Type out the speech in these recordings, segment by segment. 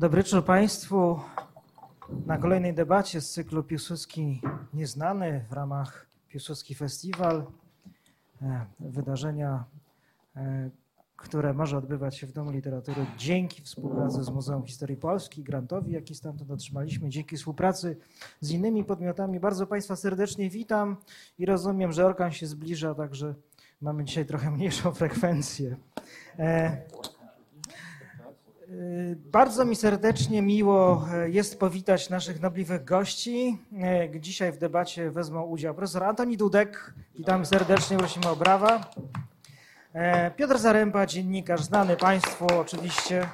Dobry wieczór Państwu. Na kolejnej debacie z cyklu Piłsudski Nieznany w ramach Piłsudski Festiwal. E, wydarzenia, e, które może odbywać się w Domu Literatury dzięki współpracy z Muzeum Historii Polski, grantowi, jaki stamtąd otrzymaliśmy, dzięki współpracy z innymi podmiotami. Bardzo Państwa serdecznie witam i rozumiem, że orkan się zbliża, także mamy dzisiaj trochę mniejszą frekwencję. E, bardzo mi serdecznie miło jest powitać naszych nobliwych gości. Dzisiaj w debacie wezmą udział profesor Antoni Dudek. Witamy serdecznie, prosimy o brawa. Piotr Zaręba, dziennikarz znany Państwu oczywiście.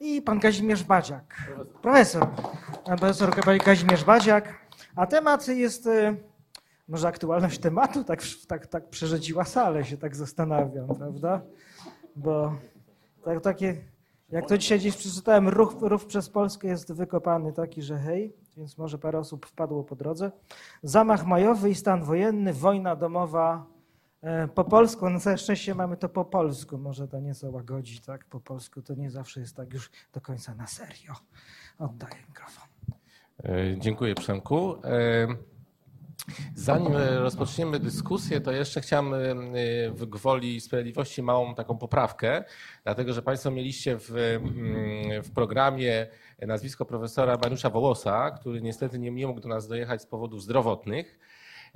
I pan Kazimierz Badziak, profesor. Profesor Kazimierz Badziak. A temat jest, może aktualność tematu tak, tak, tak przerzedziła salę, się tak zastanawiam, prawda? Bo tak, takie jak to dzisiaj gdzieś przeczytałem, ruch, ruch przez Polskę jest wykopany taki, że hej, więc może parę osób wpadło po drodze. Zamach majowy i stan wojenny, wojna domowa e, po polsku. Na całe szczęście mamy to po polsku. Może to nieco łagodzi, tak? Po polsku to nie zawsze jest tak już do końca na serio. Oddaję mikrofon. E, dziękuję Przemku. E, Zanim rozpoczniemy dyskusję, to jeszcze chciałem w gwoli sprawiedliwości małą taką poprawkę, dlatego że Państwo mieliście w, w programie nazwisko profesora Mariusza Wołosa, który niestety nie, nie mógł do nas dojechać z powodów zdrowotnych.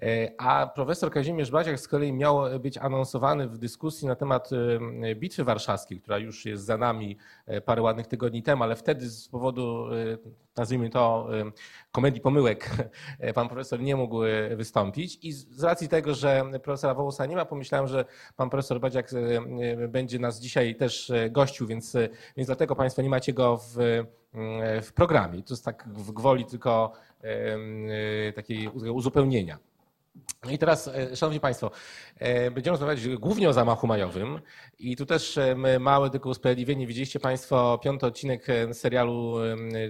E, a profesor Kazimierz Baziak z kolei miał być anonsowany w dyskusji na temat e, Bitwy Warszawskiej, która już jest za nami e, parę ładnych tygodni temu, ale wtedy z powodu, nazwijmy to, komedii pomyłek, pan profesor nie mógł wystąpić. I z racji tego, że profesora Wołosa nie ma, pomyślałem, że pan profesor Badziak będzie nas dzisiaj też gościł, więc, więc dlatego państwo nie macie go w, w programie. To jest tak w gwoli tylko takiej uzupełnienia. No i teraz, e, Szanowni Państwo, e, będziemy rozmawiać głównie o zamachu majowym i tu też e, małe tylko usprawiedliwienie. Widzieliście Państwo piąty odcinek serialu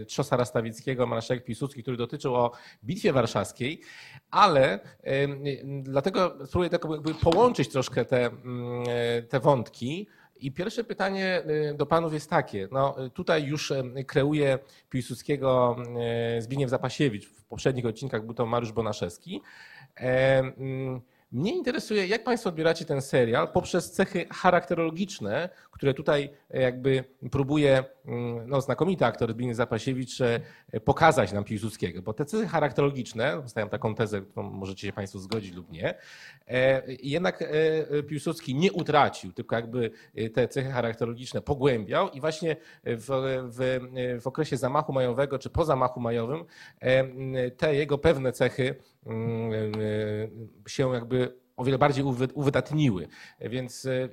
Trzosa Rastawickiego, Marszałek Piłsudski, który dotyczył o Bitwie Warszawskiej, ale dlatego spróbuję tak połączyć troszkę te, te wątki, i pierwsze pytanie do panów jest takie. No, tutaj już kreuje Piłsudskiego Zbigniew Zapasiewicz. W poprzednich odcinkach był to Mariusz Bonaszewski. Mm, mnie interesuje, jak Państwo odbieracie ten serial poprzez cechy charakterologiczne, które tutaj e, jakby próbuje mm, no, znakomity aktor Zbigniew Zapasiewicz e, pokazać nam Piłsudskiego, bo te cechy charakterologiczne, stawiam taką tezę, którą możecie się Państwo zgodzić lub nie, e, jednak Piłsudski nie utracił, tylko jakby te cechy charakterologiczne pogłębiał i właśnie w, w, w okresie zamachu majowego czy po zamachu majowym te jego pewne cechy się jakby o wiele bardziej uwydatniły. Więc e,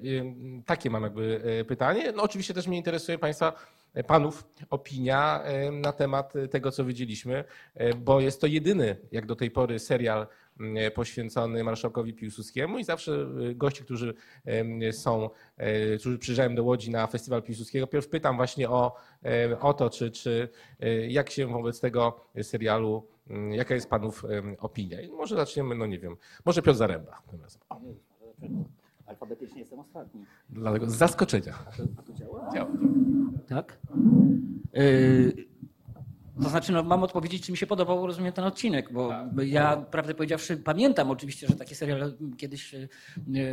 takie mam jakby pytanie. No oczywiście też mnie interesuje Państwa, Panów opinia na temat tego, co widzieliśmy, bo jest to jedyny, jak do tej pory, serial poświęcony marszałkowi Piłsudskiemu i zawsze gości, którzy są, którzy przyjeżdżają do Łodzi na festiwal Piłsudskiego, pierw pytam właśnie o, o to, czy, czy jak się wobec tego serialu jaka jest panów opinia? I może zaczniemy, no nie wiem, może Piotr Zaręba tym razem. Alfabetycznie jestem ostatni. Dlatego z zaskoczenia. A to działa? Działa. Tak? Yy, to znaczy, no, mam odpowiedzieć, czy mi się podobał, rozumiem, ten odcinek, bo tak. ja, prawdę powiedziawszy, pamiętam oczywiście, że taki serial kiedyś e,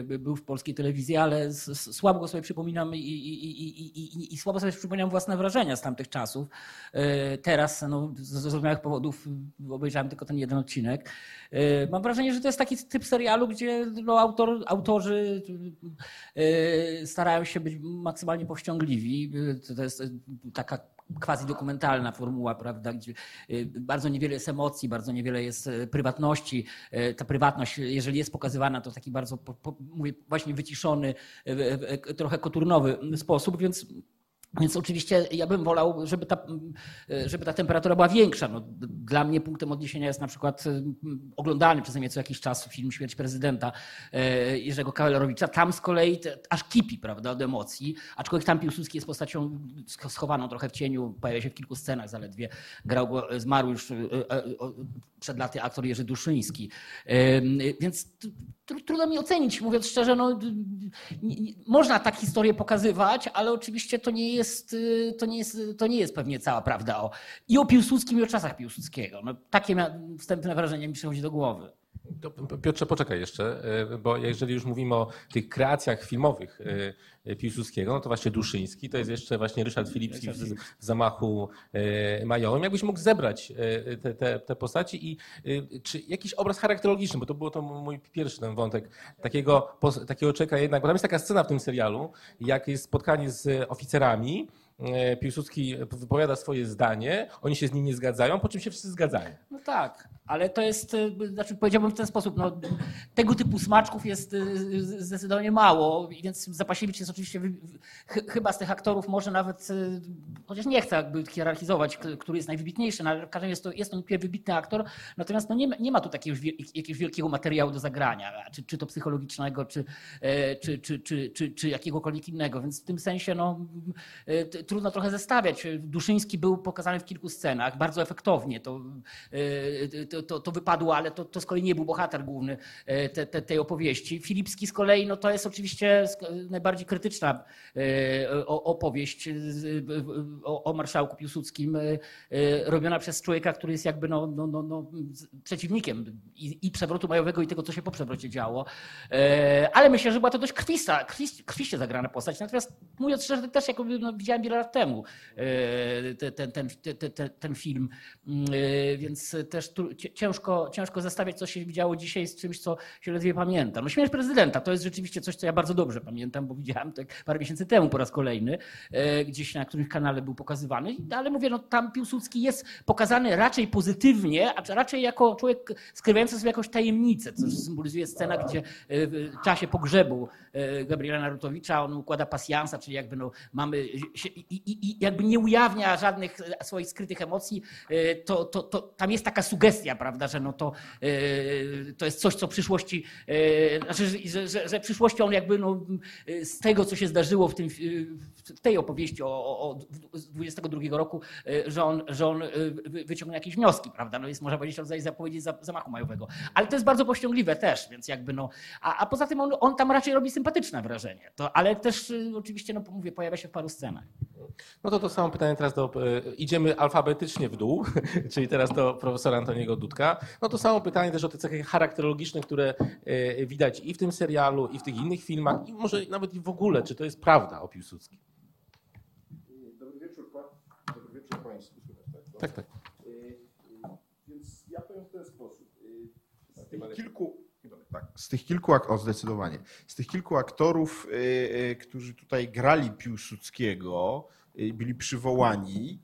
był w polskiej telewizji, ale słabo go sobie przypominam i, i, i, i, słabo sobie przypominam własne wrażenia z tamtych czasów. E, teraz, no, z zrozumiałych powodów, obejrzałem tylko ten jeden odcinek. E, mam wrażenie, że to jest taki typ serialu, gdzie no, autor, autorzy starają się być maksymalnie powściągliwi. To jest taka quasi dokumentalna formuła, prawda, gdzie y, bardzo niewiele jest emocji, bardzo niewiele jest y, prywatności. Y, ta prywatność, jeżeli jest pokazywana, to taki bardzo, mówię, właśnie wyciszony, trochę koturnowy sposób, więc więc oczywiście ja bym wolał, żeby ta, żeby ta temperatura była większa. No, dla mnie punktem odniesienia jest na przykład oglądany przez mnie co jakiś czas film Śmierć prezydenta e, Jerzego Kawalerowicza. Tam z kolei te, aż kipi prawda, od emocji, aczkolwiek tam Piłsudski jest postacią schowaną trochę w cieniu, pojawia się w kilku scenach zaledwie. Grał go, zmarł już e, e, przed laty aktor Jerzy Duszyński. Więc trudno mi ocenić, mówiąc szczerze, no, można tak historię pokazywać, ale oczywiście to nie jest jest, y, to, nie jest, to nie jest pewnie cała prawda o, i o Piłsudskim, i o czasach Piłsudskiego. No, takie wstępne wrażenie mi przychodzi do głowy. Piotrze, poczekaj jeszcze, e, bo jeżeli już mówimy o tych kreacjach filmowych e, Piłsudskiego, no to właśnie Duszyński, to jest jeszcze właśnie Ryszard Filipski w, zamachu e, majowym. Jakbyś mógł zebrać te, te, te postaci i czy jakiś obraz charakterologiczny, bo to był to mój pierwszy ten wątek, takiego, takiego czeka jednak, bo tam jest taka scena w tym serialu, jak jest spotkanie z oficerami, Piłsudski wypowiada swoje zdanie, oni się z nim nie zgadzają, po czym się wszyscy zgadzają. No tak. Ale to jest, y, znaczy powiedziałbym w ten sposób, no, tego typu smaczków jest y, zdecydowanie mało, więc Zapasiewicz jest oczywiście, chyba z tych aktorów może nawet, y, chociaż nie chcę jakby hierarchizować, który jest najwybitniejszy, no, ale w każdym razie jest to, jest to wybitny aktor, natomiast no, nie, nie ma tu takiego jakiegoś wielkiego materiału do zagrania, czy, czy to psychologicznego, czy, e, czy, czy, czy, czy, czy jakiegokolwiek innego, więc w tym sensie no, trudno trochę zestawiać. Duszyński był pokazany w kilku scenach, bardzo efektownie, to to, to, to wypadło, ale to, to z kolei nie był bohater główny e, te, te, tej opowieści. Filipski z kolei no to jest oczywiście najbardziej krytyczna e, opowieść o, o marszałku Piłsudskim, e, robiona przez człowieka, który jest jakby no, no, no, no przeciwnikiem i, i, przewrotu majowego i tego, co się po przewrocie działo. Ale myślę, że była to dość krwista, krwiście zagrana postać. Natomiast mówiąc szczerze, też jak no, widziałem wiele lat temu ten, ten, ten, ten, film, mm, więc też ciężko, ciężko zestawiać, co się widziało dzisiaj z czymś, co się ledwie pamięta. No śmierć prezydenta to jest rzeczywiście coś, co ja bardzo dobrze pamiętam, bo widziałem to parę miesięcy temu po raz kolejny, e, gdzieś na którymś kanale był pokazywany, ale mówię, no tam Piłsudski jest pokazany raczej pozytywnie, a raczej jako człowiek skrywający sobie jakąś tajemnicę, co symbolizuje scena, gdzie e, w czasie pogrzebu e, Gabriela Narutowicza on układa pasjansa, czyli jakby no mamy i, i, i jakby nie ujawnia żadnych swoich skrytych emocji, to, to, to tam jest taka sugestia, prawda, że no to, e, to jest coś, co przyszłości, e, znaczy, że, że, że w przyszłości on jakby no, z tego, co się zdarzyło w, tym, w tej opowieści o, o, o 22 roku, e, że on, że on wyciągnie jakieś wnioski, prawda, no jest można powiedzieć rodzaj zapowiedzi zamachu majowego. Ale to jest bardzo pościągliwe też, więc jakby no, a, a poza tym on, on tam raczej robi sympatyczne wrażenie, to, ale też oczywiście, no mówię, pojawia się w paru scenach. No to to samo pytanie teraz do, idziemy alfabetycznie w dół, czyli teraz do profesora Antoniego Dudka. No to samo pytanie też o te cechy charakterologiczne, które e, widać i w tym serialu, i w tych innych filmach, i może nawet i w ogóle, czy to jest prawda o Piłsudskim? Dobry wieczór, Dobry wieczór Państwu. Tak, tak. tak. E, więc ja powiem w ten sposób. E, z tych kilku, tak, z tych kilku, o zdecydowanie, z tych kilku aktorów, którzy tutaj grali Piłsudskiego, byli przywołani,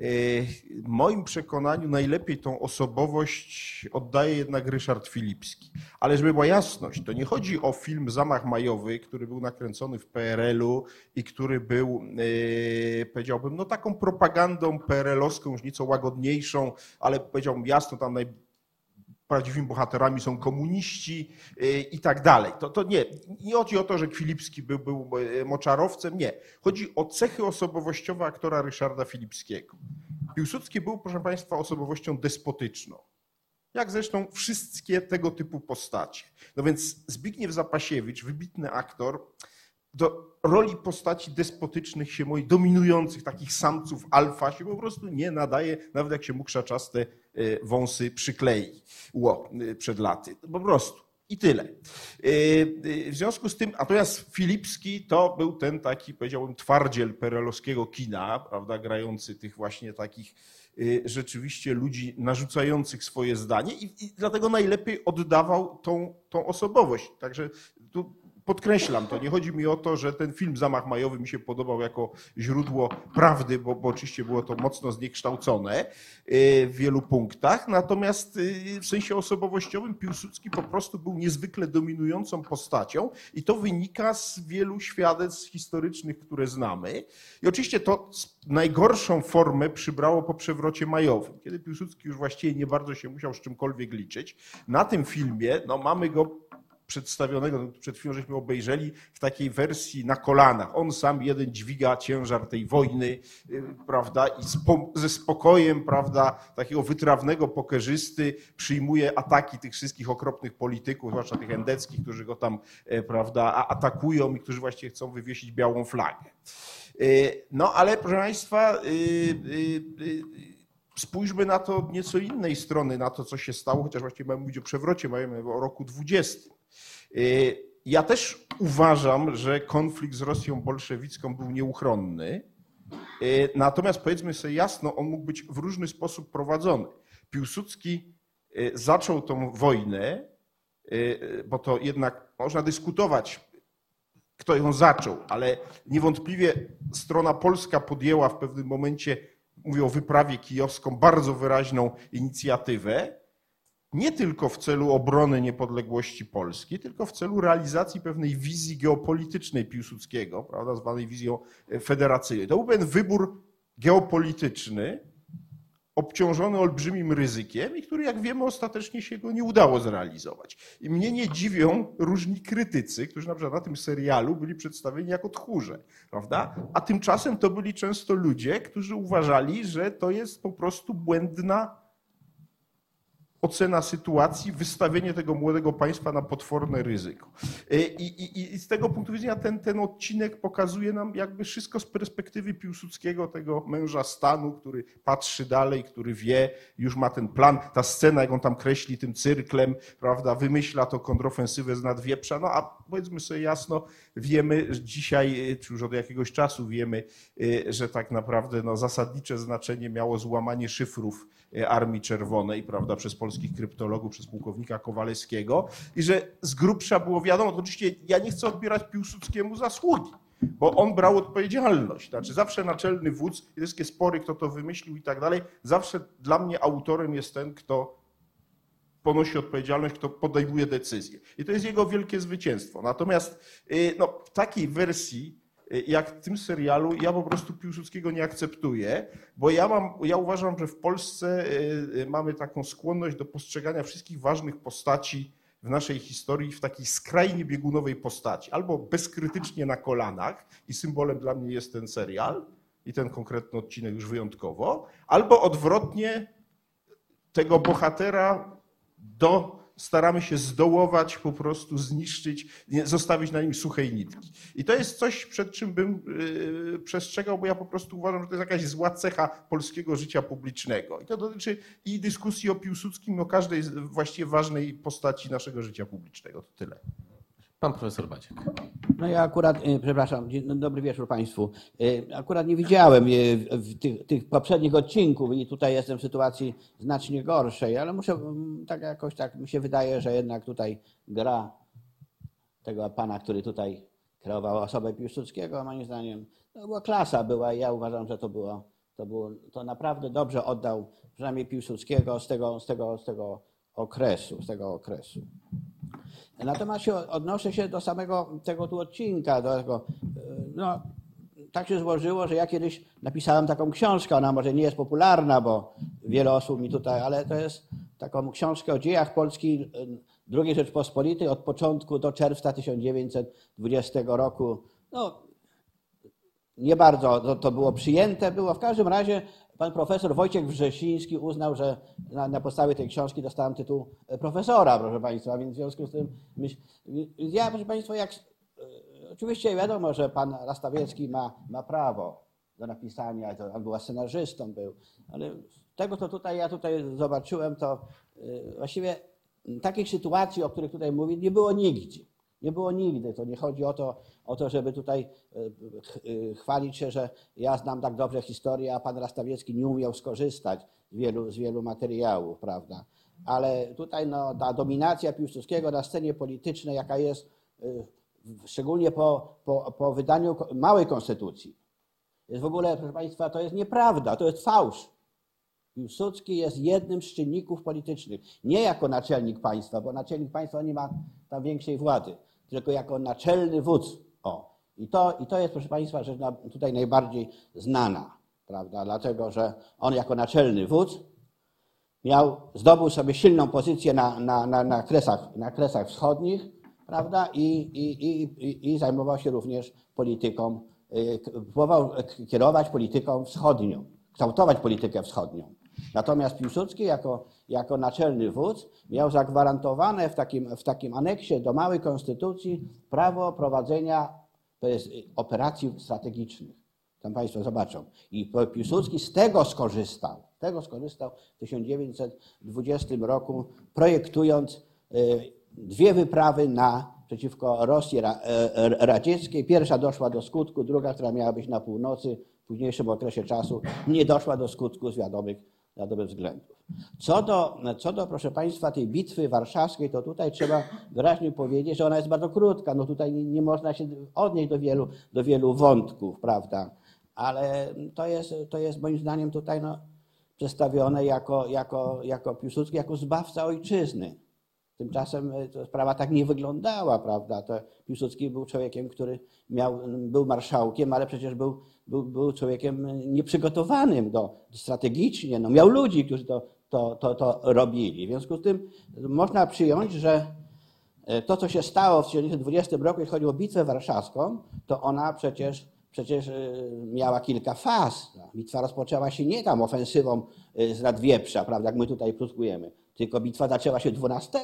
w moim przekonaniu najlepiej tą osobowość oddaje jednak Ryszard Filipski. Ale żeby była jasność, to nie chodzi o film Zamach Majowy, który był nakręcony w PRL-u i który był, e, powiedziałbym, no taką propagandą PRL-owską, już nieco łagodniejszą, ale powiedziałbym jasno, tam naj, prawdziwymi bohaterami są komuniści e, i tak dalej. To, to nie, nie chodzi o to, że Filipski był, był e, moczarowcem, nie. Chodzi o cechy osobowościowe aktora Ryszarda Filipskiego. Piłsudski był, proszę Państwa, osobowością despotyczną. Jak zresztą wszystkie tego typu postacie. No więc Zbigniew Zapasiewicz, wybitny aktor, do roli postaci despotycznych się moi dominujących takich samców alfa się po prostu nie nadaje, nawet jak się mu krzaczaste e, wąsy przyklei ło, e, przed laty. Po prostu. I tyle. E, w związku z tym, natomiast Filipski to był ten taki, powiedziałbym, twardziel perelowskiego kina, prawda, grający tych właśnie takich rzeczywiście ludzi narzucających swoje zdanie i, i dlatego najlepiej oddawał tą, tą osobowość. Także tu podkreślam to. Nie chodzi mi o to, że ten film Zamach Majowy mi się podobał jako źródło prawdy, bo, bo oczywiście było to mocno zniekształcone y, w wielu punktach. Natomiast y, w sensie osobowościowym Piłsudski po prostu był niezwykle dominującą postacią i to wynika z wielu świadectw historycznych, które znamy. I oczywiście to najgorszą formę przybrało po przewrocie majowym, kiedy Piłsudski już właściwie nie bardzo się musiał z czymkolwiek liczyć. Na tym filmie no, mamy go przedstawionego, no, przed chwilą żeśmy obejrzeli, w takiej wersji na kolanach. On sam jeden dźwiga ciężar tej wojny, y, prawda, i ze spokojem, prawda, takiego wytrawnego pokerzysty przyjmuje ataki tych wszystkich okropnych polityków, zwłaszcza tych endeckich, którzy go tam, e, prawda, atakują i którzy właściwie chcą wywiesić białą flagę. Y, No ale proszę Państwa, y, spójrzmy na to nieco innej strony, na to, co się stało, chociaż właściwie mamy mówić o przewrocie, mamy o roku 20. Y, Ja też uważam, że konflikt z Rosją bolszewicką był nieuchronny. Y, Natomiast powiedzmy sobie jasno, on mógł być w różny sposób prowadzony. Piłsudski y, zaczął tą wojnę, bo to jednak można dyskutować, kto ją zaczął, ale niewątpliwie strona polska podjęła w pewnym momencie, mówię o wyprawie kijowską, bardzo wyraźną inicjatywę, nie tylko w celu obrony niepodległości Polski, tylko w celu realizacji pewnej wizji geopolitycznej Piłsudskiego, prawda, zwanej wizją e, federacyjnej. To był pewien wybór geopolityczny, obciążony olbrzymim ryzykiem i który, jak wiemy, ostatecznie się go nie udało zrealizować. I mnie nie dziwią różni krytycy, którzy na przykład na tym serialu byli przedstawieni jako tchórze, prawda? A tymczasem to byli często ludzie, którzy uważali, że to jest po prostu błędna ocena sytuacji, wystawienie tego młodego państwa na potworne ryzyko. E, I, i, i z tego punktu widzenia ten, ten odcinek pokazuje nam jakby wszystko z perspektywy Piłsudskiego, tego męża stanu, który patrzy dalej, który wie, już ma ten plan. Ta scena, jak on tam kreśli tym cyrklem, prawda, wymyśla to kontrofensywę z nadwieprza, no a powiedzmy sobie jasno, wiemy dzisiaj, czy już od jakiegoś czasu wiemy, e, że tak naprawdę no, zasadnicze znaczenie miało złamanie szyfrów e, Armii Czerwonej, prawda, przez polskich kryptologów, przez pułkownika Kowalewskiego i że z grubsza było wiadomo, oczywiście ja nie chcę odbierać Piłsudskiemu zasługi, bo on brał odpowiedzialność. Znaczy zawsze naczelny wódz, wszystkie spory, kto to wymyślił i tak dalej, zawsze dla mnie autorem jest ten, kto ponosi odpowiedzialność, kto podejmuje decyzję. I to jest jego wielkie zwycięstwo. Natomiast y, no, w takiej wersji, jak w tym serialu, ja po prostu Piłsudskiego nie akceptuję, bo ja, mam, ja uważam, że w Polsce y, y, mamy taką skłonność do postrzegania wszystkich ważnych postaci w naszej historii w takiej skrajnie biegunowej postaci. Albo bezkrytycznie na kolanach i symbolem dla mnie jest ten serial i ten konkretny odcinek już wyjątkowo, albo odwrotnie tego bohatera do, staramy się zdołować, po prostu zniszczyć, zostawić na nim suchej nitki. I to jest coś, przed czym bym yy, przestrzegał, bo ja po prostu uważam, że to jest jakaś zła cecha polskiego życia publicznego. I to dotyczy i dyskusji o Piłsudskim, o każdej właściwie ważnej postaci naszego życia publicznego. To tyle. Pan profesor Baciek. No ja akurat, y, przepraszam, no dobry wieczór Państwu. Y, Akurat nie widziałem w tych, tych poprzednich odcinków i tutaj jestem w sytuacji znacznie gorszej, ale muszę, tak jakoś tak mi się wydaje, że jednak tutaj gra tego pana, który tutaj kreował osobę Piłsudskiego, moim zdaniem, to była klasa była i ja uważam, że to było, to było, to naprawdę dobrze oddał przynajmniej Piłsudskiego z tego, z tego, z tego okresu, z tego okresu. Natomiast się odnoszę się do samego tego tu odcinka, do tego, e, no, tak się złożyło, że ja kiedyś napisałem taką książkę, ona może nie jest popularna, bo wiele osób mi tutaj, ale to jest taką książkę o dziejach Polski e, II Rzeczpospolitej od początku do czerwca 1920 roku. No, nie bardzo to, to było przyjęte było. W każdym razie pan profesor Wojciech Wrzesiński uznał, że na, na podstawie tej książki dostałem tytuł e, profesora, proszę państwa, więc w związku z tym myśl, ja, proszę państwa, jak, e, oczywiście wiadomo, że pan Rastawiecki ma, ma prawo do napisania, to on był scenarzystą, był, ale tego, co tutaj ja tutaj zobaczyłem, to e, właściwie takich sytuacji, o których tutaj mówię, nie było nigdzie. Nie było nigdy. To nie chodzi o to, o to żeby tutaj e, ch- e, chwalić się, że ja znam tak dobrze historię, a pan Rastawiecki nie umiał skorzystać z wielu, z wielu materiałów, prawda? Ale tutaj no, ta dominacja Piłsudskiego na scenie politycznej, jaka jest e, szczególnie po, po, po wydaniu małej konstytucji, jest w ogóle, proszę Państwa, to jest nieprawda, to jest fałsz. Piłsudski jest jednym z czynników politycznych. Nie jako naczelnik państwa, bo naczelnik państwa nie ma tam większej władzy, tylko jako naczelny wódz. O. I to, I to jest, proszę Państwa, rzecz tutaj najbardziej znana, prawda? Dlatego, że on jako naczelny wódz miał, zdobył sobie silną pozycję na, na, na, na, kresach, na kresach wschodnich, prawda? I, i, i, i, i zajmował się również polityką, k- próbował kierować polityką wschodnią, kształtować politykę wschodnią. Natomiast Piłsudski jako, jako naczelny wódz miał zagwarantowane w takim, w takim aneksie do małej konstytucji prawo prowadzenia y, operacji strategicznych. Tam Państwo zobaczą. I Piłsudski z tego skorzystał. Tego skorzystał w 1920 roku, projektując y, dwie wyprawy na, przeciwko Rosji e, radzieckiej. Pierwsza doszła do skutku, druga, która miała być na północy, w późniejszym okresie czasu, nie doszła do skutku z wiadomych, wiadomych względów. Co do, co do, proszę Państwa, tej bitwy warszawskiej, to tutaj trzeba wyraźnie powiedzieć, że ona jest bardzo krótka. No tutaj nie, nie można się odnieść do wielu, do wielu wątków, prawda? Ale to jest, to jest moim zdaniem tutaj no, przedstawione jako, jako, jako Piłsudski, jako zbawca ojczyzny. Tymczasem e, sprawa tak nie wyglądała, prawda? To Piłsudski był człowiekiem, który miał, był marszałkiem, ale przecież był, był, był człowiekiem nieprzygotowanym do, strategicznie. No, miał ludzi, którzy to, to, to, to robili. W związku z tym można przyjąć, że e, to, co się stało w 1920 roku, jeśli chodzi o bitwę warszawską, to ona przecież, przecież e, miała kilka faz. No, bitwa rozpoczęła się nie tam ofensywą z Radwieprza, prawda, jak my tutaj pluskujemy, tylko bitwa zaczęła się 12,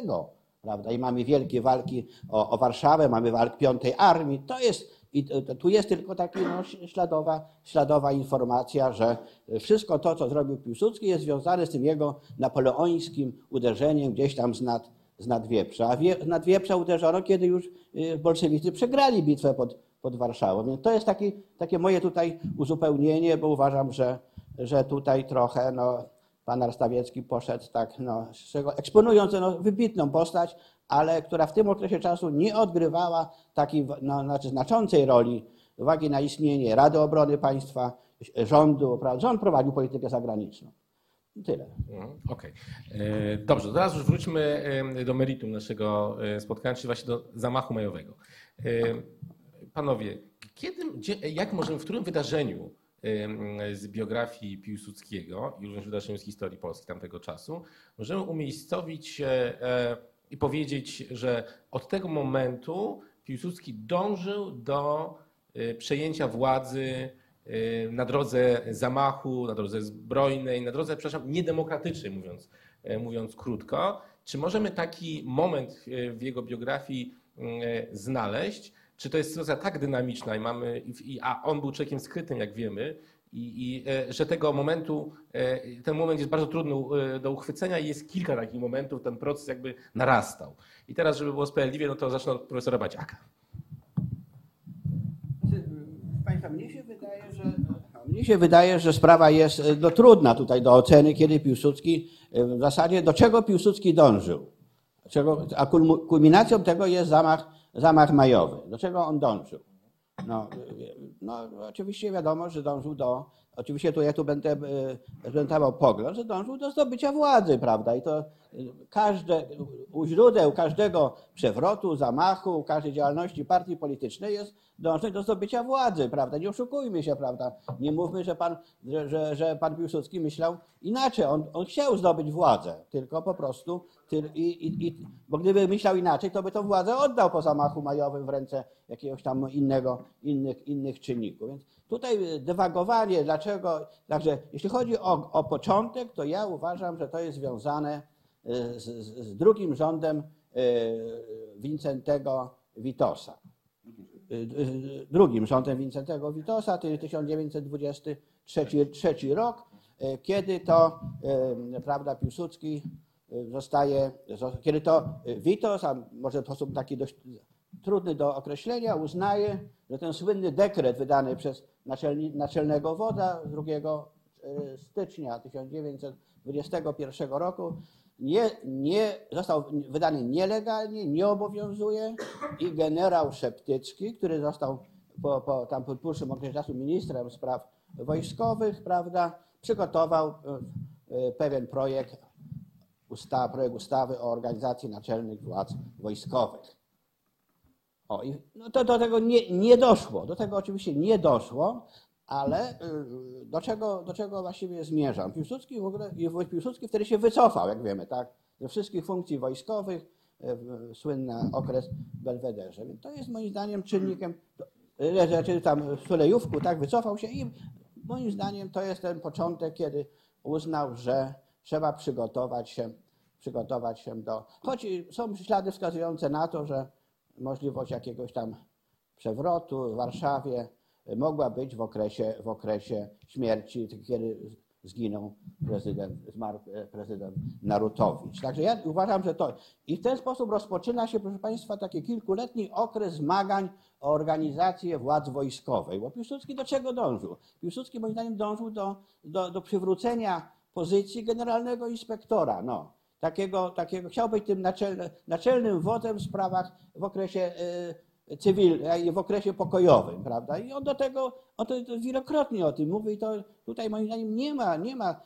prawda? I mamy wielkie walki o, o Warszawę, mamy walk Piątej Armii. To jest, i tu jest tylko taka no, śladowa, śladowa informacja, że wszystko to, co zrobił Piłsudski, jest związane z tym jego napoleońskim uderzeniem gdzieś tam z nad, z Nadwieprza. A wie, Nadwieprza uderzono, kiedy już y, bolszewicy przegrali bitwę pod, pod Warszawą. Więc to jest taki, takie moje tutaj uzupełnienie, bo uważam, że, że tutaj trochę no, pan Arstawiecki poszedł tak, no, eksponując no, wybitną postać, ale która w tym okresie czasu nie odgrywała takiej no, znaczy znaczącej roli uwagi na istnienie Rady Obrony Państwa, rządu. Rząd prowadził politykę zagraniczną. Tyle. Mhm, okej. Okay. Dobrze, teraz już wróćmy do meritum naszego e, spotkania, czyli właśnie do zamachu majowego. E, panowie, kiedy, gdzie, jak możemy, w którym wydarzeniu z biografii Piłsudskiego i również wydarzeń z historii Polski tamtego czasu, możemy umiejscowić e, i powiedzieć, że od tego momentu Piłsudski dążył do e, przejęcia władzy e, na drodze zamachu, na drodze zbrojnej, na drodze, przepraszam, niedemokratycznej, mówiąc, mówiąc krótko. Czy możemy taki moment w jego biografii znaleźć, czy to jest sytuacja tak dynamiczna i mamy, a on był człowiekiem skrytym, jak wiemy, i, i, e, że tego momentu, e, ten moment jest bardzo trudny e, do uchwycenia i jest kilka takich momentów, ten proces jakby narastał. I teraz, żeby było sprawiedliwie, no to zacznę od profesora Baciaka. Państwa, mnie się wydaje, że, mnie się wydaje, że sprawa jest no, trudna tutaj do oceny, kiedy Piłsudski, w zasadzie do czego Piłsudski dążył. Czego, a kulminacją tego jest zamach zamach majowy. Do czego on dążył? No, no, oczywiście wiadomo, że dążył do, oczywiście tu ja tu będę e, prezentował pogląd, że dążył do zdobycia władzy, prawda? I to każde, u źródeł każdego przewrotu, zamachu, każdej działalności partii politycznej jest dążenie do zdobycia władzy, prawda? Nie oszukujmy się, prawda? Nie mówmy, że pan, że, że pan Piłsudski myślał inaczej. On, on chciał zdobyć władzę, tylko po prostu, i, i, i, bo gdyby myślał inaczej, to by tą władzę oddał po zamachu majowym w ręce jakiegoś tam innego, innych, innych czynników. Więc tutaj dywagowanie, dlaczego, także jeśli chodzi o, o początek, to ja uważam, że to jest związane z, z drugim rządem e, Wincentego Witosa. E, drugim rządem Wincentego Witosa, to 1923 rok, kiedy to prawda, Piłsudski zostaje, kiedy to Witos, a może w sposób taki dość trudny do określenia, uznaje, że ten słynny dekret wydany przez naczelnego wodza 2 stycznia 1921 roku nie, nie, został wydany nielegalnie, nie obowiązuje i generał Szeptycki, który został po, po, tam po dłuższym okresie czasu ministrem spraw wojskowych, prawda, przygotował e, e, pewien projekt, projekt ustawy o organizacji naczelnych władz wojskowych. O, i no to do tego nie, nie doszło. Do tego oczywiście nie doszło, ale y, do czego, do czego właściwie zmierzam? Piłsudski w ogóle, Piłsudski wtedy się wycofał, jak wiemy, tak? Ze wszystkich funkcji wojskowych, y, słynny okres w Belwederze. Więc to jest moim zdaniem czynnikiem, rzeczy tam w Sulejówku, tak, wycofał się i moim zdaniem to jest ten początek, kiedy uznał, że trzeba przygotować się, przygotować się do, choć są ślady wskazujące na to, że możliwość jakiegoś tam przewrotu w Warszawie mogła być w okresie, w okresie śmierci, kiedy zginął prezydent, zmarł e, prezydent Narutowicz. Także ja uważam, że to. I w ten sposób rozpoczyna się, proszę Państwa, taki kilkuletni okres zmagań o organizację władz wojskowej. Bo Piłsudski do czego dążył? Piłsudski moim zdaniem dążył do, do, do przywrócenia pozycji generalnego inspektora. No, takiego, takiego, chciał być tym naczelnym, naczelnym wodzem w sprawach w okresie y, cywilnym, w okresie pokojowym, prawda? I on do tego, on to, wielokrotnie o tym mówi i to tutaj moim zdaniem nie ma, nie ma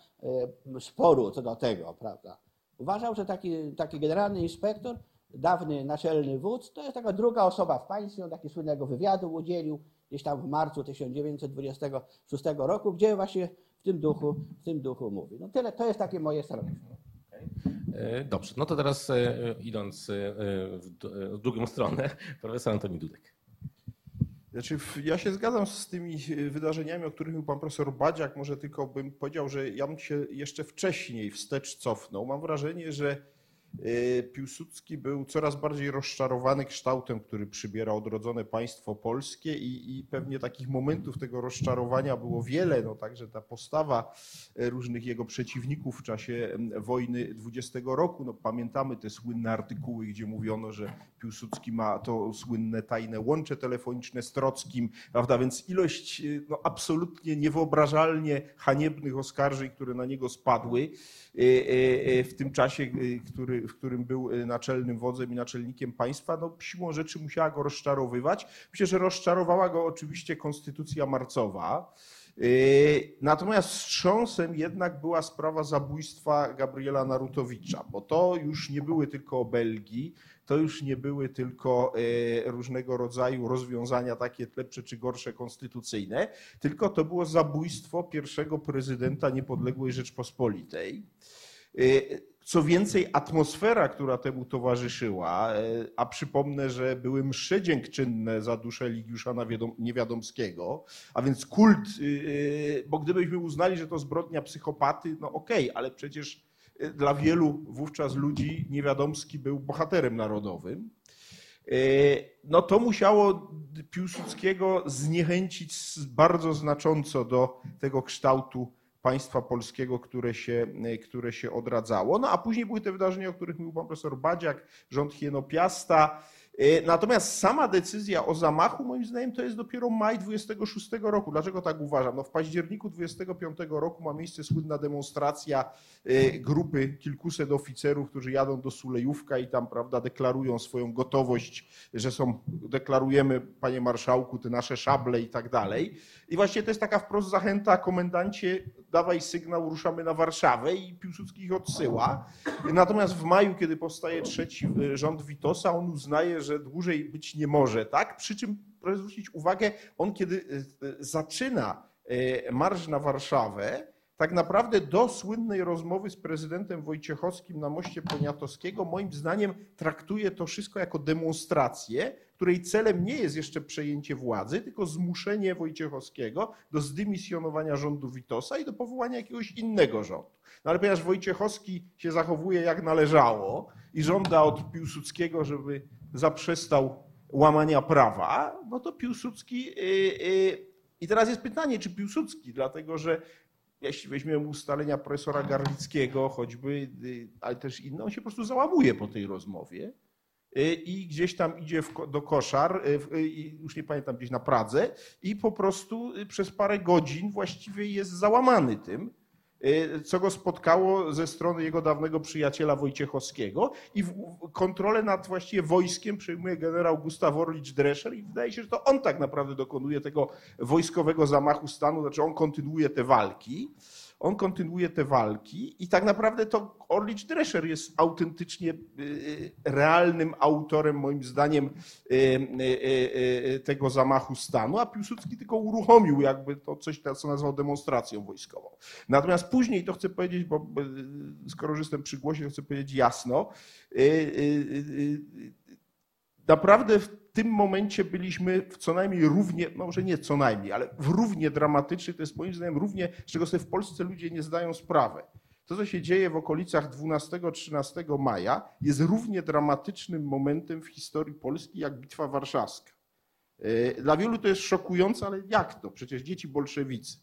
y, sporu co do tego, prawda? Uważał, że taki, taki generalny inspektor, dawny naczelny wódz, to jest taka druga osoba w państwie, on takiego słynnego wywiadu udzielił gdzieś tam w marcu 1926 roku, gdzie właśnie w tym duchu, w tym duchu mówi. No tyle, to jest takie moje stanowisko. E, Dobrze, no to teraz e, idąc e, w d- w drugą stronę, profesor Antoni Dudek. Znaczy, ja się zgadzam z tymi wydarzeniami, o których mówił pan profesor Badziak. Może tylko bym powiedział, że ja bym się jeszcze wcześniej wstecz cofnął. Mam wrażenie, że Piłsudski był coraz bardziej rozczarowany kształtem, który przybiera odrodzone państwo polskie i, i pewnie takich momentów tego rozczarowania było wiele. No, także ta postawa e, różnych jego przeciwników w czasie wojny 20 roku. No, pamiętamy te słynne artykuły, gdzie mówiono, że Piłsudski ma to słynne tajne łącze telefoniczne z Trockim, prawda? Więc ilość y, no, absolutnie niewyobrażalnie haniebnych oskarżeń, które na niego spadły y, y, w tym czasie, który, w którym był naczelnym wodzem i naczelnikiem państwa, no, siłą rzeczy musiała go rozczarowywać. Myślę, że rozczarowała go oczywiście konstytucja marcowa. Natomiast wstrząsem jednak była sprawa zabójstwa Gabriela Narutowicza, bo to już nie były tylko obelgi, to już nie były tylko e, różnego rodzaju rozwiązania takie lepsze czy gorsze konstytucyjne, tylko to było zabójstwo pierwszego prezydenta niepodległej Rzeczpospolitej. E, Co więcej, atmosfera, która temu towarzyszyła, e, a przypomnę, że były msze dziękczynne za duszę Ligiusza Niewiadomskiego, a więc kult, y, y, bo gdybyśmy uznali, że to zbrodnia psychopaty, no okej, ale przecież dla wielu wówczas ludzi Niewiadomski był bohaterem narodowym. Y, No to musiało Piłsudskiego zniechęcić bardzo znacząco do tego kształtu państwa polskiego, które się, y, które się odradzało. No a później były te wydarzenia, o których mówił pan profesor Badziak, rząd Hienopiasta. Y, Natomiast sama decyzja o zamachu, moim zdaniem, to jest dopiero maj 26 roku. Dlaczego tak uważam? No w październiku 25 roku ma miejsce słynna demonstracja y, grupy kilkuset oficerów, którzy jadą do Sulejówka i tam, prawda, deklarują swoją gotowość, że są, deklarujemy, panie marszałku, te nasze szable i tak dalej. I właśnie to jest taka wprost zachęta, komendancie, dawaj sygnał, ruszamy na Warszawę i Piłsudski ich odsyła. Natomiast w maju, kiedy powstaje trzeci y, rząd Witosa, on uznaje, że dłużej być nie może, tak? Przy czym proszę zwrócić uwagę, on kiedy y, y, zaczyna marsz na Warszawę, tak naprawdę do słynnej rozmowy z prezydentem Wojciechowskim na moście Poniatowskiego, moim zdaniem traktuje to wszystko jako demonstrację, której celem nie jest jeszcze przejęcie władzy, tylko zmuszenie Wojciechowskiego do zdymisjonowania rządu Witosa i do powołania jakiegoś innego rządu. No ale ponieważ Wojciechowski się zachowuje jak należało i żąda od Piłsudskiego, żeby zaprzestał łamania prawa, no to Piłsudski. Yy, yy, I teraz jest pytanie, czy Piłsudski, dlatego że jeśli weźmiemy ustalenia profesora Garlickiego, choćby, yy, ale też inne, on się po prostu załamuje po tej rozmowie yy, i gdzieś tam idzie do koszar, yy, już nie pamiętam, gdzieś na Pradze i po prostu przez parę godzin właściwie jest załamany tym, co go spotkało ze strony jego dawnego przyjaciela Wojciechowskiego i kontrolę nad właściwie wojskiem przejmuje generał Gustaw Orlicz Drescher i wydaje się, że to on tak naprawdę dokonuje tego wojskowego zamachu stanu, znaczy on kontynuuje te walki. On kontynuuje te walki i tak naprawdę to Orlicz Drescher jest autentycznie y, realnym autorem, moim zdaniem, y, y, y, tego zamachu stanu, a Piłsudski tylko uruchomił jakby to coś, co nazwał demonstracją wojskową. Natomiast później, to chcę powiedzieć, bo y, skoro jestem przy głosie, to chcę powiedzieć jasno, y, y, y, y, naprawdę w tym momencie byliśmy w co najmniej równie, no może nie co najmniej, ale w równie dramatyczny, to jest moim zdaniem równie, z czego sobie w Polsce ludzie nie zdają sprawy. To, co się dzieje w okolicach 12-13 maja, jest równie dramatycznym momentem w historii Polski jak Bitwa Warszawska. E, Dla wielu to jest szokujące, ale jak to? Przecież dzieci bolszewicy.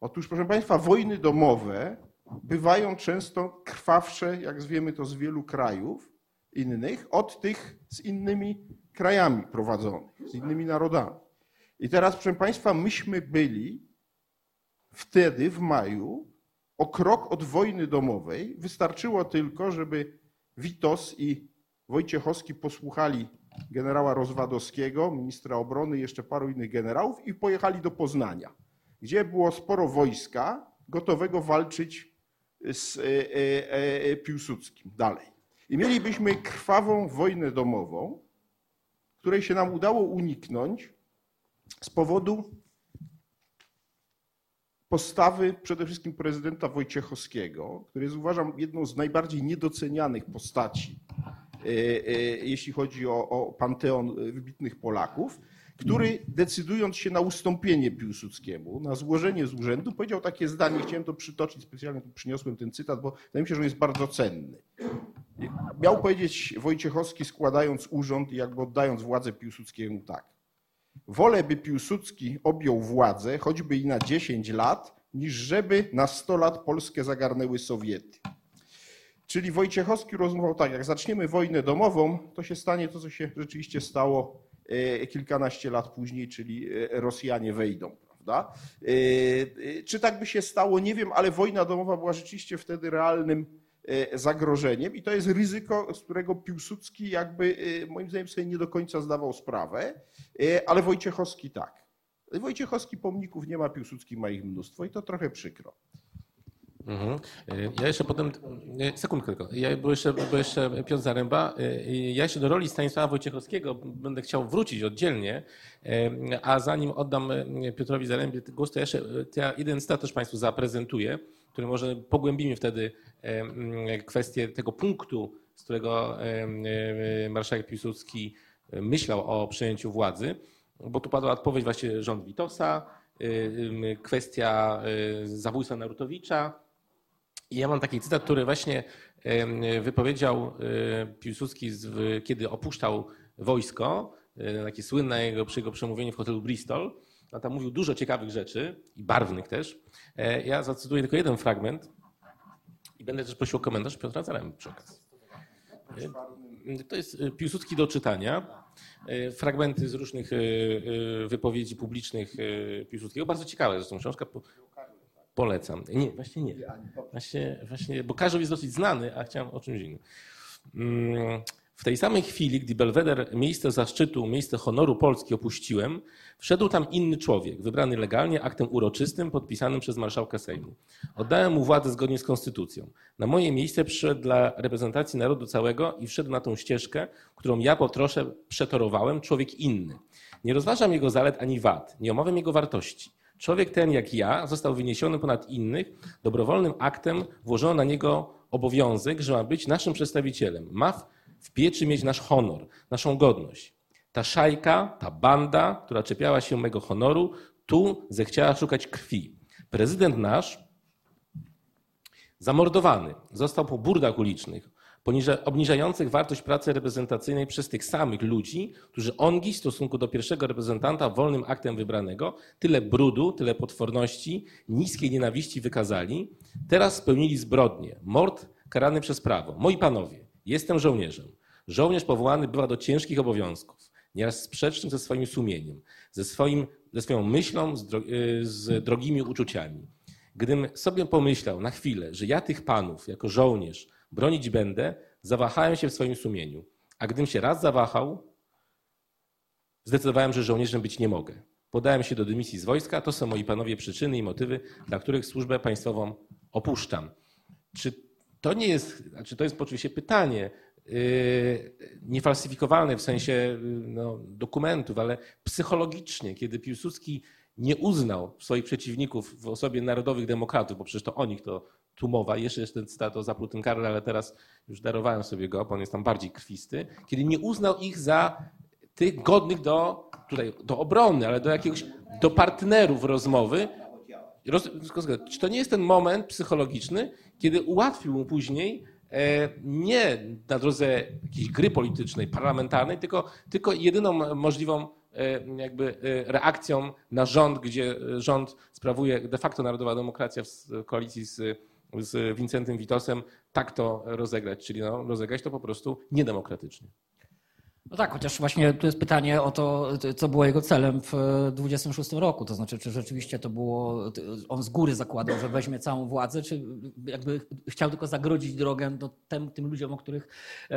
Otóż, proszę Państwa, wojny domowe bywają często krwawsze, jak wiemy to z wielu krajów innych, od tych z innymi krajami prowadzonych, z innymi narodami. I teraz, proszę Państwa, myśmy byli wtedy, w maju, o krok od wojny domowej. Wystarczyło tylko, żeby Witos i Wojciechowski posłuchali generała Rozwadowskiego, ministra obrony, jeszcze paru innych generałów i pojechali do Poznania, gdzie było sporo wojska gotowego walczyć z e, e, e, Piłsudskim dalej. I mielibyśmy krwawą wojnę domową, której się nam udało uniknąć z powodu postawy przede wszystkim prezydenta Wojciechowskiego, który jest uważam jedną z najbardziej niedocenianych postaci, e, e, jeśli chodzi o, o panteon wybitnych Polaków, który decydując się na ustąpienie Piłsudskiemu, na złożenie z urzędu, powiedział takie zdanie, chciałem to przytoczyć, specjalnie przyniosłem ten cytat, bo wydaje mi się, że on jest bardzo cenny. Miał powiedzieć Wojciechowski składając urząd i jakby oddając władzę Piłsudskiemu tak. Wolę, by Piłsudski objął władzę, choćby i na 10 lat, niż żeby na 100 lat Polskę zagarnęły Sowiety. Czyli Wojciechowski rozumował tak, jak zaczniemy wojnę domową, to się stanie to, co się rzeczywiście stało kilkanaście lat później, czyli e, Rosjanie wejdą, prawda? E, Czy tak by się stało, nie wiem, ale wojna domowa była rzeczywiście wtedy realnym zagrożeniem i to jest ryzyko, z którego Piłsudski jakby moim zdaniem sobie nie do końca zdawał sprawę, ale Wojciechowski tak. Wojciechowski pomników nie ma, Piłsudski ma ich mnóstwo i to trochę przykro. Mhm. Ja jeszcze potem, sekundkę tylko, ja, bo, jeszcze, bo jeszcze Piotr Zaręba, ja jeszcze do roli Stanisława Wojciechowskiego będę chciał wrócić oddzielnie, a zanim oddam Piotrowi Zarębie głos, to jeszcze ja jeden cytat Państwu zaprezentuję, który może pogłębimy wtedy kwestię tego punktu, z którego marszałek Piłsudski myślał o przejęciu władzy, bo tu padła odpowiedź właśnie rząd Witosa, kwestia zabójstwa Narutowicza, i ja mam taki cytat, który właśnie wypowiedział Piłsudski, kiedy opuszczał wojsko, takie słynne jego, jego przemówienie w hotelu Bristol. No tam mówił dużo ciekawych rzeczy i barwnych też. Ja zacytuję tylko jeden fragment i będę też prosił o komentarz Piotra Zarem przy okazji. To jest Piłsudski do czytania. Fragmenty z różnych wypowiedzi publicznych Piłsudskiego. Bardzo ciekawe zresztą książka. Polecam. Nie, właśnie nie. Właśnie, właśnie, bo Karzeł jest dosyć znany, a chciałem o czymś innym. W tej samej chwili, gdy Belweder miejsce zaszczytu, miejsce honoru Polski opuściłem, wszedł tam inny człowiek, wybrany legalnie aktem uroczystym, podpisanym przez marszałka Sejmu. Oddałem mu władzę zgodnie z konstytucją. Na moje miejsce przyszedł dla reprezentacji narodu całego i wszedł na tą ścieżkę, którą ja po trosze przetorowałem, człowiek inny. Nie rozważam jego zalet ani wad, nie omawiam jego wartości. Człowiek ten, jak ja, został wyniesiony ponad innych. Dobrowolnym aktem włożono na niego obowiązek, że ma być naszym przedstawicielem. Ma w pieczy mieć nasz honor, naszą godność. Ta szajka, ta banda, która czepiała się mego honoru, tu zechciała szukać krwi. Prezydent nasz, zamordowany, został po burdach ulicznych, obniżających wartość pracy reprezentacyjnej przez tych samych ludzi, którzy ongi w stosunku do pierwszego reprezentanta wolnym aktem wybranego tyle brudu, tyle potworności, niskiej nienawiści wykazali, teraz spełnili zbrodnię, mord karany przez prawo. Moi panowie, jestem żołnierzem. Żołnierz powołany bywa do ciężkich obowiązków, nieraz sprzecznych ze swoim sumieniem, ze, swoim, ze swoją myślą, z, dro z drogimi uczuciami. Gdym sobie pomyślał na chwilę, że ja tych panów jako żołnierz bronić będę, zawahałem się w swoim sumieniu. A gdym się raz zawahał, zdecydowałem, że żołnierzem być nie mogę. Podałem się do dymisji z wojska. To są moi panowie przyczyny i motywy, dla których służbę państwową opuszczam. Czy to nie jest, znaczy to jest oczywiście pytanie, yy, niefalsyfikowalne w sensie no, dokumentów, ale psychologicznie, kiedy Piłsudski nie uznał swoich przeciwników w osobie narodowych demokratów, bo przecież to o nich to tu mowa, jeszcze jest ten cytat o zaplutym Karle, ale teraz już darowałem sobie go, bo on jest tam bardziej krwisty, kiedy nie uznał ich za tych godnych do, tutaj, do obrony, ale do jakiegoś, do partnerów rozmowy. Roz, czy to nie jest ten moment psychologiczny, kiedy ułatwił mu później e, nie na drodze jakiejś gry politycznej, parlamentarnej, tylko, tylko jedyną możliwą jakby reakcją na rząd, gdzie rząd sprawuje de facto narodowa demokracja w koalicji z, z Wincentym Witosem, tak to rozegrać, czyli no, rozegrać to po prostu niedemokratycznie. No tak, chociaż właśnie tu jest pytanie o to, co było jego celem w 26 roku. To znaczy, czy rzeczywiście to było, on z góry zakładał, że weźmie całą władzę, czy jakby chciał tylko zagrodzić drogę do tym, tym ludziom, o których,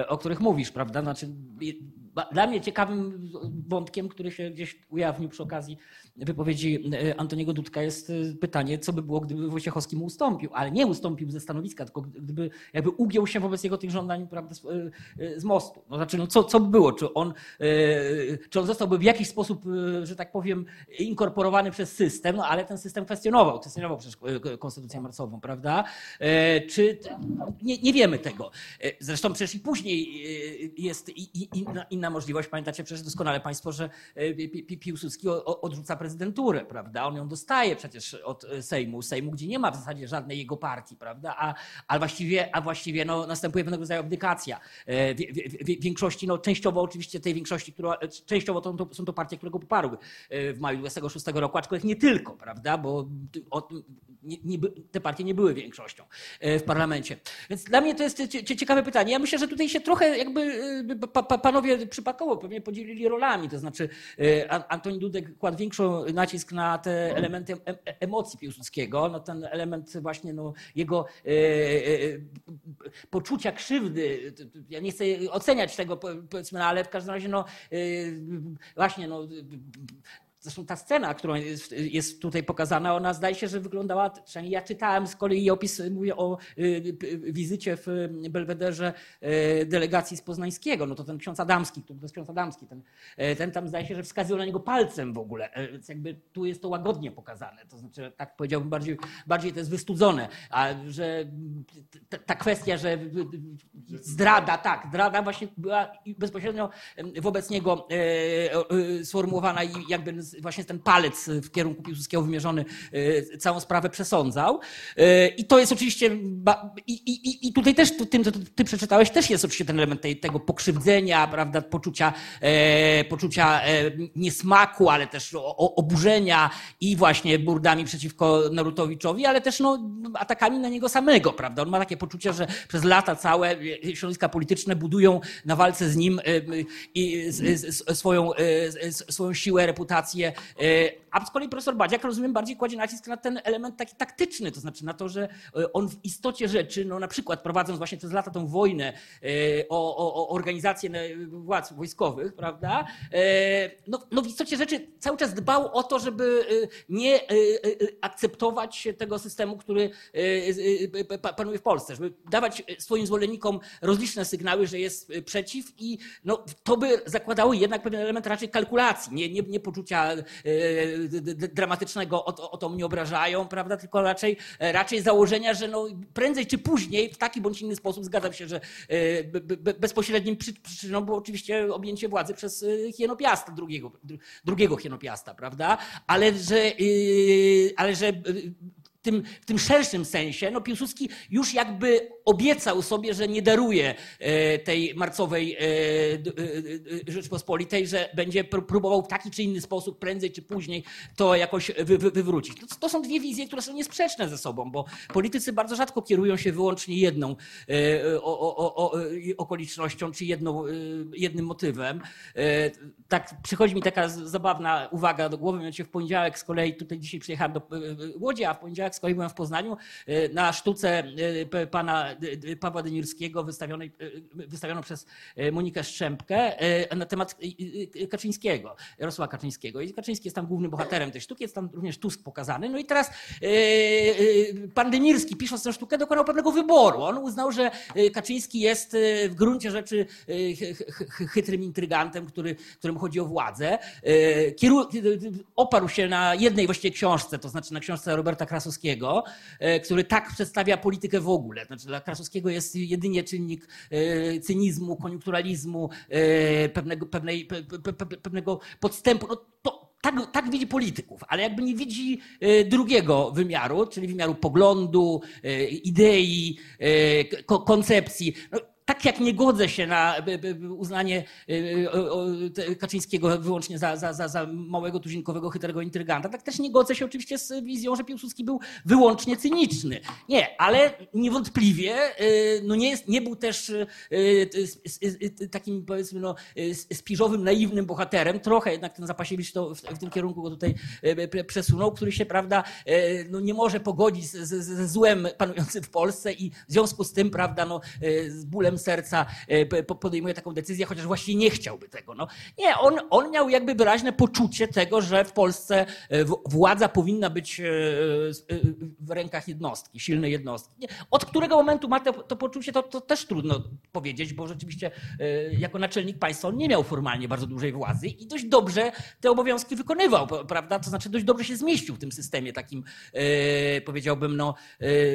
o których mówisz, prawda? Znaczy, dla mnie ciekawym wątkiem, który się gdzieś ujawnił przy okazji wypowiedzi Antoniego Dudka jest pytanie, co by było, gdyby Wojciechowski mu ustąpił, ale nie ustąpił ze stanowiska, tylko gdyby jakby ugiął się wobec jego tych żądań prawda, z, mostu. No, znaczy, no, co, co by było? Czy on, e, czy on zostałby w jakiś sposób, e, że tak powiem, inkorporowany przez system, no ale ten system kwestionował, kwestionował przecież e, konstytucję marcową, prawda? Czy nie, nie wiemy tego. Zresztą przecież i później jest inna, inna możliwość. Pamiętacie przecież doskonale Państwo, że Piłsudski odrzuca prezydenturę, prawda? On ją dostaje przecież od Sejmu, Sejmu, gdzie nie ma w zasadzie żadnej jego partii, prawda? A, a właściwie, a właściwie no, następuje pewnego rodzaju abdykacja. W, w, w większości, no, częściowo oczywiście tej większości, która częściowo to, to, są to partie, które go poparły e, w maju 26 roku, aczkolwiek nie tylko, prawda, bo te partie nie były większością e, w parlamencie. Więc dla mnie to jest ciekawe pytanie. Ja myślę, że tutaj się trochę jakby e, panowie przypadkowo pewnie podzielili rolami, to znaczy Antoni Dudek kładł większy nacisk na te elementy emocji Piłsudskiego, no ten element właśnie no, jego poczucia krzywdy. Ja nie chcę oceniać tego, powiedzmy, no, w każdym razie, no y, właśnie, no Zresztą ta scena, która jest, tutaj pokazana, ona zdaje się, że wyglądała, przynajmniej ja czytałem z kolei opis, mówię o y, wizycie w Belwederze y, delegacji z Poznańskiego, no to ten ksiądz Adamski, to jest ksiądz Adamski, ten, y, ten tam zdaje się, że wskazywał na niego palcem w ogóle, więc jakby tu jest to łagodnie pokazane, to znaczy tak powiedziałbym bardziej, bardziej to jest wystudzone, a że ta, ta kwestia, że zdrada, tak, zdrada właśnie była bezpośrednio wobec niego sformułowana i jakby właśnie ten palec w kierunku Piłsudskiego wymierzony e, całą sprawę przesądzał. E, I to jest oczywiście, i, i, i tutaj też, tym, co ty przeczytałeś, też jest oczywiście ten element tej, tego pokrzywdzenia, prawda, poczucia, e, poczucia niesmaku, ale też oburzenia i właśnie burdami przeciwko Narutowiczowi, ale też no, atakami na niego samego, prawda. On ma takie poczucie, że przez lata całe środowiska polityczne budują na walce z nim swoją, swoją siłę, reputację, E, a z kolei profesor Badziak, rozumiem, bardziej kładzie nacisk na ten element taki taktyczny, to znaczy na to, że e, on w istocie rzeczy, no na przykład prowadząc właśnie przez lata tą wojnę e, o, o, o organizację władz wojskowych, prawda, no, no w istocie rzeczy cały czas dbał o to, żeby nie akceptować tego systemu, który panuje w Polsce, żeby dawać swoim zwolennikom rozliczne sygnały, że jest przeciw i no, to by zakładało jednak pewien element raczej kalkulacji, nie, nie, nie poczucia dramatycznego o to, o to mnie obrażają, prawda? Tylko raczej, raczej założenia, że no prędzej czy później w taki bądź inny sposób zgadzam się, że e, bezpośrednim przyczyną było oczywiście objęcie władzy przez e, Hienopiasta, drugiego, drugiego Hienopiasta, prawda? Ale że, e, ale że tym, w tym szerszym sensie, no Piłsudski już jakby obiecał sobie, że nie daruje e, tej marcowej e, e, Rzeczpospolitej, że będzie próbował w taki czy inny sposób prędzej czy później to jakoś wy, wy, wywrócić. To, są dwie wizje, które są niesprzeczne ze sobą, bo politycy bardzo rzadko kierują się wyłącznie jedną okolicznością czy jedną, jednym motywem. Tak przychodzi mi taka zabawna uwaga do głowy, mianowicie w poniedziałek z kolei, tutaj dzisiaj przyjechałem do Łodzi, a w poniedziałek z kolei byłem w Poznaniu e, na sztuce e, pana Pawła Denirskiego wystawionej, wystawioną przez Monikę Szczępkę na temat Kaczyńskiego, Jarosława Kaczyńskiego. I Kaczyński jest tam głównym bohaterem tej sztuki, jest tam również Tusk pokazany. No i teraz pan Denirski, pisząc tę sztukę, dokonał pewnego wyboru. On uznał, że Kaczyński jest w gruncie rzeczy chytrym intrygantem, który, którym chodzi o władzę. Kieru, oparł się na jednej właściwie książce, to znaczy na książce Roberta Krasowskiego, Krasowskiego, e, który tak przedstawia politykę w ogóle. Znaczy dla Krasowskiego jest jedynie czynnik e, cynizmu, koniunkturalizmu, e, pewnego, pewnej, pewnego podstępu. No to, tak, tak widzi polityków, ale jakby nie widzi drugiego wymiaru, czyli wymiaru poglądu, idei, koncepcji. No, tak jak nie godzę się na by- by- by uznanie Kaczyńskiego wyłącznie za, za, za, za małego, tuzinkowego, chytrego intryganta, tak też nie godzę się oczywiście z wizją, że Piłsudski był wyłącznie cyniczny. Nie, ale niewątpliwie no nie, jest, nie był też takim powiedzmy no, spiżowym, naiwnym bohaterem. Trochę jednak ten Zapasiewicz to w, w tym kierunku go tutaj przesunął, który się prawda, no, nie może pogodzić ze złem panującym w Polsce i w związku z tym prawda, no, z bólem serca y, p- po- podejmuje taką decyzję, chociaż właściwie nie chciałby tego. No. Nie, on, on miał jakby wyraźne poczucie tego, że w Polsce w- władza powinna być y, w rękach jednostki, silnej jednostki. Od którego momentu ma to, to poczucie, to, to też trudno powiedzieć, bo rzeczywiście jako naczelnik państwa on nie miał formalnie bardzo dużej władzy i dość dobrze te obowiązki wykonywał, prawda? To znaczy dość dobrze się zmieścił w tym systemie takim, powiedziałbym, no,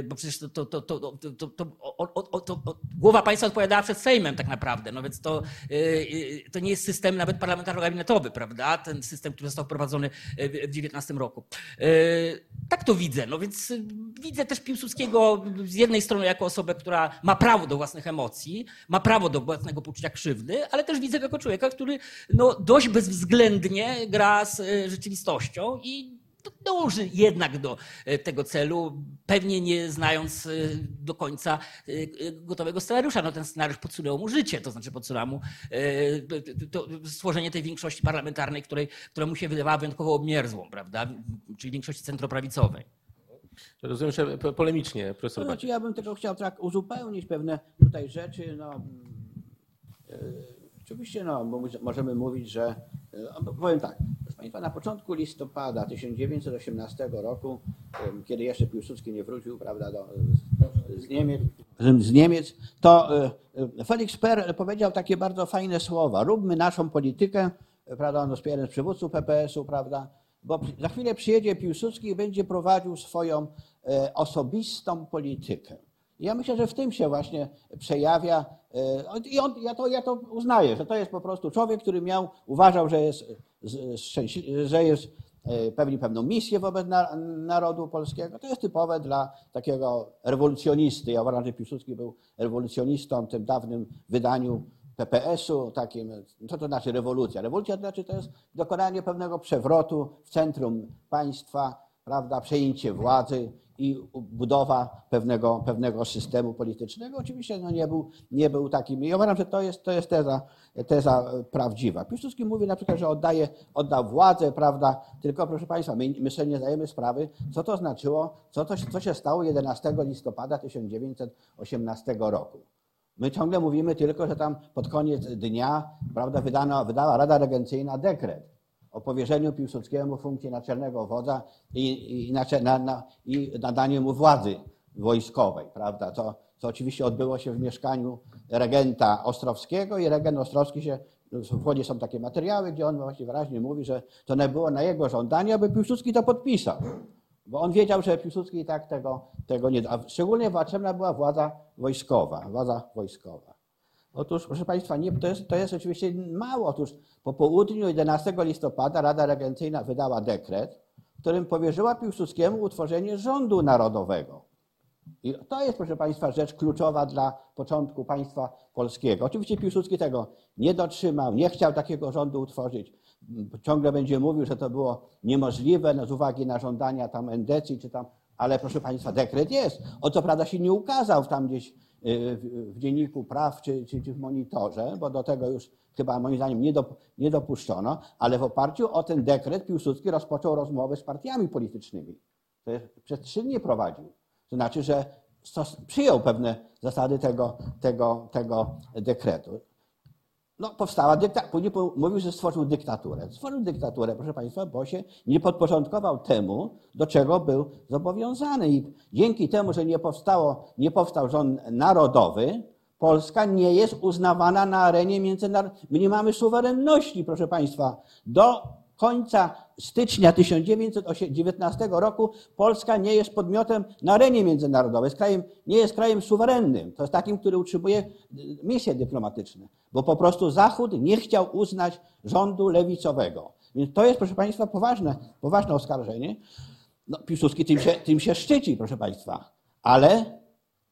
bo przecież to, to, to, to, to, to, to, o, o, o, to, o, głowa państwa odpowiadała przed Sejmem tak naprawdę, no więc to, y, y, to nie jest system nawet parlamentarno-gabinetowy, prawda? Ten system, który został wprowadzony y, w 19 roku. Tak to widzę, no więc widzę też Piłsudskiego z jednej strony jako osobę, która ma prawo do własnych emocji, ma prawo do własnego poczucia krzywdy, ale też widzę go jako człowieka, który no, dość bezwzględnie gra z rzeczywistością i dąży jednak do e, tego celu, pewnie nie znając e, do końca e, gotowego scenariusza. No ten scenariusz podsunął mu życie, to znaczy podsunęło mu to stworzenie tej większości parlamentarnej, której, która mu się wydawała wyjątkowo obmierzłą, prawda? czyli większości centroprawicowej. Rozumiem, że po- polemicznie, profesor To Baciak. znaczy, ja bym tylko chciał tak uzupełnić pewne tutaj rzeczy. No, e, oczywiście no, możemy mówić, że e, powiem tak, proszę Państwa, na początku listopada 1918 roku, kiedy jeszcze Piłsudski nie wrócił prawda, do, z, Niemiec, z Niemiec, to e, Felix Per powiedział takie bardzo fajne słowa. Róbmy naszą politykę, prawda, jest jeden z przywódców PPS-u, prawda, bo za chwilę przyjedzie Piłsudski i będzie prowadził swoją e, osobistą politykę. Ja myślę, że w tym się właśnie przejawia. e, I on, ja, to, ja to uznaję, że to jest po prostu człowiek, który miał, uważał, że jest, że jest e, pełni pewną misję wobec na, narodu polskiego. To jest typowe dla takiego rewolucjonisty. Ja uważam, że Piłsudski był rewolucjonistą w tym dawnym wydaniu PPS-u, takim, co to znaczy rewolucja? Rewolucja to znaczy to jest dokonanie pewnego przewrotu w centrum państwa, prawda, przejęcie władzy i budowa pewnego, pewnego systemu politycznego. Oczywiście no, nie, był, nie był takim. Ja uważam, że to jest, to jest teza, teza prawdziwa. Piłsudski mówi na przykład, że oddaje, oddał władzę, prawda, tylko proszę Państwa, my, my sobie nie zdajemy sprawy, co to znaczyło, co, to, co się stało 11 listopada 1918 roku. My ciągle mówimy tylko, że tam pod koniec dnia prawda, wydano, wydała Rada Regencyjna dekret o powierzeniu Piłsudskiemu funkcji naczelnego wodza i, i, na, na, i nadaniu mu władzy wojskowej, prawda, co, co oczywiście odbyło się w mieszkaniu regenta Ostrowskiego i regent Ostrowski się, w Łodzi są takie materiały, gdzie on właśnie wyraźnie mówi, że to nie było na jego żądanie, aby Piłsudski to podpisał. Bo on wiedział, że Piłsudski i tak tego, tego nie da. Szczególnie potrzebna była władza wojskowa. Władza wojskowa. Otóż, proszę Państwa, nie, to, jest, to jest oczywiście mało. Otóż po południu 11 listopada Rada Regencyjna wydała dekret, którym powierzyła Piłsudskiemu utworzenie rządu narodowego. I to jest, proszę Państwa, rzecz kluczowa dla początku państwa polskiego. Oczywiście Piłsudski tego nie dotrzymał, nie chciał takiego rządu utworzyć. Ciągle będzie mówił, że to było niemożliwe no, z uwagi na żądania tam endecji czy tam, ale proszę Państwa, dekret jest. On co prawda się nie ukazał tam gdzieś w, w dzienniku praw czy, czy, czy w monitorze, bo do tego już chyba moim zdaniem nie, dop, nie dopuszczono, ale w oparciu o ten dekret Piłsudski rozpoczął rozmowy z partiami politycznymi. To jest, przez trzy dni prowadził. To znaczy, że przyjął pewne zasady tego, tego, tego dekretu. No, powstała dyktatura. Później mówił, że stworzył dyktaturę. Stworzył dyktaturę, proszę Państwa, bo się nie podporządkował temu, do czego był zobowiązany. I dzięki temu, że nie, powstało, nie powstał rząd narodowy, Polska nie jest uznawana na arenie międzynarodowej. My nie mamy suwerenności, proszę Państwa. Do końca stycznia 1919 roku Polska nie jest podmiotem na arenie międzynarodowej, jest krajem, nie jest krajem suwerennym. To jest takim, który utrzymuje misje dyplomatyczne, bo po prostu Zachód nie chciał uznać rządu lewicowego. Więc to jest, proszę Państwa, poważne, poważne oskarżenie. No, Piłsudski tym się, tym się szczyci, proszę Państwa, ale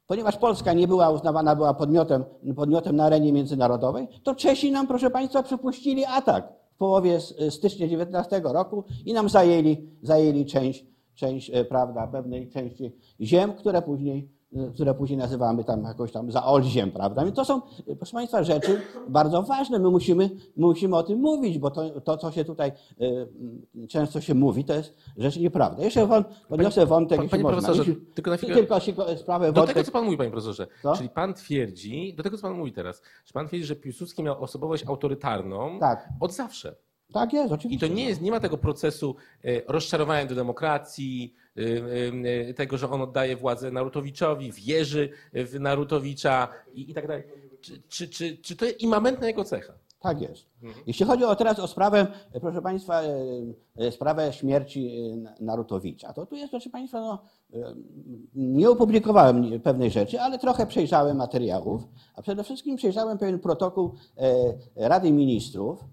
ponieważ Polska nie była uznawana była podmiotem, podmiotem na arenie międzynarodowej, to Czesi nam, proszę Państwa, przypuścili atak połowie s- stycznia 19 roku i nam zajęli, zajęli część, część, e, prawda, pewnej części ziem, które później, e, które później nazywamy tam jakoś tam zaolziem, prawda. Więc to są, proszę Państwa, rzeczy bardzo ważne. My musimy, musimy o tym mówić, bo to, to co się tutaj m, często się mówi, to jest rzecz nieprawda. Jeszcze wą, podniosę wątek, panie można. profesorze, tylko na chwilę- tylko się sprawę Do wątek. tego, co pan mówi, panie profesorze. Co? Czyli pan twierdzi, do tego, co pan mówi teraz, że pan twierdzi, że Piłsudski miał osobowość autorytarną Tak, od zawsze. tak jest, I oczywiście. to nie jest, nie ma tego procesu e, rozczarowania do demokracji, tego, że on oddaje władzę Narutowiczowi, wierzy w Narutowicza i, i tak dalej. Czy, czy, czy, czy to jest imamentna jego cecha? Tak jest. Mhm. Jeśli chodzi o teraz o sprawę, e, proszę Państwa, e, e, sprawę śmierci Narutowicza, to tu jest, proszę Państwa, no, nie opublikowałem pewnej rzeczy, ale trochę przejrzałem materiałów, a przede wszystkim przejrzałem pewien protokół Rady Ministrów,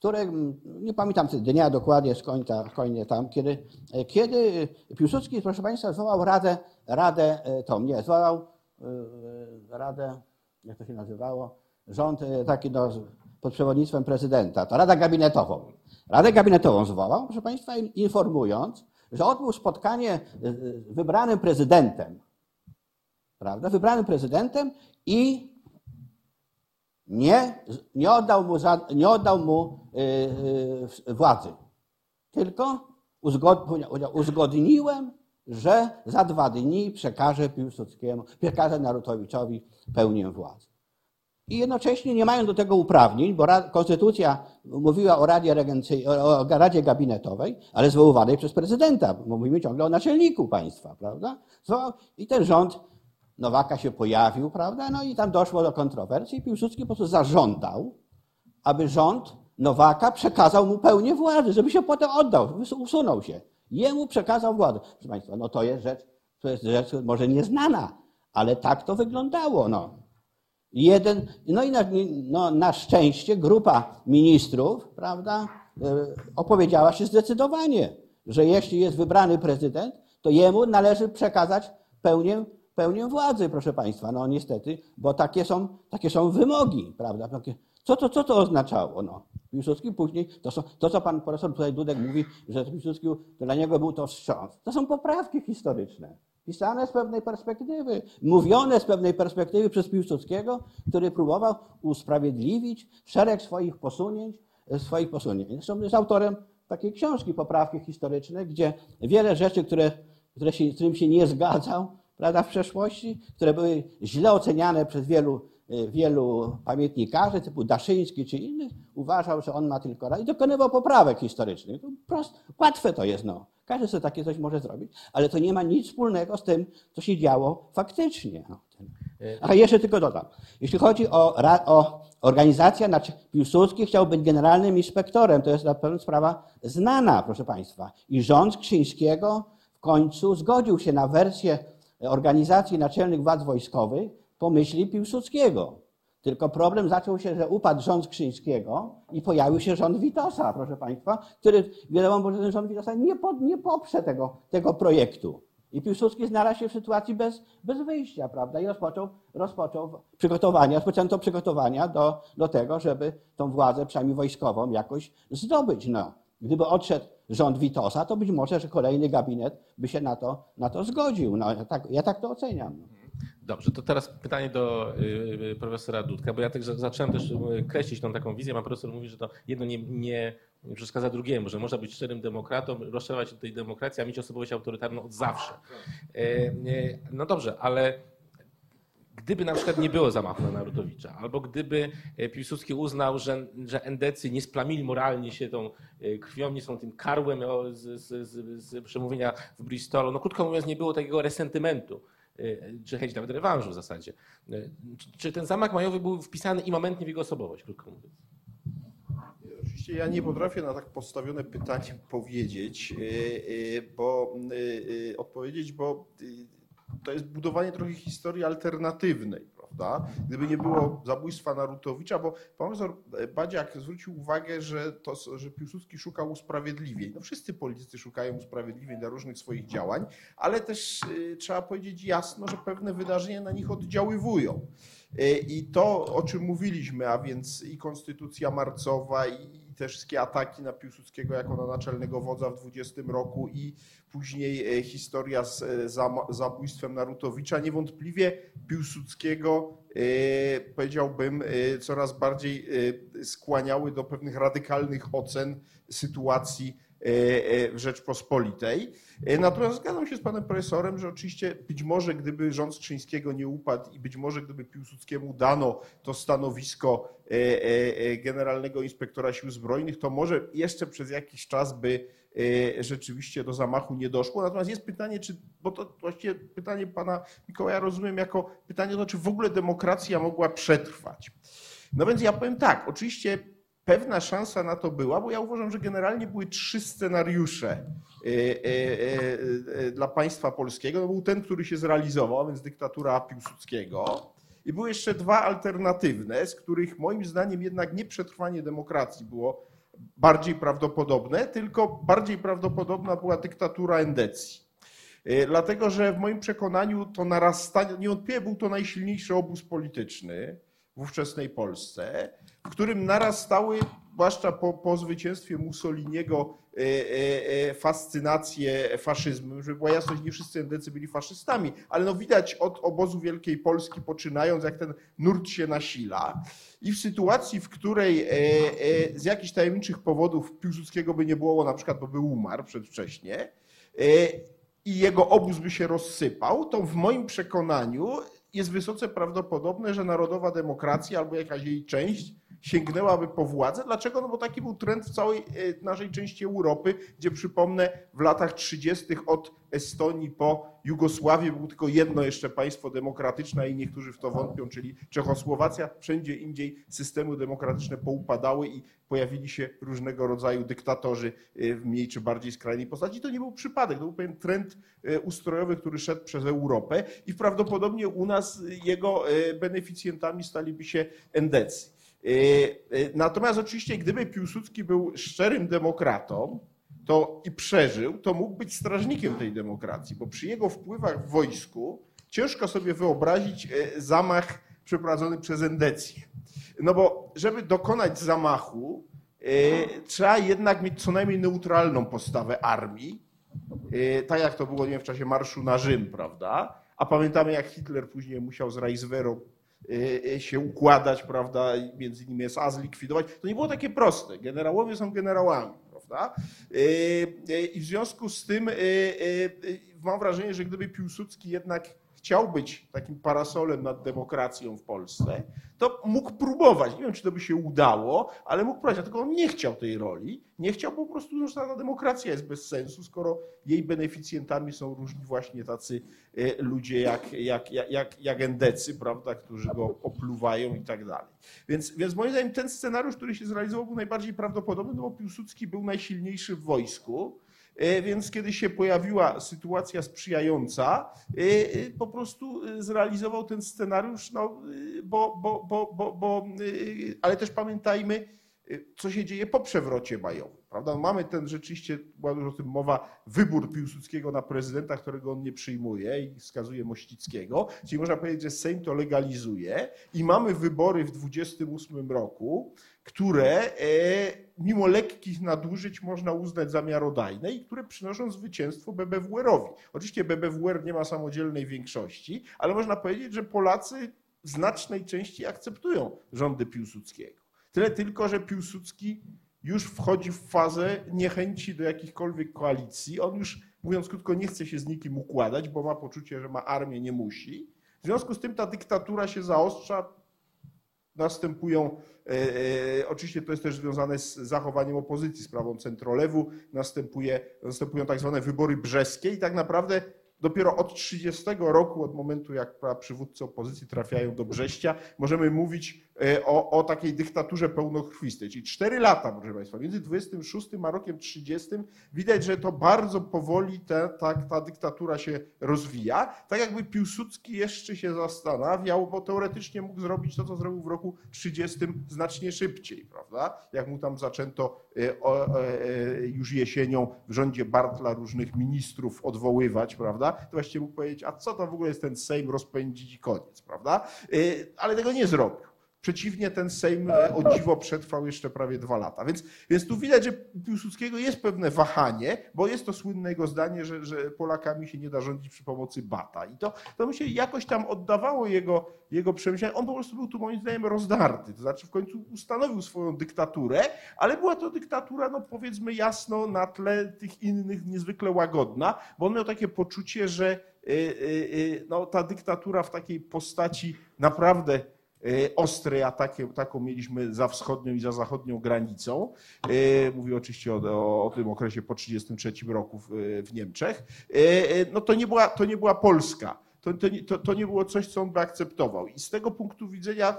które, m, nie pamiętam dnia dokładnie z końca, końca tam, kiedy, e, kiedy Piłsudski, proszę Państwa, zwołał Radę, Radę e, tą, nie, zwołał e, Radę, jak to się nazywało, rząd taki no, pod przewodnictwem prezydenta, to Radę Gabinetową. Radę Gabinetową zwołał, proszę Państwa, in- informując, że odbył spotkanie z wybranym prezydentem, prawda, wybranym prezydentem i nie, nie oddał mu, za, nie oddał mu e, e, władzy, tylko uzgod, uzgodniłem, że za dwa dni przekażę Piłsudskiemu, przekażę Narutowiczowi pełnię władzy. I jednocześnie nie mają do tego uprawnień, bo Konstytucja mówiła o Radzie, o, Radzie Gabinetowej, ale zwoływanej przez prezydenta, bo mówimy ciągle o naczelniku państwa, prawda? I ten rząd Nowaka się pojawił, prawda? No i tam doszło do kontrowersji i Piłsudski po prostu zażądał, aby rząd Nowaka przekazał mu pełnię władzy, żeby się potem oddał, usunął się. Jemu przekazał władzę. Proszę Państwa, no to jest rzecz, to jest rzecz może nieznana, ale tak to wyglądało. No. Jeden, no i na, no, na szczęście grupa ministrów, prawda, e, opowiedziała się zdecydowanie, że jeśli jest wybrany prezydent, to jemu należy przekazać pełnię, pełnię władzy, proszę Państwa. No niestety, bo takie są, takie są wymogi, prawda. Takie, co, to, co to oznaczało? No, Piłsudski później, to, są, to co pan profesor tutaj Dudek mówi, że Piłsudski, dla niego był to wstrząs. To są poprawki historyczne pisane z pewnej perspektywy, mówione z pewnej perspektywy przez Piłsudskiego, który próbował usprawiedliwić szereg swoich posunięć, e, swoich posunięć. Zresztą jest autorem takiej książki Poprawki historyczne, gdzie wiele rzeczy, które, które się, z którym się nie zgadzał prawda, w przeszłości, które były źle oceniane przez wielu, e, wielu pamiętnikarzy, typu Daszyński czy innych, uważał, że on ma tylko rację i dokonywał poprawek historycznych. To prost, łatwe to jest, no. Każdy sobie takie coś może zrobić, ale to nie ma nic wspólnego z tym, co się działo faktycznie. No. A jeszcze tylko dodam. Jeśli chodzi o, o organizację, znaczy Piłsudski chciał być generalnym inspektorem, to jest na pewno sprawa znana, proszę Państwa. I rząd Krzyńskiego w końcu zgodził się na wersję organizacji naczelnych władz wojskowych po myśli Piłsudskiego. Tylko problem zaczął się, że upadł rząd Krzyńskiego i pojawił się rząd Witosa, proszę Państwa, który wiadomo, że ten rząd Witosa nie, po, nie poprze tego, tego projektu. I Piłsudski znalazł się w sytuacji bez, bez wyjścia, prawda? I rozpoczął, rozpoczął przygotowania, rozpoczęto przygotowania do, do tego, żeby tą władzę, przynajmniej wojskową, jakoś zdobyć. No. Gdyby odszedł rząd Witosa, to być może, że kolejny gabinet by się na to, na to zgodził. No, ja, tak, ja tak to oceniam. Dobrze, to teraz pytanie do y, profesora Dudka, bo ja także zacząłem też y, kreślić tą taką wizję. Pan profesor mówi, że to jedno nie, nie przeszkadza drugiemu, że można być szczerym demokratą, rozszerzać tej demokracji, a mieć osobowość autorytarną od zawsze. E, e, No dobrze, ale gdyby na przykład nie było zamachu na Narutowicza, albo gdyby e, Piłsudski uznał, że, że endecy nie splamili moralnie się tą e, krwią, nie są tym karłem z, z, z, z przemówienia w Bristolu, no krótko mówiąc nie było takiego resentymentu, e, czy chęć nawet rewanżu w zasadzie. Czy, ten zamach majowy był wpisany imamentnie w jego osobowość, krótko mówiąc? Oczywiście ja nie potrafię na tak postawione pytanie powiedzieć, bo odpowiedzieć, bo to jest budowanie trochę historii alternatywnej, prawda? Gdyby nie było zabójstwa Narutowicza, bo profesor Badziak zwrócił uwagę, że, to, że Piłsudski szukał usprawiedliwień. No wszyscy politycy szukają usprawiedliwień dla różnych swoich działań, ale też y, trzeba powiedzieć jasno, że pewne wydarzenia na nich oddziaływują. Y, I to, o czym mówiliśmy, a więc i konstytucja marcowa, i te wszystkie ataki na Piłsudskiego jako na naczelnego wodza w 20 roku i później e, historia z e, zabójstwem Narutowicza, niewątpliwie Piłsudskiego e, powiedziałbym coraz bardziej skłaniały do pewnych radykalnych ocen sytuacji Rzeczpospolitej. Natomiast zgadzam się z panem profesorem, że oczywiście być może gdyby rząd Skrzyńskiego nie upadł i być może gdyby Piłsudskiemu dano to stanowisko generalnego inspektora sił zbrojnych, to może jeszcze przez jakiś czas by rzeczywiście do zamachu nie doszło. Natomiast jest pytanie, czy, bo to właściwie pytanie pana Mikołaja rozumiem jako pytanie to, czy w ogóle demokracja mogła przetrwać. No więc ja powiem tak, oczywiście pewna szansa na to była, bo ja uważam, że generalnie były trzy scenariusze e, e, e, dla państwa polskiego. Był ten, który się zrealizował, więc dyktatura Piłsudskiego. I były jeszcze dwa alternatywne, z których moim zdaniem jednak nie przetrwanie demokracji było bardziej prawdopodobne, tylko bardziej prawdopodobna była dyktatura Endecji. Dlatego, że w moim przekonaniu to narastanie, niewątpliwie był to najsilniejszy obóz polityczny w ówczesnej Polsce, w którym narastały, zwłaszcza po, po zwycięstwie Mussoliniego, e, e, e, fascynacje faszyzmem. Żeby była jasność, nie wszyscy endecy byli faszystami, ale no widać od obozu Wielkiej Polski poczynając, jak ten nurt się nasila. I w sytuacji, w której z jakichś tajemniczych powodów Piłsudskiego by nie było, na przykład bo by umarł przedwcześnie, i jego obóz by się rozsypał, to w moim przekonaniu jest wysoce prawdopodobne, że narodowa demokracja albo jakaś jej część sięgnęłaby po władzę. Dlaczego? No bo taki był trend w całej e, naszej części Europy, gdzie przypomnę w latach 30. od Estonii po Jugosławię było tylko jedno jeszcze państwo demokratyczne i niektórzy w to wątpią, czyli Czechosłowacja. Wszędzie indziej systemy demokratyczne poupadały i pojawili się różnego rodzaju dyktatorzy e, w mniej czy bardziej skrajnej postaci. To nie był przypadek, to był pewien trend e, ustrojowy, który szedł przez Europę i prawdopodobnie u nas jego beneficjentami staliby się endecy. Y, y, natomiast oczywiście, gdyby Piłsudski był szczerym demokratą to i przeżył, to mógł być strażnikiem tej demokracji, bo przy jego wpływach w wojsku ciężko sobie wyobrazić y, zamach przeprowadzony przez Endecję. No bo żeby dokonać zamachu, trzeba jednak mieć co najmniej neutralną postawę armii, tak jak to było nie wiem, w czasie marszu na Rzym, prawda? A pamiętamy, jak Hitler później musiał z Reichswehrą y, się układać, prawda, między innymi SA zlikwidować. To nie było takie proste. Generałowie są generałami, prawda? Y, I w związku z tym mam wrażenie, że gdyby Piłsudski jednak chciał być takim parasolem nad demokracją w Polsce, to mógł próbować. Nie wiem, czy to by się udało, ale mógł próbować. Dlatego on nie chciał tej roli. Nie chciał po prostu, że ta demokracja jest bez sensu, skoro jej beneficjentami są różni właśnie tacy e, ludzie jak, jak, jak, jak endecy, prawda, którzy go opluwają i tak dalej. Więc, więc moim zdaniem ten scenariusz, który się zrealizował, był najbardziej prawdopodobny, no bo Piłsudski był najsilniejszy w wojsku. E, więc kiedy się pojawiła sytuacja sprzyjająca, e, e, po prostu zrealizował ten scenariusz, no, bo, bo, bo, bo, bo, ale też pamiętajmy, co się dzieje po przewrocie majowym. Prawda? No, mamy ten rzeczywiście, była dużo o tym mowa, wybór Piłsudskiego na prezydenta, którego on nie przyjmuje i wskazuje Mościckiego. Czyli można powiedzieć, że Sejm to legalizuje i mamy wybory w 28 roku, które e, mimo lekkich nadużyć można uznać za miarodajne i które przynoszą zwycięstwo BBWR-owi. Oczywiście BBWR nie ma samodzielnej większości, ale można powiedzieć, że Polacy w znacznej części akceptują rządy Piłsudskiego. Tyle tylko, że Piłsudski już wchodzi w fazę niechęci do jakichkolwiek koalicji. On już, mówiąc krótko, nie chce się z nikim układać, bo ma poczucie, że ma armię, nie musi. W związku z tym ta dyktatura się zaostrza, następują, e, e, oczywiście to jest też związane z zachowaniem opozycji, sprawą centrolewu, następuje, następują tak zwane wybory brzeskie i tak naprawdę dopiero od 30 roku, od momentu jak przywódcy opozycji trafiają do Brześcia, możemy mówić e, o, o takiej dyktaturze pełnokrwistej. Czyli 4 lata, proszę Państwa, między 26 a rokiem 30 widać, że to bardzo powoli ta, ta, ta dyktatura się rozwija. Tak jakby Piłsudski jeszcze się zastanawiał, bo teoretycznie mógł zrobić to, co zrobił w roku 30 znacznie szybciej, prawda? Jak mu tam zaczęto już jesienią w rządzie Bartla różnych ministrów odwoływać, prawda? To właściwie mógł powiedzieć, a co to w ogóle jest ten Sejm rozpędzić i koniec, prawda? Y, ale tego nie zrobił. Przeciwnie, ten Sejm e, o dziwo przetrwał jeszcze prawie dwa lata. Więc, więc tu widać, że Piłsudskiego jest pewne wahanie, bo jest to słynne jego zdanie, że, że Polakami się nie da rządzić przy pomocy bata. I to, to mi się jakoś tam oddawało jego, jego przemyślenia. On po prostu był tu moim zdaniem rozdarty. To znaczy w końcu ustanowił swoją dyktaturę, ale była to dyktatura, no powiedzmy jasno, na tle tych innych niezwykle łagodna, bo on miał takie poczucie, że y, y, no, ta dyktatura w takiej postaci naprawdę E, ostrej ataki, taką mieliśmy za wschodnią i za zachodnią granicą. E, mówię oczywiście o, o tym okresie po 1933 roku w, w Niemczech. E, no to nie była, to nie była Polska. To, to, to, nie było coś, co on by akceptował. I z tego punktu widzenia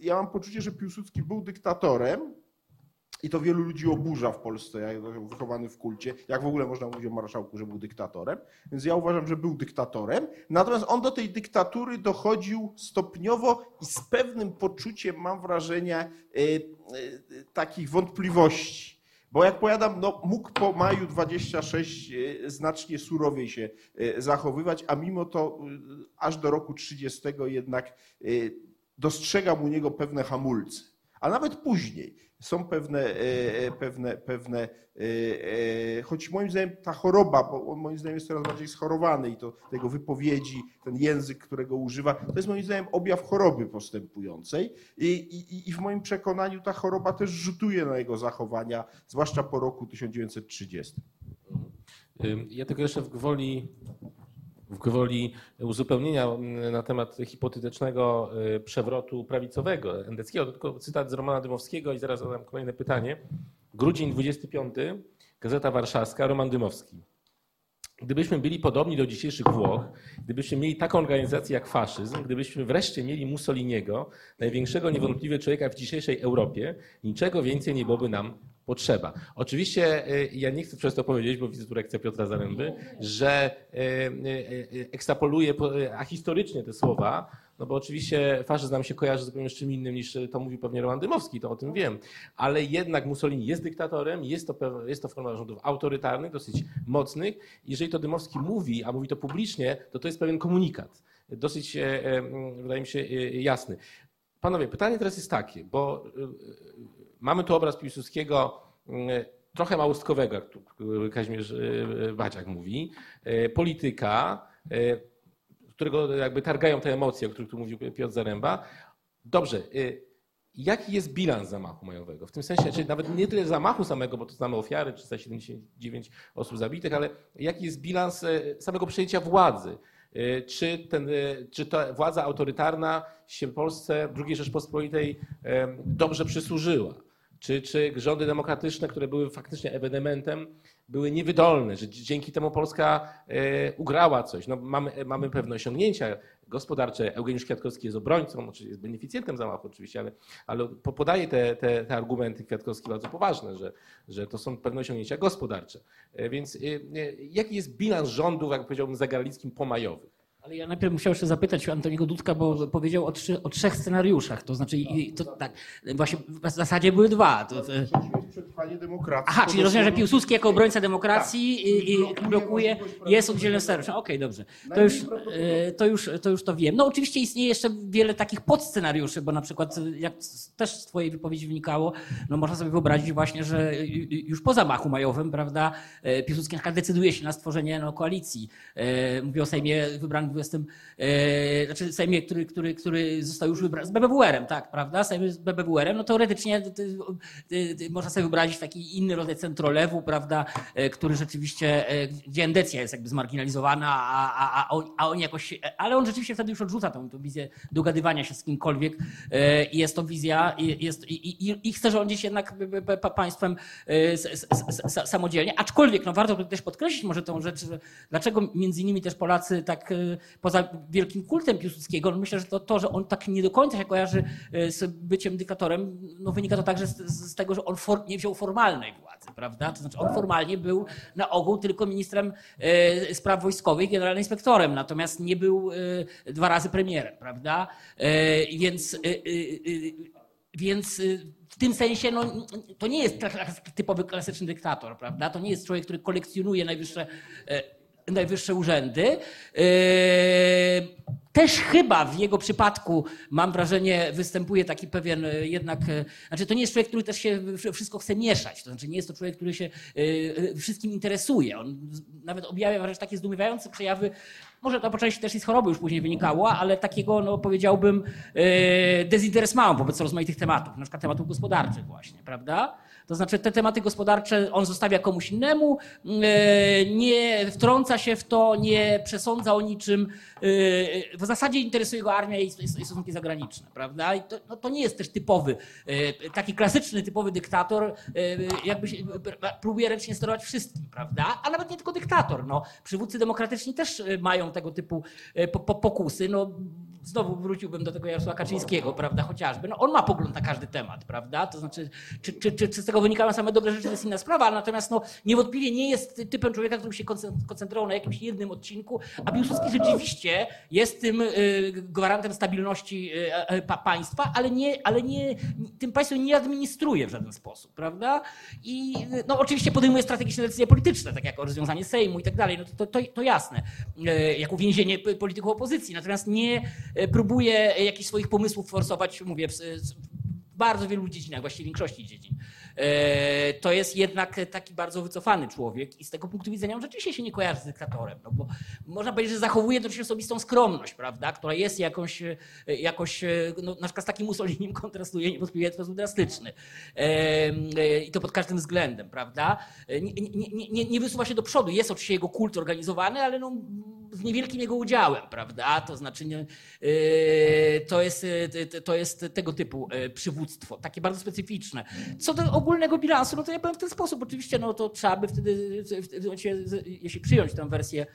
ja mam poczucie, że Piłsudski był dyktatorem, i to wielu ludzi oburza w Polsce, jak wychowany w kulcie, jak w ogóle można mówić o marszałku, że był dyktatorem. Więc ja uważam, że był dyktatorem. Natomiast on do tej dyktatury dochodził stopniowo i z pewnym poczuciem, mam wrażenie, e, e, takich wątpliwości. Bo jak powiadam, no, mógł po maju 26 e, znacznie surowiej się zachowywać, a mimo to aż do roku 30 jednak dostrzegam u niego pewne hamulce. A nawet później są pewne, e, e, pewne, pewne, e, choć moim zdaniem ta choroba, bo on moim zdaniem jest coraz bardziej schorowany i to tego wypowiedzi, ten język, którego używa, to jest moim zdaniem objaw choroby postępującej i, i, i w moim przekonaniu ta choroba też rzutuje na jego zachowania, zwłaszcza po roku 1930. Ja tylko jeszcze w gwoli gwoli uzupełnienia mm, na temat hipotetycznego y, przewrotu prawicowego endeckiego, tylko cytat z Romana Dymowskiego i zaraz zadam kolejne pytanie. Grudzień 25, Gazeta Warszawska, Roman Dymowski. Gdybyśmy byli podobni do dzisiejszych Włoch, gdybyśmy mieli taką organizację jak faszyzm, gdybyśmy wreszcie mieli Mussoliniego, największego niewątpliwie człowieka w dzisiejszej Europie, niczego więcej nie byłoby nam potrzeba. Oczywiście y, ja nie chcę przez to powiedzieć, bo widzę tu lekcję Piotra Zaręby, że y, y, ekstrapoluję ahistorycznie te słowa, no bo oczywiście faszyzm nam się kojarzy zupełnie z czym innym niż to mówił pewnie Roman Dymowski, to o tym wiem. Ale jednak Mussolini jest dyktatorem, jest to, jest to forma rządów autorytarnych, dosyć mocnych. Jeżeli to Dymowski mówi, a mówi to publicznie, to to jest pewien komunikat. Dosyć, e, e, wydaje mi się, e, jasny. Panowie, pytanie teraz jest takie, bo Mamy tu obraz Piłsudskiego trochę małostkowego, jak Kazimierz Baciak mówi, polityka, którego jakby targają te emocje, o których tu mówił Piotr Zaręba. Dobrze, jaki jest bilans zamachu majowego? W tym sensie, czy nawet nie tyle zamachu samego, bo to znamy ofiary, 379 osób zabitych, ale jaki jest bilans samego przejęcia władzy? Czy, ten, czy ta władza autorytarna się Polsce II Rzeczpospolitej dobrze przysłużyła? Czy, czy rządy demokratyczne, które były faktycznie ewenementem, były niewydolne, że dzięki temu Polska e, ugrała coś. No, mamy, mamy pewne osiągnięcia gospodarcze. Eugeniusz Kwiatkowski jest obrońcą, jest beneficjentem zamachu oczywiście, ale, ale podaje te, te, te argumenty Kwiatkowski bardzo poważne, że, że to są pewne osiągnięcia gospodarcze. E, więc e, jaki jest bilans rządów, jak powiedziałbym, zagralickim pomajowych? Ale ja najpierw musiał jeszcze zapytać Antoniego Dudka, bo powiedział o, trzy, o trzech scenariuszach. To znaczy, to, tak, właśnie w zasadzie były dwa. To, to... Przetrwanie demokracji. Aha, czyli rozumiem, że Piłsudski jako obrońca demokracji tak. i, i blokuje, jest oddzielnym scenariuszem. Okej, okay, dobrze. To już, e, to, już, to już to wiem. No oczywiście istnieje jeszcze wiele takich podscenariuszy, bo na przykład, jak też z twojej wypowiedzi wynikało, no można sobie wyobrazić właśnie, że już po zamachu majowym, prawda, e, Piłsudski na decyduje się na stworzenie no, koalicji. E, mówię o Sejmie wybranym 20, e, znaczy Sejmie, który, który, który został już wybrany, z BBWR-em, tak, prawda? Sejm z BBWR-em, no teoretycznie ty, ty, ty, można sobie wyobrazić taki inny rodzaj centrolewu, prawda, e, który rzeczywiście, e, gdzie endecja jest jakby zmarginalizowana, a, a, a, on, a on jakoś, ale on rzeczywiście wtedy już odrzuca tą, tą wizję dogadywania się z kimkolwiek e, i jest to wizja, i, jest, i, i, i chce rządzić jednak państwem e, samodzielnie, aczkolwiek no warto też podkreślić może tą rzecz, że dlaczego między innymi też Polacy tak e, poza wielkim kultem Piłsudskiego, no myślę, że to, to, że on tak nie do końca się kojarzy e, z byciem dyktatorem, no wynika to także z, z tego, że on for, nie wziął formalnej władzy, prawda? To znaczy on formalnie był na ogół tylko ministrem e, spraw wojskowych, generalnym inspektorem, natomiast nie był e, dwa razy premierem, prawda? Więc więc w tym sensie no, to nie jest typowy klasyczny dyktator, prawda? To nie jest człowiek, który kolekcjonuje najwyższe, najwyższe urzędy. E, Też chyba w jego przypadku, mam wrażenie, występuje taki pewien e, jednak, e, znaczy to nie jest człowiek, który też się wszystko chce mieszać, to znaczy nie jest to człowiek, który się wszystkim interesuje. On nawet objawia wręcz takie zdumiewające przejawy może to po części też i z choroby już później wynikało, ale takiego, no powiedziałbym, dezinteresmału wobec rozmaitych tematów, na przykład tematów gospodarczych właśnie, prawda? To znaczy te tematy gospodarcze on zostawia komuś innemu, e, nie wtrąca się w to, nie przesądza o niczym. e, W zasadzie interesuje go armia i stosunki zagraniczne, prawda? I to, no to nie jest też typowy, e, taki klasyczny, typowy dyktator, jakby się, próbuje ręcznie sterować wszystkim, prawda? A nawet nie tylko dyktator. No, przywódcy demokratyczni też mają tego typu po, po, pokusy. No, znowu wróciłbym do tego Jarosława Kaczyńskiego, prawda, chociażby. No, on ma pogląd na każdy temat, prawda? To znaczy, czy, czy, czy, czy z tego wynikają same dobre rzeczy, to jest inna sprawa, natomiast no, niewątpiewie nie jest typem człowieka, który się koncen- koncentrował na jakimś jednym odcinku, a Piłsudski rzeczywiście jest tym y, gwarantem stabilności y, e, pa, państwa, ale, nie, ale nie, tym państwem nie administruje w żaden sposób, prawda? I no, oczywiście podejmuje strategiczne decyzje polityczne, tak jak rozwiązanie Sejmu i tak dalej, no to, to, to jasne, y, jak uwięzienie p- polityków opozycji, natomiast nie próbuje jakichś swoich pomysłów forsować, mówię, w, w bardzo wielu dziedzinach, właściwie większości dziedzin. E, To jest jednak taki bardzo wycofany człowiek i z tego punktu widzenia on rzeczywiście się nie kojarzy z dyktatorem, no bo można powiedzieć, że zachowuje dość osobistą skromność, prawda, która jest jakąś, e, jakoś e, no, na przykład z takim Mussolinim kontrastuje niewątpliwie w sposób drastyczny. I to pod każdym względem, prawda. Nie, nie, nie- nie, wysuwa się do przodu. Jest oczywiście jego kult organizowany, ale no, z niewielkim jego udziałem, prawda? To znaczy to, jest, to jest tego typu przywództwo, takie bardzo specyficzne. Co do ogólnego bilansu, no to ja powiem w ten sposób. Oczywiście no to trzeba by wtedy, jeśli przyjąć tę wersję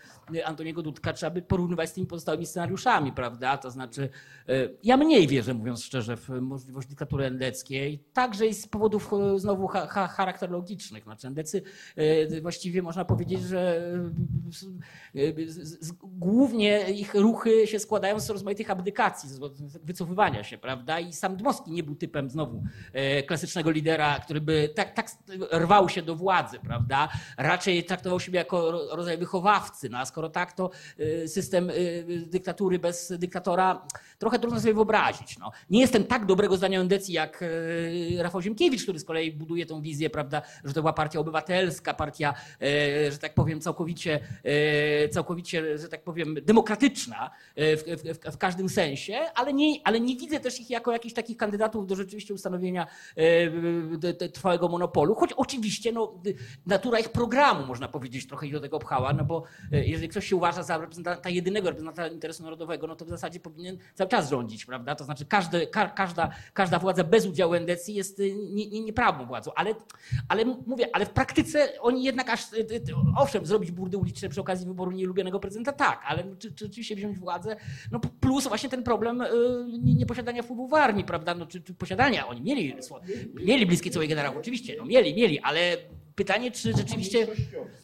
Antoniego Dudka, trzeba by porównywać z tymi pozostałymi scenariuszami, prawda? To znaczy e, ja mniej wierzę, mówiąc szczerze, w możliwość dyktatury endeckiej, także i z powodów e, znowu ha, ha, charakterologicznych. Znaczy endecy właściwie można powiedzieć, że głównie ich ruchy się składają z rozmaitych abdykacji, z wycofywania się, prawda? I sam Dmowski nie był typem znowu klasycznego lidera, który by tak, tak rwał się do władzy, prawda? Raczej traktował siebie jako ro- rodzaj wychowawcy, no a skoro tak, to e, system e, dyktatury bez dyktatora trochę trudno sobie wyobrazić. No. Nie jestem tak dobrego zdania o Endecji jak e, Rafał Ziemkiewicz, który z kolei buduje tą wizję, prawda, że to była partia obywatelska, partia, że tak powiem, całkowicie, całkowicie, że tak powiem, demokratyczna w, w, w każdym sensie, ale nie, ale nie widzę też ich jako jakichś takich kandydatów do rzeczywiście ustanowienia trwałego monopolu, choć oczywiście no, natura ich programu, można powiedzieć, trochę ich do tego pchała, no bo e, jeżeli ktoś się uważa za reprezentanta jedynego reprezentanta interesu narodowego, no to w zasadzie powinien cały czas rządzić, prawda? To znaczy ka, każda, każda władza bez udziału endecji jest y, nie, nie, władzą, ale, ale mówię, ale w praktyce oni jednak aż, y, owszem, zrobić burdy uliczne przy okazji wyboru nieulubionego prezydenta, tak, ale czy, czy rzeczywiście wziąć władzę, no plus właśnie ten problem nie- nieposiadania wpływu w armii, prawda, no czy, czy posiadania, oni mieli, mieli bliskie całej generał, oczywiście, no mieli, mieli, ale pytanie, czy rzeczywiście,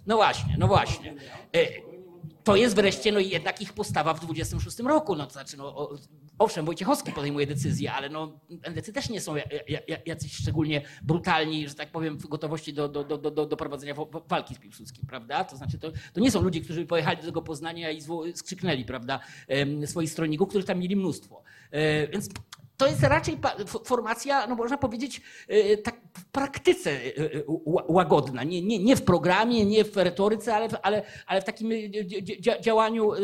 no właśnie, no właśnie. Y, to jest wreszcie no, jednak ich postawa w 26 roku. No, to znaczy, no, owszem, Wojciechowski podejmuje decyzje, ale no, NDC też nie są ja- ja- ja- jacyś szczególnie brutalni, że tak powiem, w gotowości do, do, do, do, do prowadzenia walki z Piłsudskim, prawda? To znaczy, to, to nie są ludzie, którzy pojechali do tego Poznania i skrzyknęli, prawda, swoich stronników, których tam mieli mnóstwo. E, Więc to jest raczej formacja, no można powiedzieć, e, tak w praktyce e, e, ła- łagodna. Nie, nie, nie w programie, nie w retoryce, ale w, ale, ale w takim e, dzia- dzia- działaniu e, e,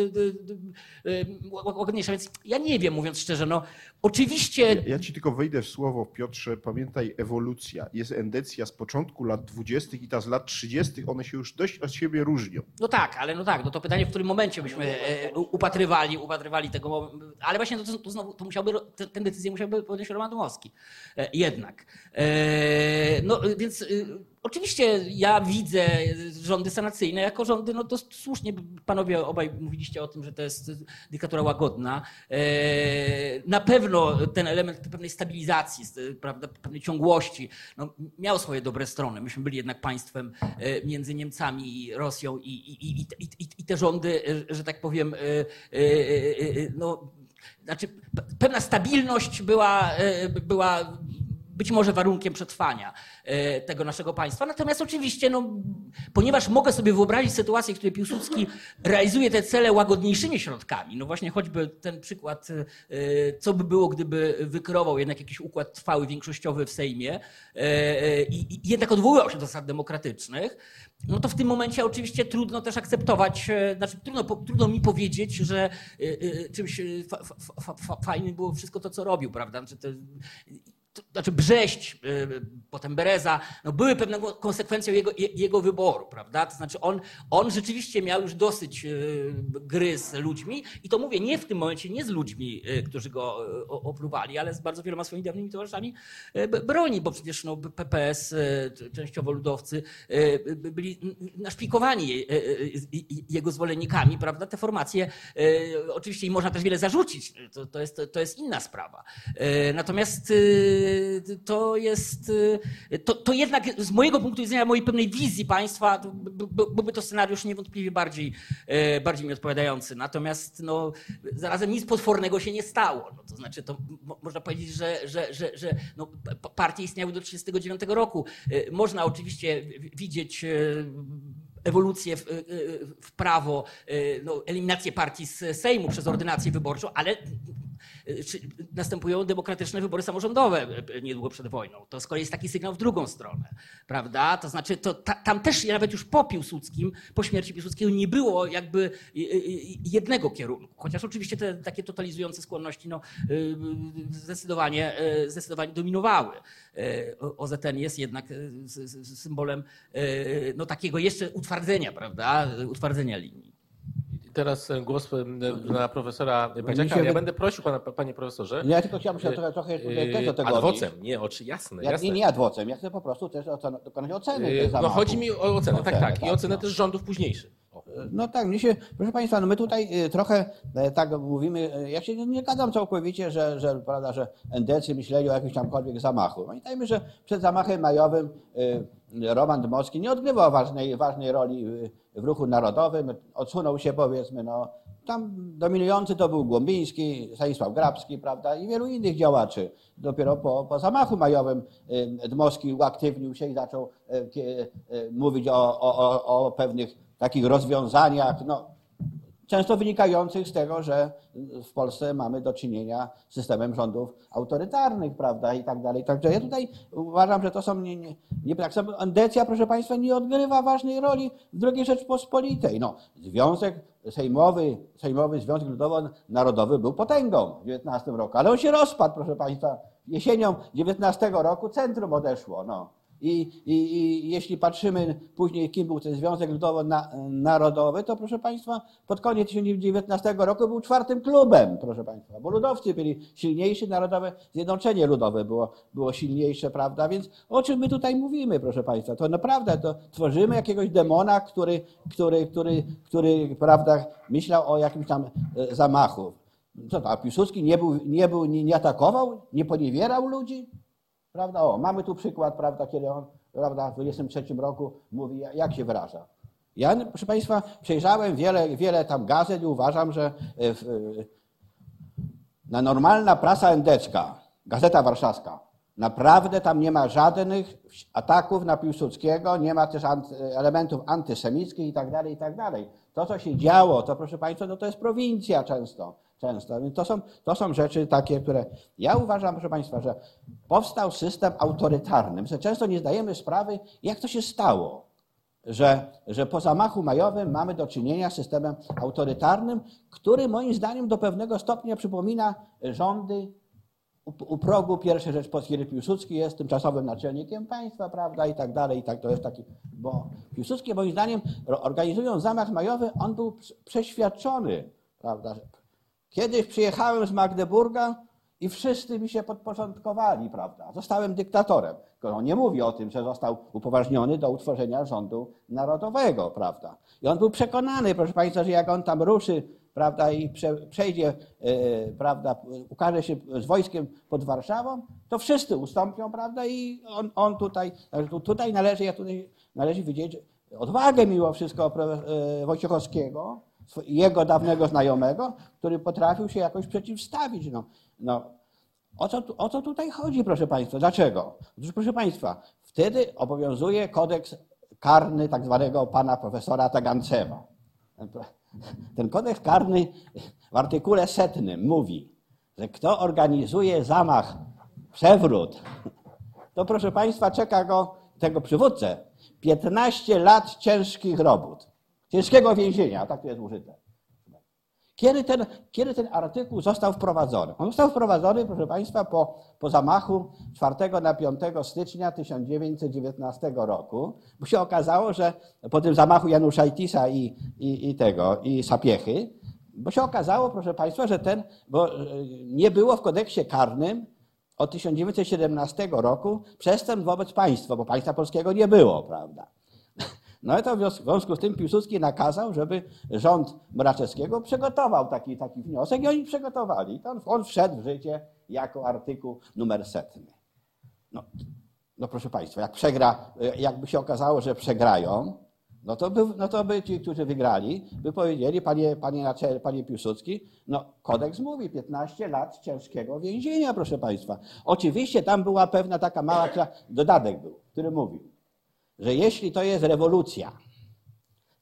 e, ła- łagodniejszym. Więc ja nie wiem, mówiąc szczerze, no oczywiście Ja, ja ci tylko wejdę w słowo, Piotrze. Pamiętaj, ewolucja. Jest endecja z początku lat 20. i ta z lat 30. One się już dość od siebie różnią. No tak, ale no tak, no to pytanie, w którym momencie byśmy e, upatrywali, upatrywali tego, ale właśnie to, to znowu, to musiałby, tę tę decyzję musiałby podjąć Roman Dmowski. E, Jednak. E, No więc y, oczywiście ja widzę rządy sanacyjne jako rządy, no to słusznie panowie obaj mówiliście o tym, że to jest dyktatura łagodna. E, Na pewno ten element pewnej stabilizacji, st- prawda, pewnej ciągłości, no, miał swoje dobre strony. Myśmy byli jednak państwem e, między Niemcami i Rosją i, i, i, i, i, te rządy, e, że tak powiem, e, e, e, e, no, znaczy pe- pewna stabilność była, e, była być może warunkiem przetrwania e, tego naszego państwa. Natomiast oczywiście, no, ponieważ mogę sobie wyobrazić sytuację, w której Piłsudski realizuje te cele łagodniejszymi środkami, no właśnie choćby ten przykład, e, co by było, gdyby wykreował jednak jakiś układ trwały, większościowy w Sejmie i jednak odwoływał się do zasad demokratycznych, no to w tym momencie oczywiście trudno też akceptować, e, znaczy trudno, trudno mi powiedzieć, że e, e, czymś fa, fa, fa, fajnym było wszystko to, co robił, prawda? Znaczy, to, to, znaczy Brześć, y, potem Bereza, no były pewną konsekwencją jego, je- jego wyboru, prawda? To znaczy on, on rzeczywiście miał już dosyć y, gry z ludźmi i to mówię nie w tym momencie, nie z ludźmi, y, którzy go opluwali, ale z bardzo wieloma swoimi dawnymi towarzyszami broni, bo przecież no, PPS, częściowo ludowcy, by- byli naszpikowani jego zwolennikami, prawda? Te formacje, oczywiście im można też wiele zarzucić, to, to, jest, to jest inna sprawa. Natomiast to jest, y, to, to jednak z mojego punktu widzenia, mojej pewnej wizji państwa, byłby to scenariusz niewątpliwie bardziej, y, bardziej mi odpowiadający. Natomiast no, zarazem nic potwornego się nie stało. No, to znaczy, to mo- można powiedzieć, że, że, że, że no, partie istniały do 1939 roku. Y, Można oczywiście widzieć y, ewolucję w, y, w prawo, y, no, eliminację partii z Sejmu przez ordynację wyborczą, ale y, następują demokratyczne wybory samorządowe y, niedługo przed wojną. To z kolei jest taki sygnał w drugą stronę, prawda? To znaczy, to, ta, tam też nawet już po Piłsudskim, po śmierci Piłsudskiego nie było jakby y, y, y, jednego kierunku, chociaż oczywiście te takie totalizujące skłonności no, y, zdecydowanie, y, zdecydowanie dominowały. Y, OZN jest jednak y, symbolem y, no, takiego jeszcze utwardzenia, prawda? Utwardzenia linii. Teraz e, głos e, na profesora Padziaka. się Ja będę prosił pana, panie profesorze. Ja tylko chciałbym się trochę, trochę tutaj też do tego. Adwocem, nie oczy, jasne, Ja, jasne. nie, nie adwocem, ja chcę po prostu też ocen, dokonać oceny No chodzi mi o ocenę, tak, Ocenę, tak. I tak, ocenę no. też rządów późniejszych. No tak, mnie się, proszę Państwa, no my tutaj trochę e, tak mówimy, e, ja się nie- zgadzam całkowicie, że, że, prawda, że endecy myśleli o jakimś tamkolwiek zamachu. Pamiętajmy, że przed zamachem majowym Roman Dmowski nie odgrywał ważnej, ważnej roli w ruchu narodowym, odsunął się powiedzmy, no tam dominujący to był Głąbiński, Stanisław Grabski, prawda, i wielu innych działaczy. Dopiero po, po zamachu majowym y, Dmowski uaktywnił się i zaczął y, y, mówić o, o, o, o pewnych takich rozwiązaniach, no, często wynikających z tego, że w Polsce mamy do czynienia z systemem rządów autorytarnych, prawda, i tak dalej. Także ja tutaj uważam, że to są nie, nie, nie tak samo. Proszę Państwa, nie odgrywa ważnej roli w II Rzeczpospolitej. No, Związek Sejmowy, Sejmowy Związek Ludowo-Narodowy był potęgą w XIX roku, ale on się rozpadł, proszę Państwa. Jesienią XIX roku centrum odeszło, no. I, i, I jeśli patrzymy później, kim był ten Związek Ludowo-Narodowy, to proszę Państwa, pod koniec 1919 roku był czwartym klubem, proszę Państwa, bo ludowcy byli silniejsi, Narodowe Zjednoczenie Ludowe było, było silniejsze, prawda? Więc o czym my tutaj mówimy, proszę Państwa? To naprawdę to tworzymy jakiegoś demona, który, który, który, który prawda, myślał o jakimś tam e, zamachu. Co to, a Piłsudski nie, był, nie, był, nie, nie atakował, nie poniewierał ludzi? Prawda? O, mamy tu przykład, prawda, kiedy on prawda, w 23 roku mówi, jak się wyraża. Ja, proszę Państwa, przejrzałem wiele, wiele tam gazet i uważam, że e, na normalna prasa endecka, Gazeta Warszawska, naprawdę tam nie ma żadnych ataków na Piłsudskiego, nie ma też elementów antysemickich i tak dalej, i tak dalej. To, co się działo, to proszę Państwa, no to jest prowincja często. Często. To są, to są rzeczy takie, które ja uważam, proszę Państwa, że powstał system autorytarny. My często nie zdajemy sprawy, jak to się stało, że, że po zamachu majowym mamy do czynienia z systemem autorytarnym, który moim zdaniem do pewnego stopnia przypomina rządy u, progu pierwszej Rzeczpospolitej Piłsudski jest tymczasowym naczelnikiem państwa, prawda, i tak dalej, i tak to jest taki, bo Piłsudski moim zdaniem organizując zamach majowy, on był przeświadczony, prawda, kiedyś przyjechałem z Magdeburga i wszyscy mi się podporządkowali, prawda, zostałem dyktatorem. On nie mówi o tym, że został upoważniony do utworzenia rządu narodowego, prawda. I on był przekonany, proszę Państwa, że jak on tam ruszy prawda, i prze, przejdzie, e, prawda, ukaże się z wojskiem pod Warszawą, to wszyscy ustąpią, prawda, i on, on tutaj, tutaj należy, ja tutaj należy widzieć odwagę mimo wszystko e, Wojciechowskiego, jego dawnego znajomego, który potrafił się jakoś przeciwstawić. No, no. O, co, o co tutaj chodzi, proszę Państwa? Dlaczego? Otóż, proszę Państwa, wtedy obowiązuje kodeks karny tak zwanego pana profesora Tagancewa. Ten kodeks karny w artykule setnym mówi, że kto organizuje zamach, przewrót, to proszę Państwa czeka go, tego przywódcę, 15 lat ciężkich robót, ciężkiego więzienia, tak to jest użyte. Kiedy ten, kiedy ten artykuł został wprowadzony? On został wprowadzony, proszę Państwa, po, po zamachu 4 na 5 stycznia 1919 roku, bo się okazało, że po tym zamachu Januszajtisa i, i, i tego, i Sapiechy, bo się okazało, proszę Państwa, że ten, bo e, nie było w kodeksie karnym od 1917 roku przestępstw wobec państwa, bo państwa polskiego nie było, prawda? No i to w związku z tym Piłsudski nakazał, żeby rząd Mraczewskiego przygotował taki, taki wniosek i oni przygotowali. To on, on wszedł w życie jako artykuł numer setny. No, no proszę Państwa, jak przegra, jakby się okazało, że przegrają, no to, by, no to by ci, którzy wygrali, by powiedzieli, panie, panie, panie Piłsudski, no kodeks mówi 15 lat ciężkiego więzienia, proszę Państwa. Oczywiście tam była pewna taka mała, dodatek był, który mówił, że jeśli to jest rewolucja,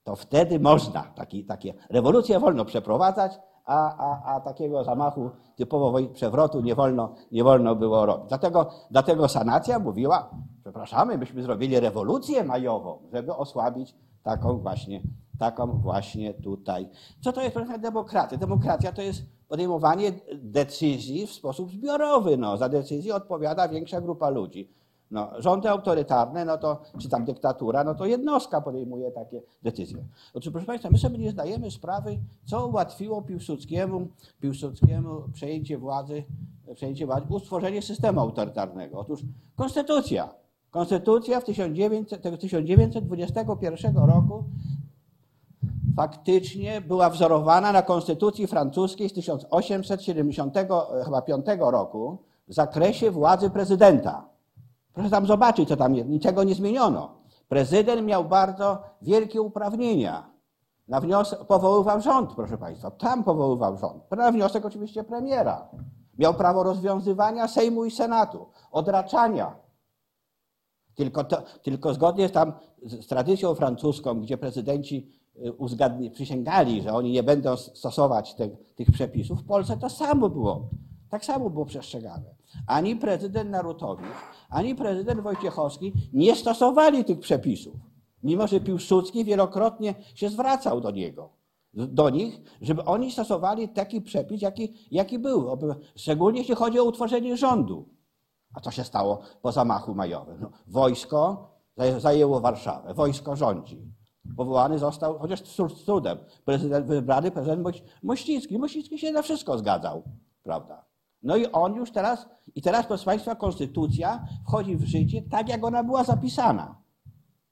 to wtedy można, taki, takie rewolucje wolno przeprowadzać, a, a, a takiego zamachu typowo przewrotu nie wolno, nie wolno było robić. Dlatego, dlatego sanacja mówiła, przepraszamy, byśmy zrobili rewolucję majową, żeby osłabić taką właśnie, taką właśnie tutaj. Co to jest proszę, demokracja? Demokracja to jest podejmowanie decyzji w sposób zbiorowy. No. Za decyzję odpowiada większa grupa ludzi. No, rządy autorytarne, no to, czy tam dyktatura, no to jednostka podejmuje takie decyzje. Otóż, proszę Państwa, my sobie nie zdajemy sprawy, co ułatwiło Piłsudskiemu, Piłsudskiemu przejęcie władzy, przejęcie władzy, utworzenie systemu autorytarnego. Otóż konstytucja. Konstytucja w 1900, 1921 roku faktycznie była wzorowana na konstytucji francuskiej z 1875 roku w zakresie władzy prezydenta. Proszę tam zobaczyć, co tam jest. Niczego nie zmieniono. Prezydent miał bardzo wielkie uprawnienia. Na wniosek powoływał rząd, proszę Państwa. Tam powoływał rząd. Na wniosek oczywiście premiera. Miał prawo rozwiązywania Sejmu i Senatu, odraczania. Tylko, to, tylko zgodnie tam z tradycją francuską, gdzie prezydenci y, uzgadni, przysięgali, że oni nie będą stosować te, tych przepisów, w Polsce to samo było. Tak samo było przestrzegane. Ani prezydent Narutowicz, ani prezydent Wojciechowski nie stosowali tych przepisów, mimo że Piłsudski wielokrotnie się zwracał do niego, do nich, żeby oni stosowali taki przepis, jaki, jaki był, szczególnie jeśli chodzi o utworzenie rządu. A co się stało po zamachu majowym? No, wojsko zajęło Warszawę, wojsko rządzi. Powołany został, chociaż z trudem, prezydent wybrany, prezydent Mościcki. Mościcki się na wszystko zgadzał, prawda? No i on już teraz, i teraz proszę Państwa, konstytucja wchodzi w życie tak, jak ona była zapisana.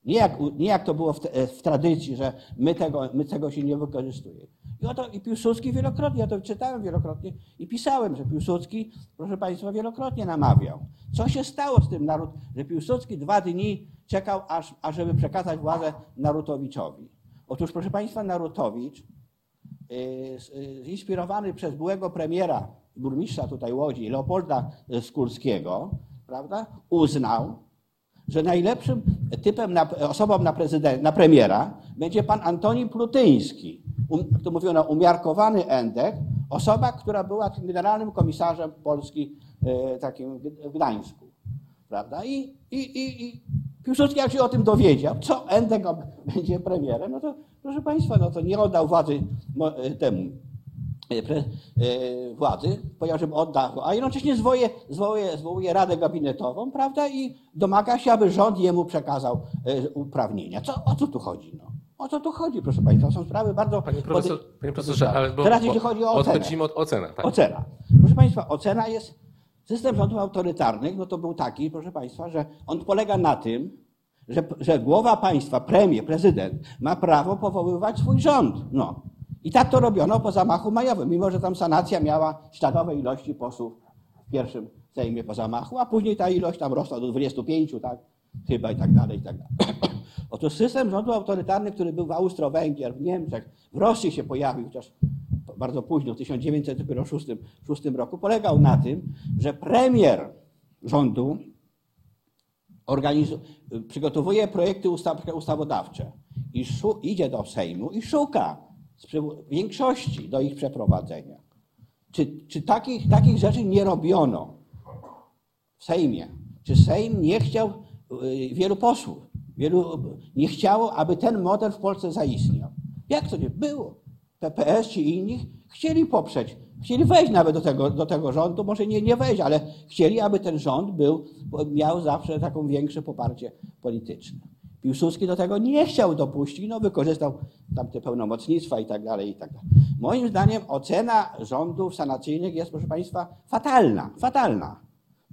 Nie jak, nie jak to było w, w tradycji, że my tego, my tego się nie wykorzystuje. I oto i Piłsudski wielokrotnie, ja to czytałem wielokrotnie i pisałem, że Piłsudski, proszę Państwa, wielokrotnie namawiał. Co się stało z tym naród, że Piłsudski dwa dni czekał, aż, ażeby przekazać władzę Narutowiczowi. Otóż, proszę Państwa, Narutowicz, yy, zinspirowany przez byłego premiera burmistrza tutaj Łodzi, Leopolda Skurskiego, prawda, uznał, że najlepszym typem, na, osobą na, na premiera będzie pan Antoni Plutyński. Um, to mówiono umiarkowany endek Osoba, która była generalnym komisarzem Polski e, takim w Gdańsku. Prawda? I, i, i, i Piłsudski jak się o tym dowiedział, co Endek będzie premierem, no to proszę Państwa, no to nie oddał władzy e, temu e, e, władzy, powiedział, żeby oddał, a jednocześnie zwołuje, zwołuje, zwołuje Radę Gabinetową, prawda, i domaga się, aby rząd jemu przekazał e, uprawnienia. Co, o co tu chodzi? No? O co tu chodzi, proszę Państwa? Są sprawy bardzo... Panie, profesor, pody- panie profesorze, ale bo, Teraz jeśli chodzi o ocenę. odchodzimy od oceny. Tak? Ocena. Proszę Państwa, ocena jest. System rządów autorytarnych, no to był taki, proszę Państwa, że on polega na tym, że, że głowa państwa, premier, prezydent ma prawo powoływać swój rząd. No. I tak to robiono po zamachu majowym, mimo że tam sanacja miała śladowe ilości posłów w pierwszym Sejmie po zamachu, a później ta ilość tam rosła do 25, tak? Chyba i tak dalej, i tak dalej. Otóż system rządu autorytarny, który był w Austro-Węgier, w Niemczech, w Rosji się pojawił, chociaż bardzo późno, w 1906 roku, polegał na tym, że premier rządu przygotowuje projekty ustaw, ustawodawcze i idzie do Sejmu i szuka większości do ich przeprowadzenia. Czy, czy takich, takich rzeczy nie robiono w Sejmie? Czy Sejm nie chciał, y, wielu posłów, wielu nie chciało, aby ten model w Polsce zaistniał? Jak to nie było? PPS czy inni chcieli poprzeć, chcieli wejść nawet do tego, do tego rządu, może nie, nie wejść, ale chcieli, aby ten rząd był, miał zawsze taką większe poparcie polityczne. Piłsudski do tego nie chciał dopuścić, no wykorzystał tamte pełnomocnictwa i tak dalej, i tak dalej. Moim zdaniem ocena rządów sanacyjnych jest, proszę Państwa, fatalna, fatalna.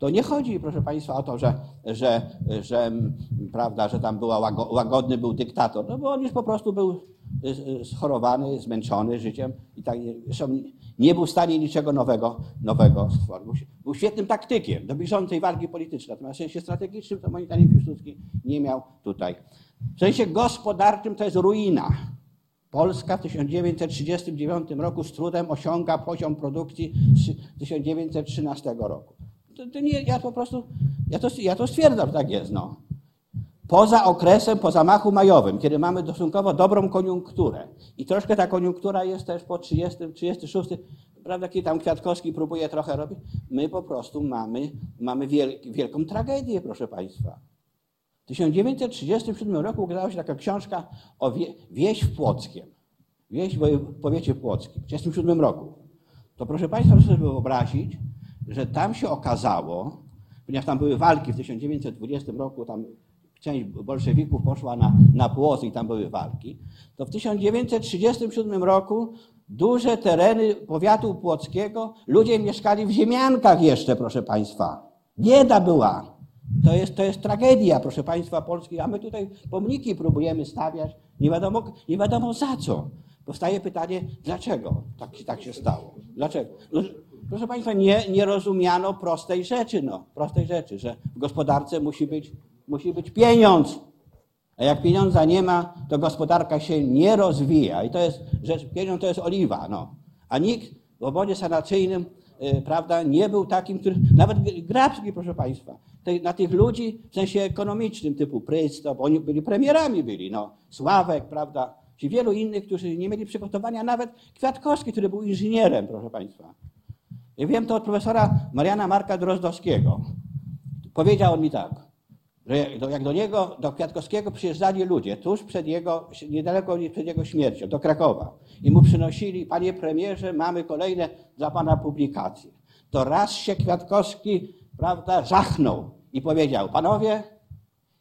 To nie chodzi, proszę Państwa, o to, że, że, że, mm, prawda, że tam była łago- łagodny był dyktator, no bo on już po prostu był schorowany, zmęczony życiem i tak, nie był w stanie niczego nowego, nowego stworzyć. Był, świetnym taktykiem do bieżącej walki politycznej, natomiast w sensie strategicznym to moim zdaniem Piłsudski nie miał tutaj. W sensie gospodarczym to jest ruina. Polska w 1939 roku z trudem osiąga poziom produkcji z 1913 roku. To, to nie, ja po prostu, ja to, ja to stwierdzam, tak jest. No. Poza okresem, po zamachu majowym, kiedy mamy stosunkowo dobrą koniunkturę i troszkę ta koniunktura jest też po 30, 36, prawda, kiedy tam Kwiatkowski próbuje trochę robić, my po prostu mamy, mamy wiel, wielką tragedię, proszę Państwa. W 1937 roku ukazała się taka książka o wie, wieś w Płockiem. Wieś w powiecie płockim, w 1937 roku. To proszę Państwa, proszę sobie wyobrazić, że tam się okazało, ponieważ tam były walki w 1920 roku, tam część bolszewików poszła na, na i tam były walki, to w 1937 roku duże tereny powiatu płockiego, ludzie mieszkali w ziemiankach jeszcze, proszę Państwa. Bieda była. To jest, to jest tragedia, proszę Państwa, Polski, a my tutaj pomniki próbujemy stawiać, nie wiadomo, nie wiadomo za co. Powstaje pytanie, dlaczego tak, tak się stało? Dlaczego? No, proszę Państwa, nie, nie rozumiano prostej rzeczy, no, prostej rzeczy, że w gospodarce musi być, musi być pieniądz. A jak pieniądza nie ma, to gospodarka się nie rozwija. I to jest rzecz, pieniądz to jest oliwa, no. A nikt w obozie sanacyjnym, y, prawda, nie był takim, który, nawet Grabski, proszę Państwa, tej, na tych ludzi w sensie ekonomicznym, typu Prysto, bo oni byli premierami, byli, no, Sławek, prawda, czy wielu innych, którzy nie mieli przygotowania, nawet Kwiatkowski, który był inżynierem, proszę Państwa. Ja wiem to od profesora Mariana Marka Drozdowskiego. Powiedział on mi tak, jak do, niego, do Kwiatkowskiego przyjeżdżali ludzie tuż przed jego, niedaleko przed jego śmiercią, do Krakowa i mu przynosili, panie premierze, mamy kolejne dla pana publikacje. To raz się Kwiatkowski, prawda, żachnął i powiedział, panowie,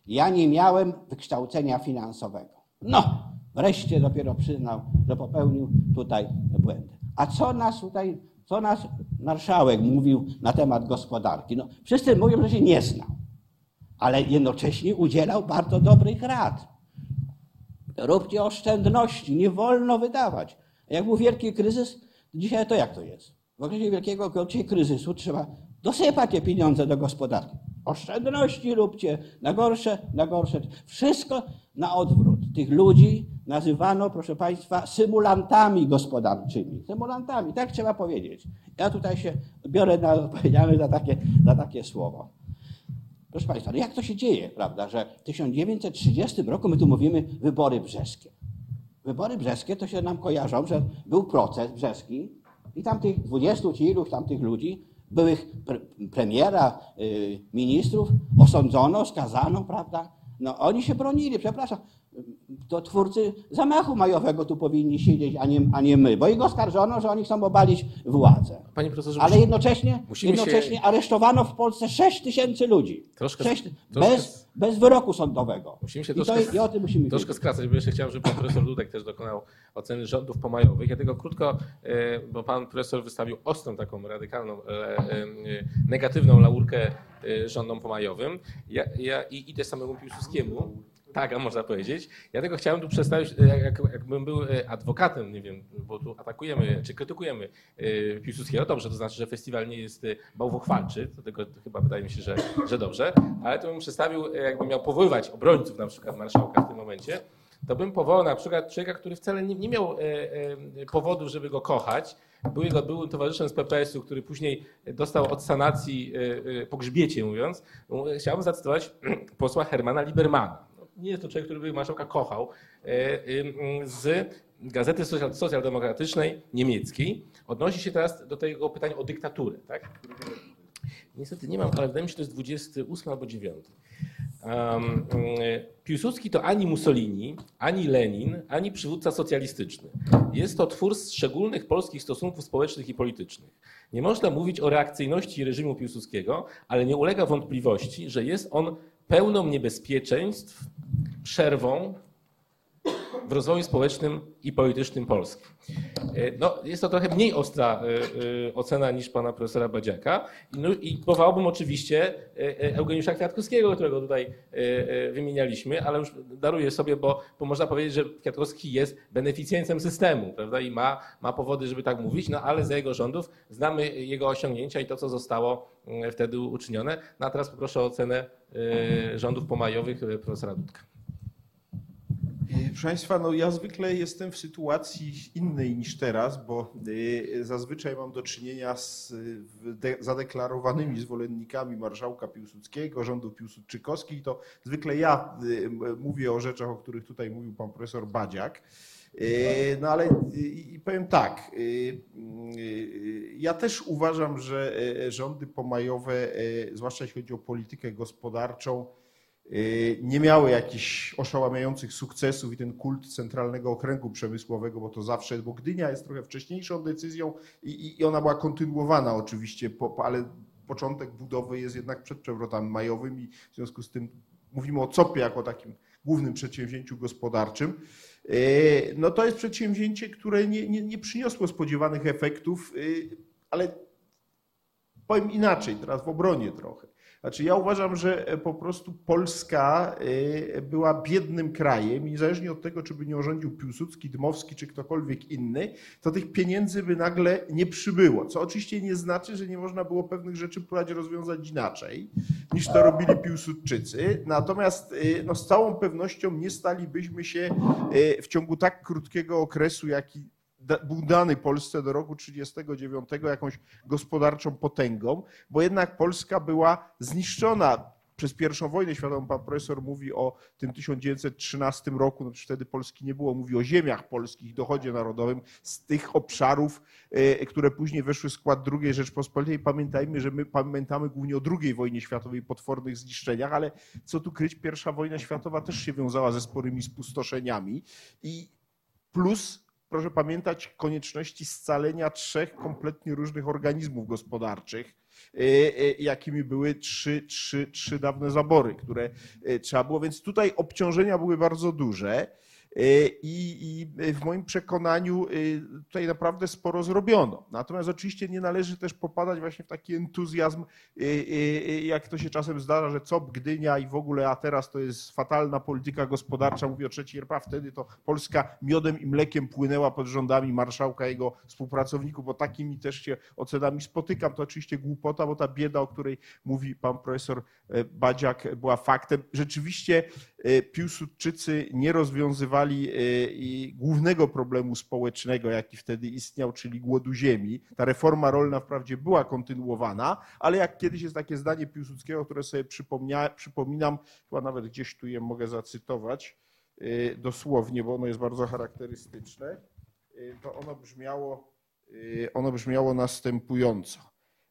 ja nie miałem wykształcenia finansowego. No, wreszcie dopiero przyznał, że popełnił tutaj błędy. A co nas tutaj, co nasz marszałek mówił na temat gospodarki? No, wszyscy mówią, że się nie znał ale jednocześnie udzielał bardzo dobrych rad. Róbcie oszczędności, nie wolno wydawać. Jak był wielki kryzys, dzisiaj to jak to jest? W okresie wielkiego okresie kryzysu trzeba dosypać te pieniądze do gospodarki. Oszczędności róbcie, na gorsze, na gorsze. Wszystko na odwrót. Tych ludzi nazywano, proszę Państwa, symulantami gospodarczymi. Symulantami, tak trzeba powiedzieć. Ja tutaj się biorę na odpowiedzialność za takie, za takie słowo. Proszę Państwa, no jak to się dzieje, prawda, że w 1930 roku my tu mówimy wybory brzeskie. Wybory brzeskie to się nam kojarzą, że był proces brzeski, I tam tych 20 czy iluś tam tych ludzi, byłych pre, premiera, y, ministrów, osądzono, skazano, prawda? No oni się bronili, przepraszam. To twórcy zamachu majowego tu powinni siedzieć, a nie, a nie my, bo ich oskarżono, że oni chcą obalić władzę. Panie profesorze, Ale jednocześnie, jednocześnie się- aresztowano w Polsce 6 tysięcy ludzi. Troszkę- Sześć, troszkę- bez, bez wyroku sądowego. Musimy się I, to, troszkę- I o tym musimy Troszkę wiedzieć. skracać, bo jeszcze chciałem, żeby pan profesor Dudek też dokonał oceny rządów pomajowych. Ja tylko krótko, e, bo pan profesor wystawił ostrą taką radykalną, e, e, negatywną laurkę rządom pomajowym. Ja, ja, I idę samemu Piłsudskiemu. Tak, a można powiedzieć. Ja tylko chciałem tu przedstawić, e, jak, jakbym był e, adwokatem, nie wiem, bo tu atakujemy, czy krytykujemy e, Piłsudskiego. Dobrze, to znaczy, że festiwal nie jest bałwochwalczy, to tego chyba wydaje mi się, że, że dobrze, ale to bym przedstawił, jakbym miał powoływać obrońców na przykład marszałka w tym momencie, to bym powołał na przykład człowieka, który wcale nie, nie miał powodu, żeby go kochać. Był jego byłym towarzyszem z PPS-u, który później dostał od sanacji po grzbiecie, mówiąc. Chciałbym zacytować posła Hermana Libermana. Nie jest to człowiek, który by marszałka kochał. e, e, Z Gazety Socjal- Socjaldemokratycznej niemieckiej. Odnosi się teraz do tego pytania o dyktaturę. Tak? Niestety nie mam, ale wydaje mi się, że to jest 28 albo 9. Um, Piłsudski to ani Mussolini, ani Lenin, ani przywódca socjalistyczny. Jest to twór szczególnych polskich stosunków społecznych i politycznych. Nie można mówić o reakcyjności reżimu Piłsudskiego, ale nie ulega wątpliwości, że jest on pełną niebezpieczeństw, przerwą w rozwoju społecznym i politycznym Polski. E, No, jest to trochę mniej ostra e, e, ocena niż pana profesora Badziaka. No, i powołałbym oczywiście Eugeniusza Kwiatkowskiego, którego tutaj wymienialiśmy, ale już daruję sobie, bo, bo można powiedzieć, że Kwiatkowski jest beneficjentem systemu prawda? i ma, ma powody, żeby tak mówić, no ale za jego rządów znamy jego osiągnięcia i to, co zostało wtedy uczynione. No a teraz poproszę o ocenę rządów pomajowych profesora Dudka. E, Proszę Państwa, no ja zwykle jestem w sytuacji innej niż teraz, bo e, zazwyczaj mam do czynienia z de- zadeklarowanymi zwolennikami marszałka Piłsudskiego, rządów piłsudczykowskich. To zwykle ja e, mówię o rzeczach, o których tutaj mówił pan profesor Badziak. No ale powiem tak, ja też uważam, że rządy pomajowe, zwłaszcza jeśli chodzi o politykę gospodarczą, nie miały jakichś oszałamiających sukcesów i ten kult centralnego okręgu przemysłowego, bo to zawsze, bo Gdynia jest trochę wcześniejszą decyzją i, i- ona była kontynuowana oczywiście, po, ale początek budowy jest jednak przed przewrotami majowymi, w związku z tym mówimy o COP-ie jako takim głównym przedsięwzięciu gospodarczym. Y, No to jest przedsięwzięcie, które nie, nie, nie przyniosło spodziewanych efektów, y, ale powiem inaczej, teraz w obronie trochę. Znaczy ja uważam, że e, po prostu Polska e, była biednym krajem i niezależnie od tego, czy by nie urządził Piłsudski, Dmowski czy ktokolwiek inny, to tych pieniędzy by nagle nie przybyło. Co oczywiście nie znaczy, że nie można było pewnych rzeczy próbować rozwiązać inaczej, niż to robili Piłsudczycy. Natomiast e, no, z całą pewnością nie stalibyśmy się w ciągu tak krótkiego okresu, jaki był dany Polsce do roku 1939 jakąś gospodarczą potęgą, bo jednak Polska była zniszczona przez pierwszą wojnę światową. Pan profesor mówi o tym 1913 roku, no wtedy Polski nie było, mówi o ziemiach polskich, dochodzie narodowym z tych obszarów, e, które później weszły w skład II Rzeczpospolitej. Pamiętajmy, że my pamiętamy głównie o II wojnie światowej, potwornych zniszczeniach, ale co tu kryć, pierwsza wojna światowa też się wiązała ze sporymi spustoszeniami i plus proszę pamiętać konieczności scalenia trzech kompletnie różnych organizmów gospodarczych, e, e, jakimi były trzy, trzy, trzy dawne zabory, które e, trzeba było. Więc tutaj obciążenia były bardzo duże. E, I, I w moim przekonaniu e, tutaj naprawdę sporo zrobiono. Natomiast oczywiście nie należy też popadać właśnie w taki entuzjazm, e, e, jak to się czasem zdarza, że COP, Gdynia i w ogóle, a teraz to jest fatalna polityka gospodarcza, mówię o trzeciej RPA, wtedy to Polska miodem i mlekiem płynęła pod rządami marszałka jego współpracowników, bo takimi też się ocenami spotykam. To oczywiście głupota, bo ta bieda, o której mówi pan profesor e, Badziak, była faktem. Rzeczywiście e, Piłsudczycy nie rozwiązywali i głównego problemu społecznego, jaki wtedy istniał, czyli głodu ziemi. Ta reforma rolna wprawdzie była kontynuowana, ale jak kiedyś jest takie zdanie Piłsudskiego, które sobie przypominam, chyba nawet gdzieś tu je mogę zacytować e, dosłownie, bo ono jest bardzo charakterystyczne, to ono brzmiało, y, ono brzmiało następująco.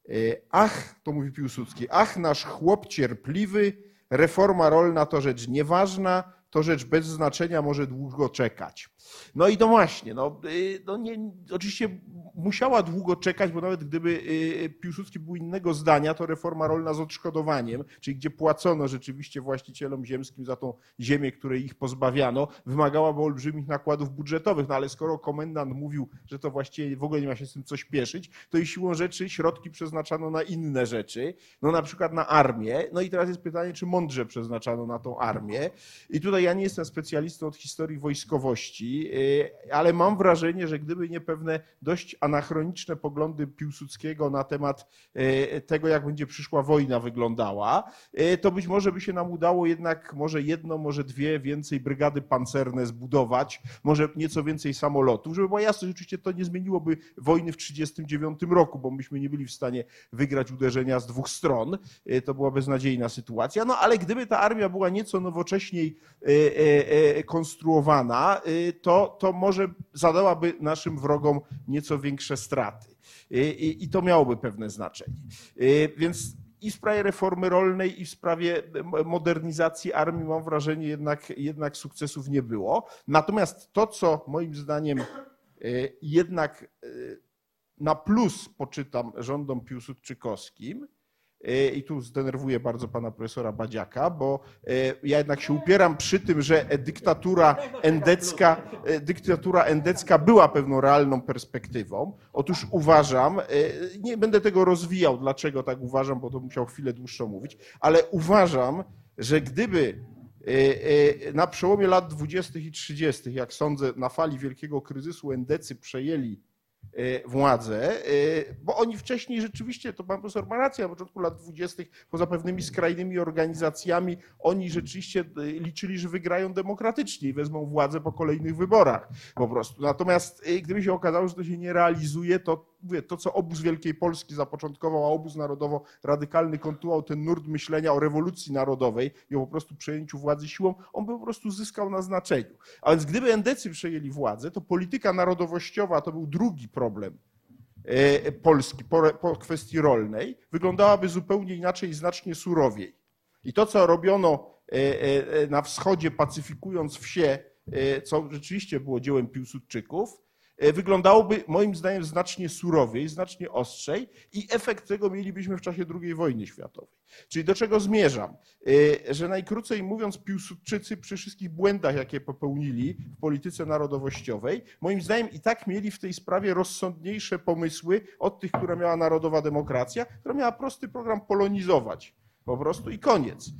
Y, Ach, to mówi Piłsudski, ach nasz chłop cierpliwy, reforma rolna to rzecz nieważna, to rzecz bez znaczenia, może długo czekać. No i to właśnie, no, y, no nie, oczywiście musiała długo czekać, bo nawet gdyby y, Piłsudski był innego zdania, to reforma rolna z odszkodowaniem, czyli gdzie płacono rzeczywiście właścicielom ziemskim za tą ziemię, której ich pozbawiano, wymagałaby olbrzymich nakładów budżetowych. No ale skoro komendant mówił, że to właściwie w ogóle nie ma się z tym co śpieszyć, to i siłą rzeczy środki przeznaczano na inne rzeczy, no na przykład na armię. No i teraz jest pytanie, czy mądrze przeznaczano na tą armię. I tutaj ja nie jestem specjalistą od historii wojskowości, y, ale mam wrażenie, że gdyby nie pewne dość anachroniczne poglądy Piłsudskiego na temat y, tego, jak będzie przyszła wojna wyglądała, y, to być może by się nam udało jednak może jedno, może dwie więcej brygady pancerne zbudować, może nieco więcej samolotów, żeby była jasność, oczywiście to nie zmieniłoby wojny w 1939 roku, bo myśmy nie byli w stanie wygrać uderzenia z dwóch stron. To była beznadziejna sytuacja. No ale gdyby ta armia była nieco nowocześniej konstruowana, to, to może zadałaby naszym wrogom nieco większe straty. I, I to miałoby pewne znaczenie. Więc i w sprawie reformy rolnej, i w sprawie modernizacji armii, mam wrażenie, jednak, jednak sukcesów nie było. Natomiast to, co moim zdaniem jednak na plus poczytam rządom piłsudczykowskim, i tu zdenerwuję bardzo pana profesora Badziaka, bo ja jednak się upieram przy tym, że dyktatura endecka, dyktatura endecka była pewną realną perspektywą. Otóż uważam, nie będę tego rozwijał, dlaczego tak uważam, bo to musiał chwilę dłuższą mówić, ale uważam, że gdyby na przełomie lat 20. i 30., jak sądzę, na fali wielkiego kryzysu endecy przejęli władzę, bo oni wcześniej rzeczywiście, to pan profesor ma rację, na początku lat dwudziestych, poza pewnymi skrajnymi organizacjami, oni rzeczywiście liczyli, że wygrają demokratycznie i wezmą władzę po kolejnych wyborach po prostu. Natomiast gdyby się okazało, że to się nie realizuje, to mówię, to co obóz Wielkiej Polski zapoczątkował, a obóz narodowo-radykalny kontynuował ten nurt myślenia o rewolucji narodowej i o po prostu przejęciu władzy siłą, on by po prostu zyskał na znaczeniu. A więc gdyby endecy przejęli władzę, to polityka narodowościowa to był drugi problem Polski po, po kwestii rolnej, wyglądałaby zupełnie inaczej i znacznie surowiej. I to, co robiono na wschodzie, pacyfikując wsie, co rzeczywiście było dziełem Piłsudczyków, wyglądałoby moim zdaniem znacznie surowiej, znacznie ostrzej i efekt tego mielibyśmy w czasie II wojny światowej. Czyli do czego zmierzam? Że najkrócej mówiąc, Piłsudczycy przy wszystkich błędach, jakie popełnili w polityce narodowościowej, moim zdaniem i tak mieli w tej sprawie rozsądniejsze pomysły od tych, które miała narodowa demokracja, która miała prosty program polonizować po prostu i koniec.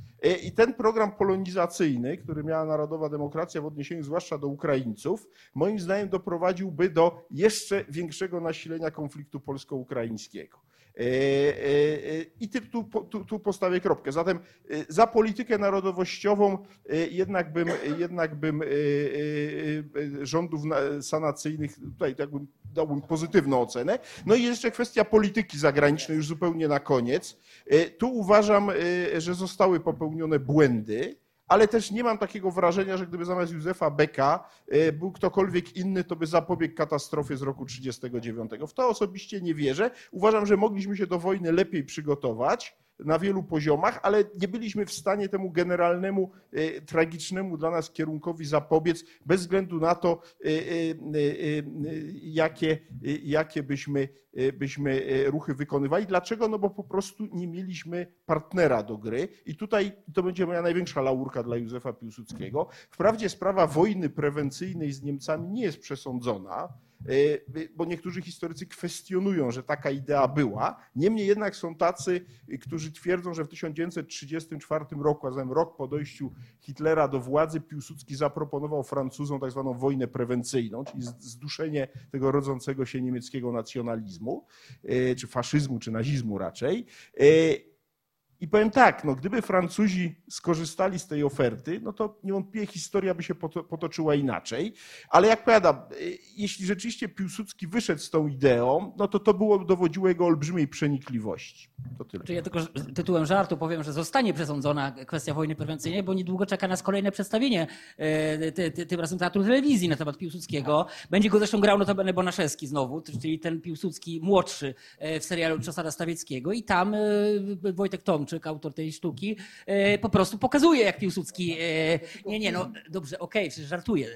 I ten program polonizacyjny, który miała Narodowa Demokracja w odniesieniu zwłaszcza do Ukraińców, moim zdaniem doprowadziłby do jeszcze większego nasilenia konfliktu polsko-ukraińskiego. I tu, tu, tu postawię kropkę. Zatem za politykę narodowościową jednak bym, jednak bym rządów sanacyjnych tutaj jakbym dałbym pozytywną ocenę. No i jeszcze kwestia polityki zagranicznej już zupełnie na koniec. Tu uważam, że zostały popełnione błędy ale też nie mam takiego wrażenia, że gdyby zamiast Józefa Beka był ktokolwiek inny, to by zapobiegł katastrofie z roku 1939. W to osobiście nie wierzę. Uważam, że mogliśmy się do wojny lepiej przygotować na wielu poziomach, ale nie byliśmy w stanie temu generalnemu, tragicznemu dla nas kierunkowi zapobiec, bez względu na to, jakie, jakie byśmy, byśmy ruchy wykonywali. Dlaczego? No bo po prostu nie mieliśmy partnera do gry i tutaj to będzie moja największa laurka dla Józefa Piłsudskiego. Wprawdzie sprawa wojny prewencyjnej z Niemcami nie jest przesądzona, bo niektórzy historycy kwestionują, że taka idea była. Niemniej jednak są tacy, którzy twierdzą, że w 1934 roku, a zatem rok po dojściu Hitlera do władzy, Piłsudski zaproponował Francuzom tak zwaną wojnę prewencyjną, czyli zduszenie tego rodzącego się niemieckiego nacjonalizmu, czy faszyzmu, czy nazizmu raczej. I powiem tak, no, gdyby Francuzi skorzystali z tej oferty, no to niewątpliwie historia by się potoczyła inaczej. Ale jak powiadam, y, jeśli rzeczywiście Piłsudski wyszedł z tą ideą, no to to było dowodziło jego olbrzymiej przenikliwości. To tyle. Czy ja tylko tytułem żartu powiem, że zostanie przesądzona kwestia wojny prewencyjnej, bo niedługo czeka nas kolejne przedstawienie, ty, tym razem Teatru Telewizji na temat Piłsudskiego. Będzie go zresztą grał notabene Bonaszewski znowu, czyli ten Piłsudski młodszy e, w serialu Czesara Stawieckiego i tam Wojtek Tomczyk, autor tej sztuki, po prostu pokazuje, jak Piłsudski... Nie, nie, no dobrze, okej, okay, żartuję,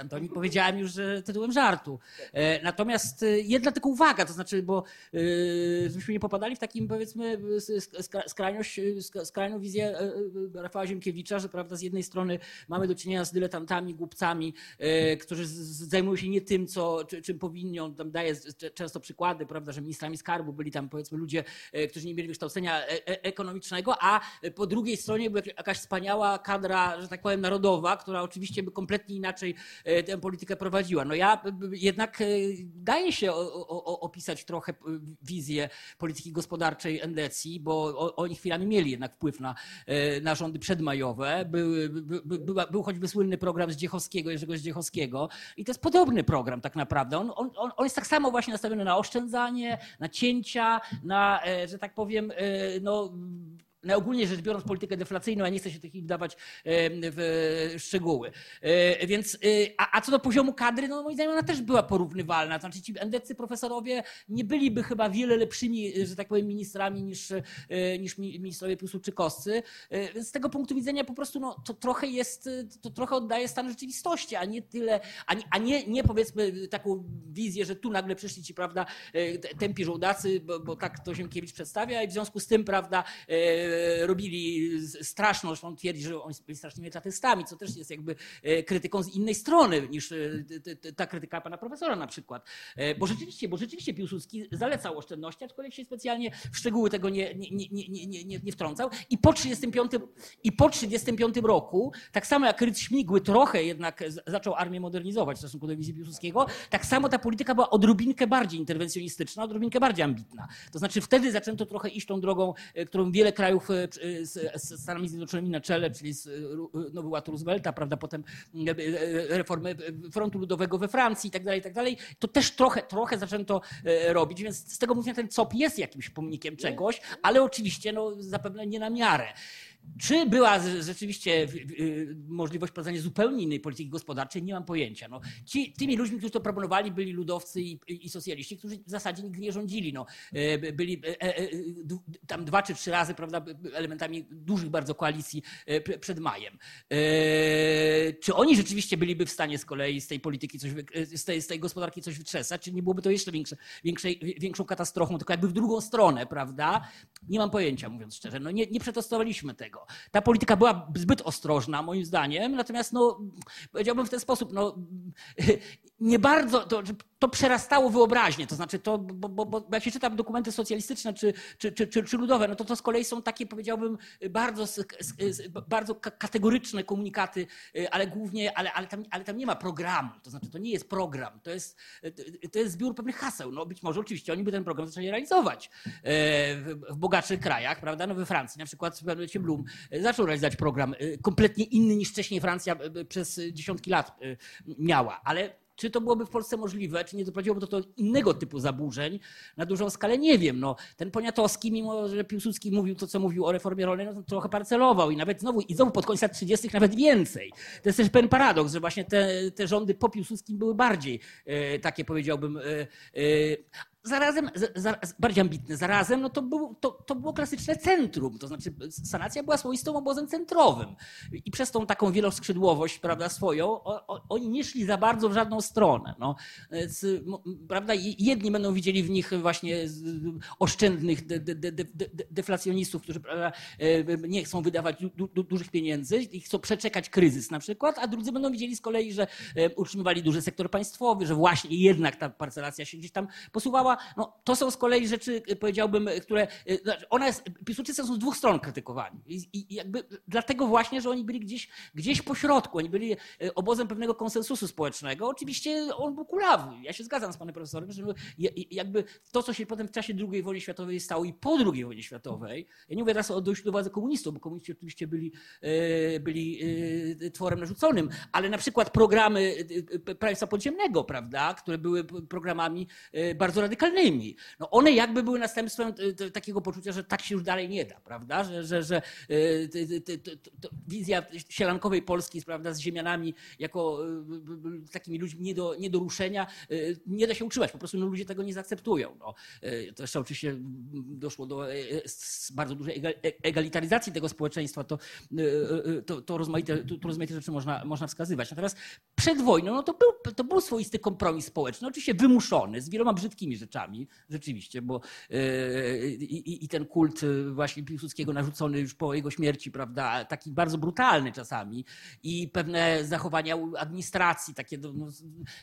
Antoni. Powiedziałem już że tytułem żartu. Natomiast jedna tylko uwaga, to znaczy, bo żebyśmy nie popadali w takim, powiedzmy, skrajność, skrajną wizję Rafała Ziemkiewicza, że prawda, z jednej strony mamy do czynienia z dyletantami, głupcami, e, którzy zajmują się nie tym, co, czym powinni. On tam daje często przykłady, prawda, że ministrami skarbu byli tam powiedzmy ludzie, e, którzy nie mieli wykształcenia e, a po drugiej stronie była jakaś wspaniała kadra, że tak powiem, narodowa, która oczywiście by kompletnie inaczej tę politykę prowadziła. No ja jednak daje się opisać trochę wizję polityki gospodarczej Endecji, bo oni chwilami mieli jednak wpływ na, na rządy przedmajowe. Był, był, był choćby słynny program Zdziechowskiego, Jerzego Zdziechowskiego i to jest podobny program tak naprawdę. On, on, on jest tak samo właśnie nastawiony na oszczędzanie, na cięcia, na, e, że tak powiem, e, no, ogólnie rzecz biorąc politykę deflacyjną, a nie chcę się tych wdawać w szczegóły. E, więc, a, a, co do poziomu kadry, no moim zdaniem ona też była porównywalna. Znaczy ci endecy profesorowie nie byliby chyba wiele lepszymi, że tak powiem, ministrami niż, e, niż ministrowie Piłsudczykowscy. E, więc z tego punktu widzenia po prostu no, to trochę jest, to trochę oddaje stan rzeczywistości, a nie tyle, a nie, a nie, nie powiedzmy taką wizję, że tu nagle przyszli ci, prawda, tępi żołdacy, bo, bo tak to Ziemkiewicz przedstawia i w związku z tym, prawda, robili straszną, zresztą twierdzi, że oni byli strasznymi etatystami, co też jest jakby e, krytyką z innej strony niż e, ta krytyka pana profesora na przykład. Bo rzeczywiście, bo rzeczywiście Piłsudski zalecał oszczędności, aczkolwiek się specjalnie w szczegóły tego nie, nie, nie, nie, nie, nie wtrącał. I po 35, i po 35 roku, tak samo jak Rydz Śmigły trochę jednak zaczął armię modernizować w stosunku do wizji Piłsudskiego, tak samo ta polityka była odrobinkę bardziej interwencjonistyczna, odrobinkę bardziej ambitna. To znaczy wtedy zaczęto trochę iść tą drogą, którą wiele krajów z, z Stanami Zjednoczonymi na czele, czyli z Nowy Ład Roosevelta, prawda, potem e, reformy frontu ludowego we Francji i tak dalej, i tak dalej, to też trochę, trochę zaczęto robić, więc z tego mówię, ten COP jest jakimś pomnikiem czegoś, ale oczywiście no, zapewne nie na miarę. Czy była rzeczywiście możliwość prowadzenia zupełnie innej polityki gospodarczej? Nie mam pojęcia. No, ci, tymi ludźmi, którzy to proponowali, byli ludowcy i, i, socjaliści, którzy w zasadzie nigdy nie rządzili. No, e, byli e, e, tam dwa czy trzy razy prawda, elementami dużych bardzo koalicji przed majem. Czy oni rzeczywiście byliby w stanie z kolei z tej polityki, coś, z, tej, z tej gospodarki coś wytrzesać? Czy nie byłoby to jeszcze większe, większej, większą katastrofą, tylko jakby w drugą stronę, prawda? Nie mam pojęcia, mówiąc szczerze. No, nie, nie przetestowaliśmy tego tego. Ta polityka była zbyt ostrożna, moim zdaniem, natomiast no, powiedziałbym w ten sposób, no, nie bardzo, to, to przerastało wyobraźnię, to znaczy to, bo, bo, bo jak się czyta dokumenty socjalistyczne czy, czy, czy, czy, czy ludowe, no to to z kolei są takie, powiedziałbym, bardzo, bardzo kategoryczne komunikaty, ale głównie, ale, ale, tam, ale tam nie ma programu, to znaczy to nie jest program, to jest, to jest zbiór pewnych haseł. No być może oczywiście oni by ten program zaczęli realizować e, w, bogatszych krajach, prawda, no we Francji na przykład pewnym Blum zaczął realizować program e, kompletnie inny niż wcześniej Francja e, przez dziesiątki lat miała, ale czy to byłoby w Polsce możliwe, czy nie doprowadziłoby to do innego typu zaburzeń na dużą skalę? Nie wiem. No, ten Poniatowski, mimo że Piłsudski mówił to, co mówił o reformie rolnej, no, trochę parcelował i nawet znowu, i znowu pod koniec lat 30. nawet więcej. To jest też pewien paradoks, że właśnie te, te rządy po Piłsudskim były bardziej e, takie, powiedziałbym, e, e, zarazem, za, bardziej ambitny, zarazem no to, był, to, to było klasyczne centrum, to znaczy sanacja była swoistą obozem centrowym i przez tą taką wieloskrzydłowość prawda, swoją o, o, oni nie szli za bardzo w żadną stronę. No. Prawda, jedni będą widzieli w nich właśnie oszczędnych de, de, de, deflacjonistów, którzy prawda, e, nie chcą wydawać du, du, dużych pieniędzy i chcą przeczekać kryzys na przykład, a drudzy będą widzieli z kolei, że e, utrzymywali duży sektor państwowy, że właśnie jednak ta parcelacja się gdzieś tam posuwała no to są z kolei rzeczy, y, powiedziałbym, y, które, y, znaczy ona jest, Piłsudczycy są z dwóch stron krytykowani. I, i jakby dlatego właśnie, że oni byli gdzieś, gdzieś po środku, oni byli obozem pewnego konsensusu społecznego. Oczywiście on był kulawy. Ja się zgadzam z panem profesorem, że ja- jakby to, co się potem w czasie II wojny światowej stało i po II wojnie światowej, ja nie mówię teraz o dojściu do władzy komunistów, bo komuniści oczywiście byli, e, byli e, tworem narzuconym, ale na przykład programy e, e, państwa podziemnego, prawda, które były programami e, bardzo radykalnymi, no one jakby były następstwem e, takiego poczucia, że tak się już dalej nie da, prawda, że, że, że e, wizja sielankowej Polski, prawda, z ziemianami jako e, takimi ludźmi nie do, nie do ruszenia, nie da się utrzymać, po prostu no, ludzie tego nie zaakceptują. No. To jeszcze oczywiście doszło do bardzo dużej ega- egalitaryzacji tego społeczeństwa, to, to, to, rozmaite, to, to rozmaite rzeczy można, można wskazywać. Natomiast przed wojną no to, był, to był swoisty kompromis społeczny, oczywiście wymuszony, z wieloma brzydkimi rzeczami, rzeczywiście, bo e, i, i- ten kult e, właśnie Piłsudskiego narzucony już po jego śmierci, prawda, taki bardzo brutalny czasami i pewne zachowania administracji, takie, no, no,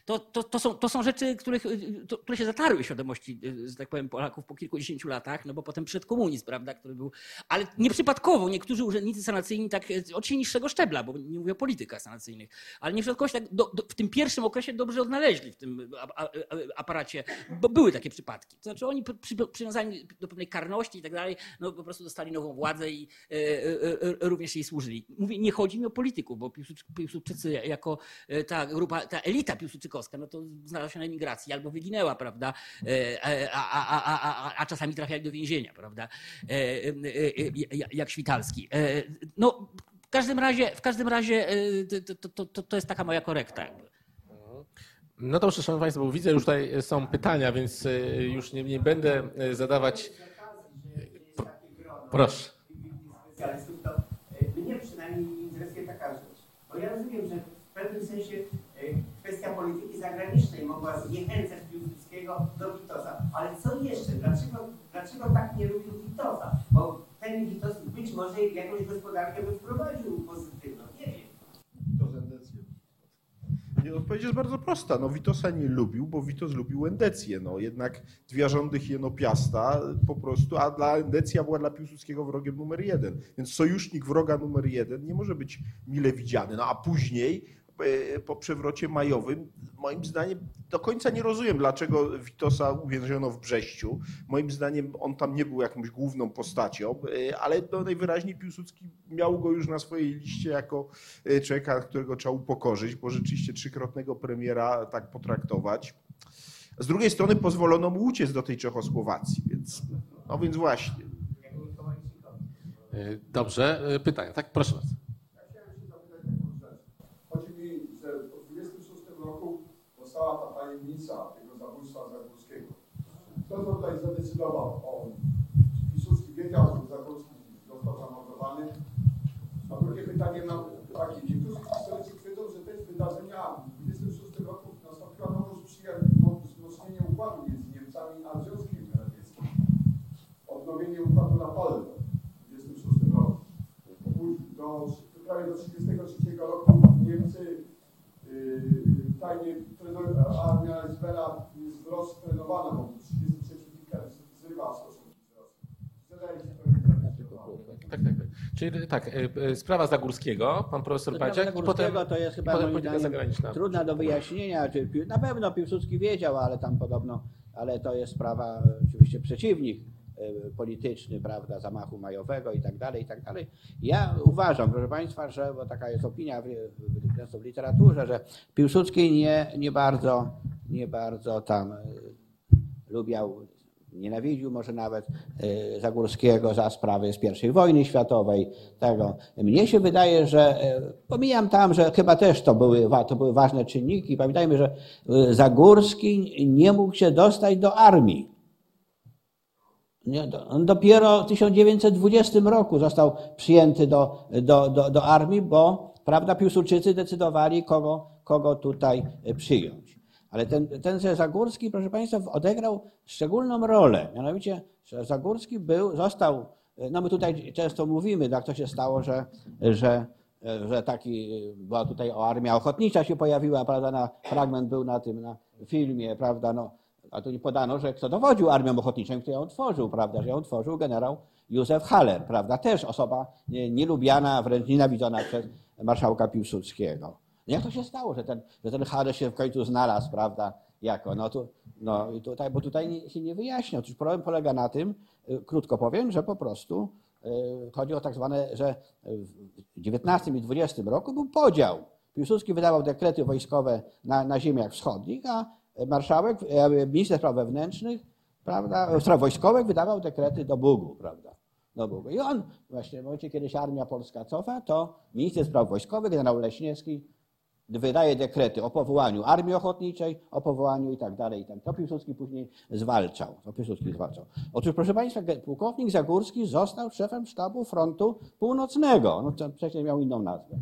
to, to, to, są, to są rzeczy, których, y, to, które się zatarły w świadomości, że tak powiem, Polaków po kilkudziesięciu latach, no bo potem przed komunizm, prawda, który był, ale nieprzypadkowo niektórzy urzędnicy sanacyjni tak, y, oczywiście niższego szczebla, bo nie mówię o politykach sanacyjnych, ale się tak do, do, w tym pierwszym okresie dobrze odnaleźli w tym aparacie, bo były takie przypadki. To znaczy oni przy, przywiązani do pewnej karności i tak dalej, no po prostu dostali nową władzę i e, e, e, również jej służyli. Mówię, nie chodzi mi o polityków, bo Piłsudczy- Piłsudczycy jako e, ta grupa, ta elita piłsudczykowska, no to znalazła się na emigracji albo wyginęła, prawda, E, a, a, a, a, czasami trafiali do więzienia, prawda, jak Świtalski. No, w każdym razie, w każdym razie to, to, to, to jest taka moja korekta. Jakby. No dobrze, szanowni państwo, bo widzę, już tutaj są pytania, więc y, już nie, nie będę y, zadawać. Proszę. specjalistów, to e, mnie przynajmniej interesuje taka rzecz. Bo ja rozumiem, że w pewnym sensie e, kwestia polityki zagranicznej mogła zniechęcać Piłsudskiego do Witosa. Ale co jeszcze? Dlaczego, dlaczego tak nie lubił Witosa? Bo ten Witos być może jakąś gospodarkę by wprowadził pozytywną. Nie wiem. Witos endecję. Odpowiedź jest bardzo prosta. No, Witosa nie lubił, bo Witos lubił endecję. No, jednak dwie rządy Hienopiasta po prostu, a dla endecja była dla Piłsudskiego wrogiem numer jeden. Więc sojusznik wroga numer jeden nie może być mile widziany. No a później po przewrocie majowym, moim zdaniem, do końca nie rozumiem, dlaczego Witosa uwięziono w Brześciu. Moim zdaniem on tam nie był jakąś główną postacią, e, ale no najwyraźniej Piłsudski miał go już na swojej liście jako e, człowieka, którego trzeba upokorzyć, bo rzeczywiście trzykrotnego premiera tak potraktować. Z drugiej strony pozwolono mu uciec do tej Czechosłowacji, więc, no więc właśnie. Dobrze, pytania, tak? Proszę bardzo. Ja chciałem się zapytać taką rzecz. Chodzi mi, że w 26 roku powstała ta tajemnica tego zabójstwa Zagórskiego. Kto tutaj zadecydował o... Piłsudski wiedział, że Zagórski został zamordowany? A drugie pytanie mam takie. Niektórzy historycy twierdzą, że te wydarzenia w 26 roku nastąpiła nowoż przyjazd wzmocnienie układu między Niemcami a Związkiem Radzieckim. Odnowienie układu na Polsce w 26 roku. Do, prawie do 1933 roku Niemcy yy, tajnie treno- armia Izraela jest roztrenowana, bo 33 kilka zrywa stosunki z Rosją. Zadaje się pewnie Tak, tak, tak. Czyli tak, y, y, sprawa Zagórskiego, pan profesor Sprawa Badziak i potem, Zagórskiego to jest chyba potem moim polityka zdaniem zagraniczna. trudna do wyjaśnienia. Czy Pił- na pewno Piłsudski wiedział, ale tam podobno, ale to jest sprawa e, oczywiście przeciwnik e, polityczny, prawda, zamachu majowego i tak dalej, i tak dalej. Ja uważam, proszę Państwa, że, bo taka jest opinia w, w, w literaturze, że Piłsudski nie, nie bardzo, nie bardzo tam e, lubiał, nienawidził może nawet e, Zagórskiego za sprawy z I wojny światowej. Tego. Mnie się wydaje, że e, pomijam tam, że chyba też to były, to były ważne czynniki. Pamiętajmy, że e, Zagórski nie mógł się dostać do armii. On dopiero w 1920 roku został przyjęty do, do, do, do armii, bo prawda, Piłsudczycy decydowali, kogo, kogo tutaj e, przyjąć. Ale ten, ten Zagórski, proszę Państwa, odegrał szczególną rolę. Mianowicie, Zagórski był, został, no my tutaj często mówimy, jak to się stało, że, że, że taki, była tutaj o armia ochotnicza się pojawiła, prawda, na, fragment był na tym, na filmie, prawda, no, a tu nie podano, że kto dowodził armią ochotniczą, kto ją tworzył, prawda, że ją tworzył generał Józef Haller, prawda, też osoba nie- nielubiana, wręcz nienawidzona przez marszałka Piłsudskiego. Jak to się stało, że ten, że ten Haller się w końcu znalazł, prawda, jako, no, tu, no tutaj, bo tutaj się nie wyjaśnia. Otóż problem polega na tym, y, krótko powiem, że po prostu y, chodzi o tak zwane, że w XIX i XX roku był podział. Piłsudski wydawał dekrety wojskowe na, na ziemiach wschodnich, a marszałek, e, minister spraw wewnętrznych, prawda, spraw wojskowych wydawał dekrety do Bugu, prawda, do Bugu. I on właśnie w momencie, kiedy się armia polska cofa, to minister spraw wojskowych, generał Leśniewski, wydaje dekrety o powołaniu armii ochotniczej, o powołaniu i tak dalej. To Piłsudski później zwalczał. To Piłsudski zwalczał. Otóż, proszę Państwa, pułkownik Zagórski został szefem sztabu frontu północnego. No, wcześniej miał inną nazwę.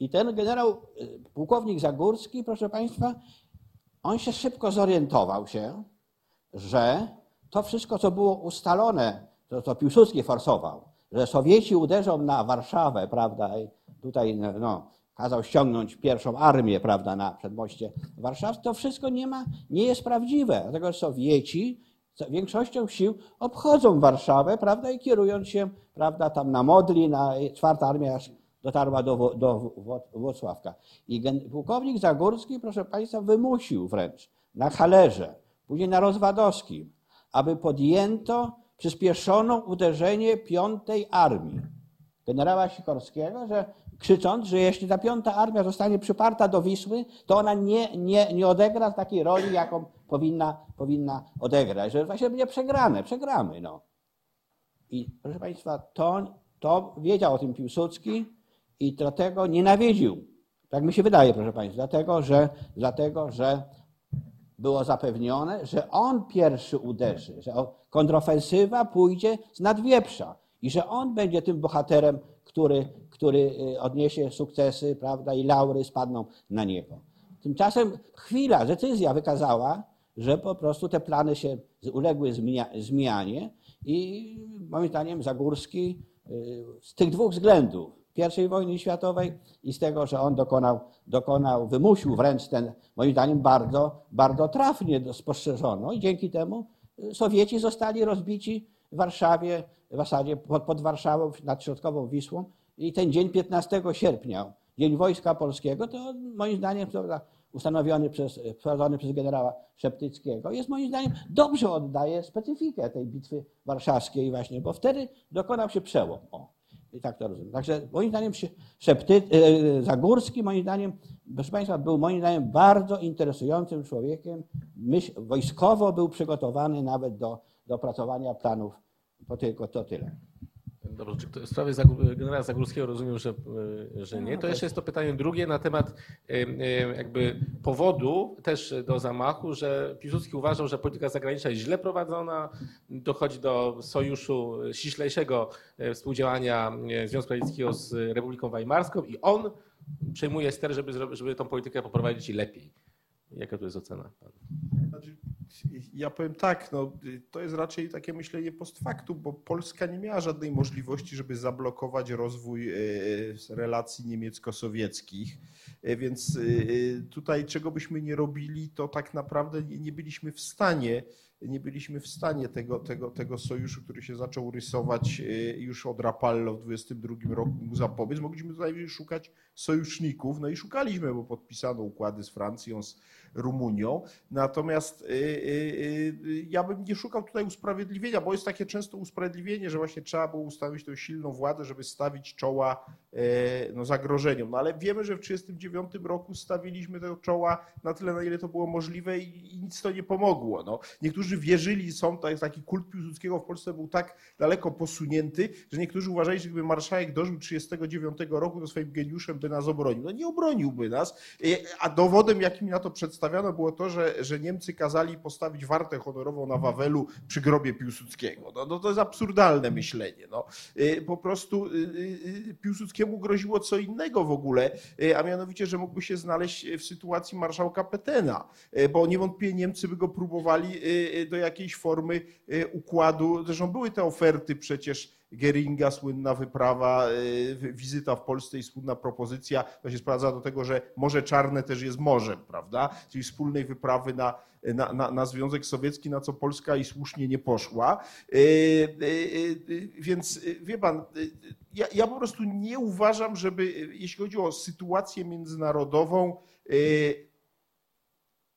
I ten generał, pułkownik Zagórski, proszę Państwa, on się szybko zorientował się, że to wszystko, co było ustalone, to co Piłsudski forsował, że Sowieci uderzą na Warszawę, prawda, i tutaj no, kazał ściągnąć pierwszą armię, prawda, na przedmoście Warszawy, to wszystko nie ma, nie jest prawdziwe, dlatego Sowieci większością sił obchodzą Warszawę, prawda, i kierując się, prawda, tam na Modli, na czwarta armia dotarła do, do Włocławka. I gen- pułkownik Zagórski, proszę Państwa, wymusił wręcz na Halerze, później na Rozwadowskim, aby podjęto przyspieszoną uderzenie piątej armii generała Sikorskiego, że krzycząc, że jeśli ta piąta armia zostanie przyparta do Wisły, to ona nie, nie, nie odegra takiej roli, jaką powinna, powinna odegrać, że właśnie będzie przegrane, przegramy. No. I proszę Państwa, to, to wiedział o tym Piłsudski i dlatego nienawidził. Tak mi się wydaje, proszę Państwa, dlatego, że, dlatego, że było zapewnione, że on pierwszy uderzy, że kontrofensywa pójdzie z nadwieprza i że on będzie tym bohaterem, który, który y, odniesie sukcesy, prawda, i laury spadną na niego. Tymczasem chwila, decyzja wykazała, że po prostu te plany się uległy zmia- zmianie i moim zdaniem Zagórski y, z tych dwóch względów, I wojny światowej i z tego, że on dokonał, dokonał wymusił wręcz ten, moim zdaniem, bardzo, bardzo trafnie spostrzeżono i dzięki temu y, Sowieci zostali rozbici w Warszawie, w zasadzie pod, pod Warszawą, nad środkową Wisłą i ten dzień 15 sierpnia, Dzień Wojska Polskiego, to moim zdaniem ustanowiony przez, wprowadzony przez generała Szeptyckiego, jest moim zdaniem dobrze oddaje specyfikę tej bitwy warszawskiej właśnie, bo wtedy dokonał się przełom. O, I tak to rozumiem. Także moim zdaniem Szepty, e, Zagórski, moim zdaniem, proszę Państwa, był moim zdaniem bardzo interesującym człowiekiem. Myśl, wojskowo był przygotowany nawet do, do opracowania planów. To tylko to tyle. Dobrze, czy w sprawie generała Zagórskiego rozumiem, że, y, że nie. To jeszcze jest to pytanie drugie na temat y, y, jakby powodu też do zamachu, że Piłsudski uważał, że polityka zagraniczna jest źle prowadzona, dochodzi do sojuszu ściślejszego współdziałania Związku Radzieckiego z Republiką Weimarską i on przejmuje ster, żeby, żeby tą politykę poprowadzić lepiej. Jaka tu jest ocena? Znaczy, ja powiem tak, no, to jest raczej takie myślenie post factum, bo Polska nie miała żadnej możliwości, żeby zablokować rozwój e, relacji niemiecko-sowieckich. E, Więc e, tutaj czego byśmy nie robili, to tak naprawdę nie, byliśmy w stanie nie byliśmy w stanie tego, tego, tego sojuszu, który się zaczął rysować już od Rapallo w 22 roku mu zapobiec. Mogliśmy tutaj szukać sojuszników, no i szukaliśmy, bo podpisano układy z Francją, z Rumunią. Natomiast y, y, y, ja bym nie szukał tutaj usprawiedliwienia, bo jest takie często usprawiedliwienie, że właśnie trzeba było ustawić tą silną władzę, żeby stawić czoła e, no, zagrożeniom. No ale wiemy, że w 1939 roku stawiliśmy tego czoła na tyle, na ile to było możliwe i, i nic to nie pomogło. No. Niektórzy wierzyli, są taki kult Piłsudskiego w Polsce był tak daleko posunięty, że niektórzy uważali, że gdyby marszałek dożył 1939 roku, to swoim geniuszem by nas obronił. No nie obroniłby nas, E, a dowodem, jakim na to przedstawiano, było to, że, że Niemcy kazali postawić wartę honorową na Wawelu przy grobie Piłsudskiego. No, no to jest absurdalne myślenie. No. E, Po prostu e, e, Piłsudskiemu groziło co innego w ogóle, a mianowicie, że mógłby się znaleźć w sytuacji marszałka Petena, bo niewątpliwie Niemcy by go próbowali do jakiejś formy układu. Zresztą były te oferty przecież Geringa, słynna wyprawa, y, wizyta w Polsce i wspólna propozycja, to się sprowadza do tego, że Morze Czarne też jest morzem, prawda? Czyli wspólnej wyprawy na, na, na, na Związek Sowiecki, na co Polska i słusznie nie poszła. Y, y, Więc wie pan, ja, ja po prostu nie uważam, żeby jeśli chodzi o sytuację międzynarodową,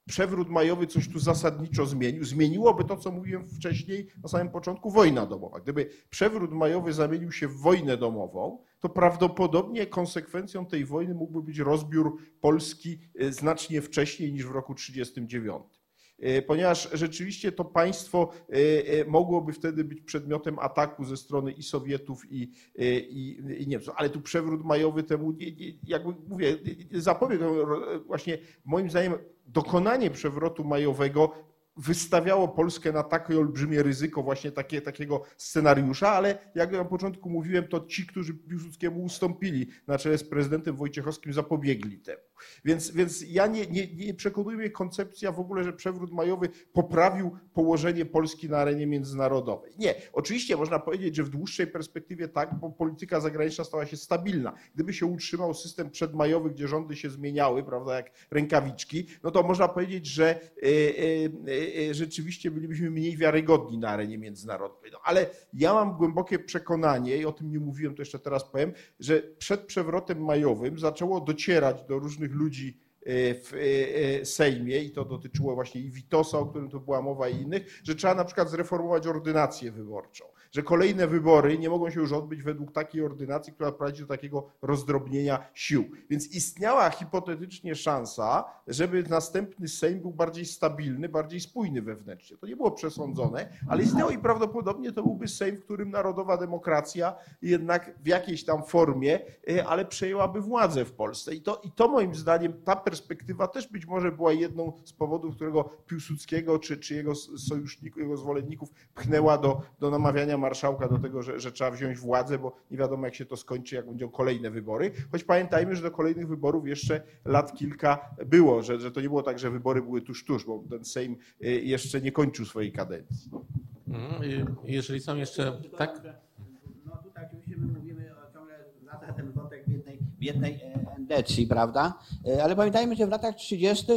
przewrót majowy coś tu zasadniczo zmienił. Zmieniłoby to, co mówiłem wcześniej na samym początku, wojna domowa. Gdyby przewrót majowy zamienił się w wojnę domową, to prawdopodobnie konsekwencją tej wojny mógłby być rozbiór Polski e, znacznie wcześniej niż w roku 1939. Ponieważ rzeczywiście to państwo e, e, mogłoby wtedy być przedmiotem ataku ze strony i Sowietów, i, i, i Niemców. Ale tu przewrót majowy temu, jakby mówię, zapobiegł. Właśnie moim zdaniem dokonanie przewrotu majowego wystawiało Polskę na takie olbrzymie ryzyko właśnie takie, takiego scenariusza, ale jak na początku mówiłem, to ci, którzy Piłsudskiemu ustąpili na czele z prezydentem Wojciechowskim zapobiegli temu. Więc, więc ja nie, nie, nie mnie koncepcja w ogóle, że przewrót majowy poprawił położenie Polski na arenie międzynarodowej. Nie, oczywiście można powiedzieć, że w dłuższej perspektywie tak, bo polityka zagraniczna stała się stabilna. Gdyby się utrzymał system przedmajowy, gdzie rządy się zmieniały, prawda, jak rękawiczki, no to można powiedzieć, że y, y, y, rzeczywiście bylibyśmy mniej wiarygodni na arenie międzynarodowej. No, ale ja mam głębokie przekonanie, i o tym nie mówiłem, to jeszcze teraz powiem, że przed przewrotem majowym zaczęło docierać do różnych ludzi w Sejmie i to dotyczyło właśnie i Witosa, o którym tu była mowa i innych, że trzeba na przykład zreformować ordynację wyborczą, że kolejne wybory nie mogą się już odbyć według takiej ordynacji, która prowadzi do takiego rozdrobnienia sił. Więc istniała hipotetycznie szansa, żeby następny Sejm był bardziej stabilny, bardziej spójny wewnętrznie. To nie było przesądzone, ale istniało i prawdopodobnie to byłby Sejm, w którym narodowa demokracja jednak w jakiejś tam formie, ale przejęłaby władzę w Polsce. I to, i to moim zdaniem ta perspektywa też być może była jedną z powodów, którego Piłsudskiego czy, czy jego sojuszników, jego zwolenników pchnęła do, do namawiania marszałka do tego, że, że trzeba wziąć władzę, bo nie wiadomo jak się to skończy, jak będą kolejne wybory. Choć pamiętajmy, że do kolejnych wyborów jeszcze lat kilka było, że, że to nie było tak, że wybory były tuż, tuż, bo ten Sejm jeszcze nie kończył swojej kadencji. Mhm. Jeżeli są jeszcze... Tak? No tutaj oczywiście my mówimy o ciągle wraca ten wątek biednej, biednej endecji, prawda? Ale pamiętajmy, że w latach 30.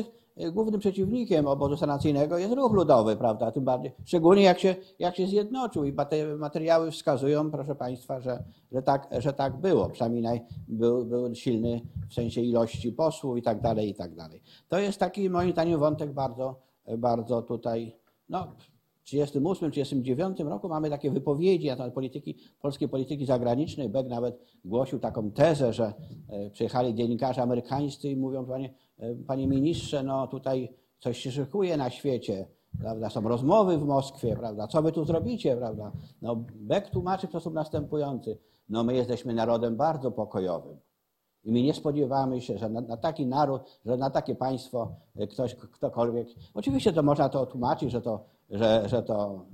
głównym przeciwnikiem obozu sanacyjnego jest ruch ludowy, prawda? Tym bardziej, szczególnie jak się, jak się zjednoczył i materiały wskazują, proszę Państwa, że, że, tak, że tak było. Przynajmniej naj, był, był silny w sensie ilości posłów i tak dalej, i tak dalej. To jest taki moim zdaniem wątek bardzo, bardzo tutaj, no 1938, 1939 roku mamy takie wypowiedzi na temat polityki, polskiej polityki zagranicznej. Beck nawet głosił taką tezę, że przyjechali dziennikarze amerykańscy i mówią, panie, panie ministrze, no tutaj coś się szykuje na świecie, prawda? są rozmowy w Moskwie, prawda? co wy tu zrobicie, prawda? No, Beck tłumaczy w sposób następujący, no my jesteśmy narodem bardzo pokojowym. I my nie spodziewamy się, że na, na, taki naród, że na takie państwo ktoś, ktokolwiek. Oczywiście to można to tłumaczyć, że to, że, że to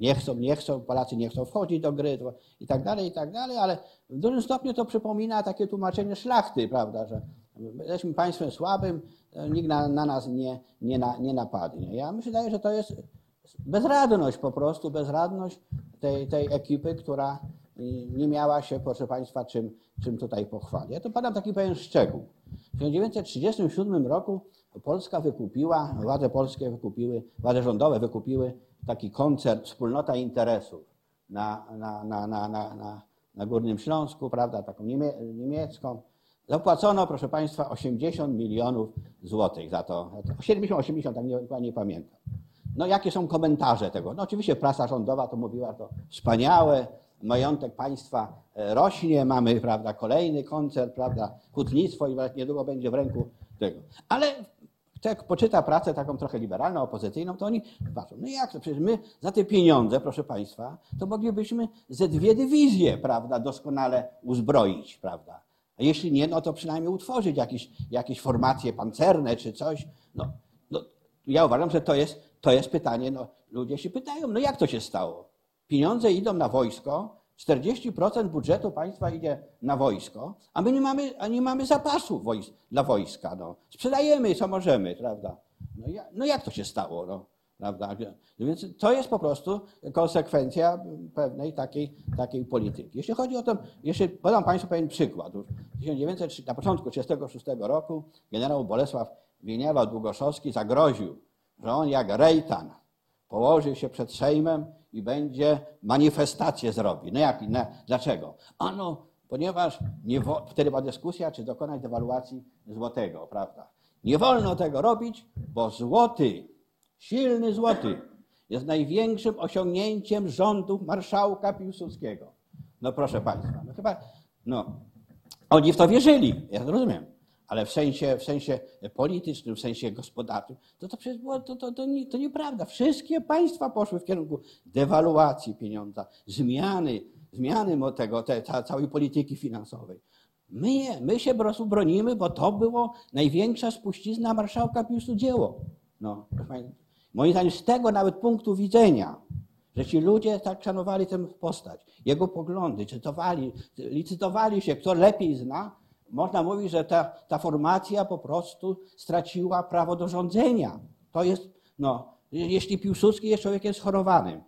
nie chcą, nie chcą, Polacy nie chcą wchodzić do gry i tak dalej, i tak dalej, ale w dużym stopniu to przypomina takie tłumaczenie szlachty, prawda, że jesteśmy państwem słabym, nikt na, na nas nie, nie, na, nie napadnie. Ja myślę, że to jest bezradność po prostu, bezradność tej, tej ekipy, która nie miała się, proszę Państwa, czym, czym tutaj pochwalić. Ja to podam taki pewien szczegół. W 1937 roku Polska wykupiła, władze polskie wykupiły, władze rządowe wykupiły taki koncert Wspólnota Interesów na, na, na, na, na, na, na Górnym Śląsku, prawda, taką niemie, niemiecką. Zapłacono, proszę Państwa, 80 milionów złotych za to. 70-80, tak nie, nie pamiętam. No jakie są komentarze tego? No oczywiście prasa rządowa to mówiła, to wspaniałe, majątek państwa rośnie, mamy prawda, kolejny koncert, prawda, hutnictwo i niedługo będzie w ręku tego. Ale jak poczyta pracę taką trochę liberalną, opozycyjną, to oni patrzą, no jak to, przecież my za te pieniądze, proszę państwa, to moglibyśmy ze dwie dywizje, prawda, doskonale uzbroić, prawda. A jeśli nie, no to przynajmniej utworzyć jakieś, jakieś formacje pancerne czy coś. No, no, ja uważam, że to jest, to jest pytanie, no, ludzie się pytają, no jak to się stało? Pieniądze idą na wojsko, 40% budżetu państwa idzie na wojsko, a my nie mamy, a nie mamy zapasów dla wojska. No. Sprzedajemy co możemy, prawda? No, ja, no jak to się stało? No? Prawda? No Więc to jest po prostu konsekwencja pewnej takiej, takiej polityki. Jeśli chodzi o to, jeszcze podam Państwu pewien przykład. Już 1903, na początku 1936 roku generał Bolesław Wieniawa Długoszowski zagroził, że on jak rejtan położy się przed Sejmem i będzie manifestację zrobi. No jak, no, dlaczego? Ano, ponieważ nie wtedy była dyskusja, czy dokonać dewaluacji złotego, prawda? Nie wolno tego robić, bo złoty, silny złoty jest największym osiągnięciem rządów marszałka Piłsudskiego. No proszę Państwa, no chyba, no, oni w to wierzyli, ja to rozumiem, ale w sensie, w sensie politycznym, w sensie gospodarczym, to to przecież było, to, to, to, nie, to nieprawda. Wszystkie państwa poszły w kierunku dewaluacji pieniądza, zmiany, zmiany tego, te, ca- całej polityki finansowej. My, my się po prostu bronimy, bo to było największa spuścizna marszałka Piłsudskiego. No, proszę państwa, moim zdaniem z tego nawet punktu widzenia, że ci ludzie tak szanowali tę postać, jego poglądy, czytowali, licytowali się, kto lepiej zna, można mówić, że ta, ta formacja po prostu straciła prawo do rządzenia. To jest, no, jeśli Piłsudski jest człowiekiem schorowanym,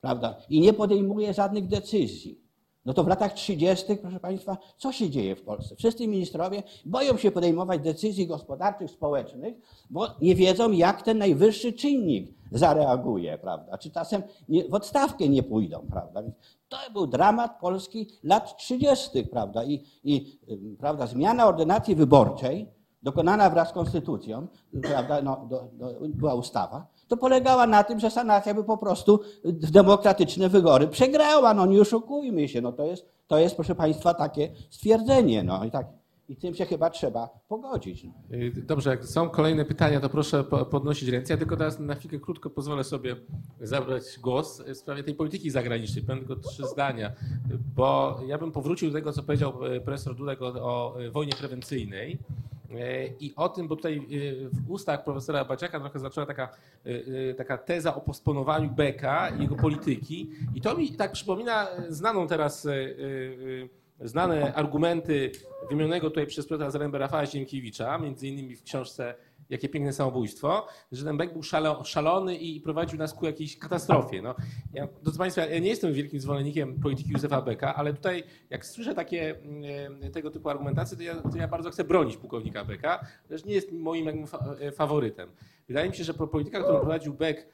prawda, i nie podejmuje żadnych decyzji, no to w latach 30., proszę Państwa, co się dzieje w Polsce? Wszyscy ministrowie boją się podejmować decyzji gospodarczych, społecznych, bo nie wiedzą, jak ten najwyższy czynnik zareaguje, prawda? Czy czasem nie, w odstawkę nie pójdą, prawda? Więc to był dramat Polski lat 30., prawda? I, i ym, prawda, zmiana ordynacji wyborczej, dokonana wraz z konstytucją, prawda, no, do, do, była ustawa, to polegała na tym, że sanacja by po prostu demokratyczne wybory przegrała. No nie oszukujmy się, no to jest, to jest proszę Państwa takie stwierdzenie. No i tak. I tym się chyba trzeba pogodzić. No. Y, Dobrze, jak są kolejne pytania, to proszę po- podnosić ręce. Ja tylko teraz na chwilkę krótko pozwolę sobie zabrać głos w sprawie tej polityki zagranicznej. Powiem tylko trzy zdania, bo ja bym powrócił do tego, co powiedział e, profesor Dudek o, o e, wojnie prewencyjnej. E, I o tym, bo tutaj e, w ustach profesora Baciaka trochę zaczęła taka, e, taka teza o posponowaniu Beka i jego polityki. I to mi tak przypomina znaną teraz, znane argumenty wymienionego tutaj przez profesora Zarębę Rafała Ziemkiewicza, między innymi w książce Jakie piękne samobójstwo, że ten Beck był szalo, szalony i prowadził nas ku jakiejś katastrofie. No, ja, drodzy Państwa, ja nie jestem wielkim zwolennikiem polityki Józefa Becka, ale tutaj jak słyszę takie mm, tego typu argumentacje, to ja, to ja bardzo chcę bronić pułkownika Becka, lecz nie jest moim e, faworytem. Wydaje mi się, że polityka, którą prowadził Beck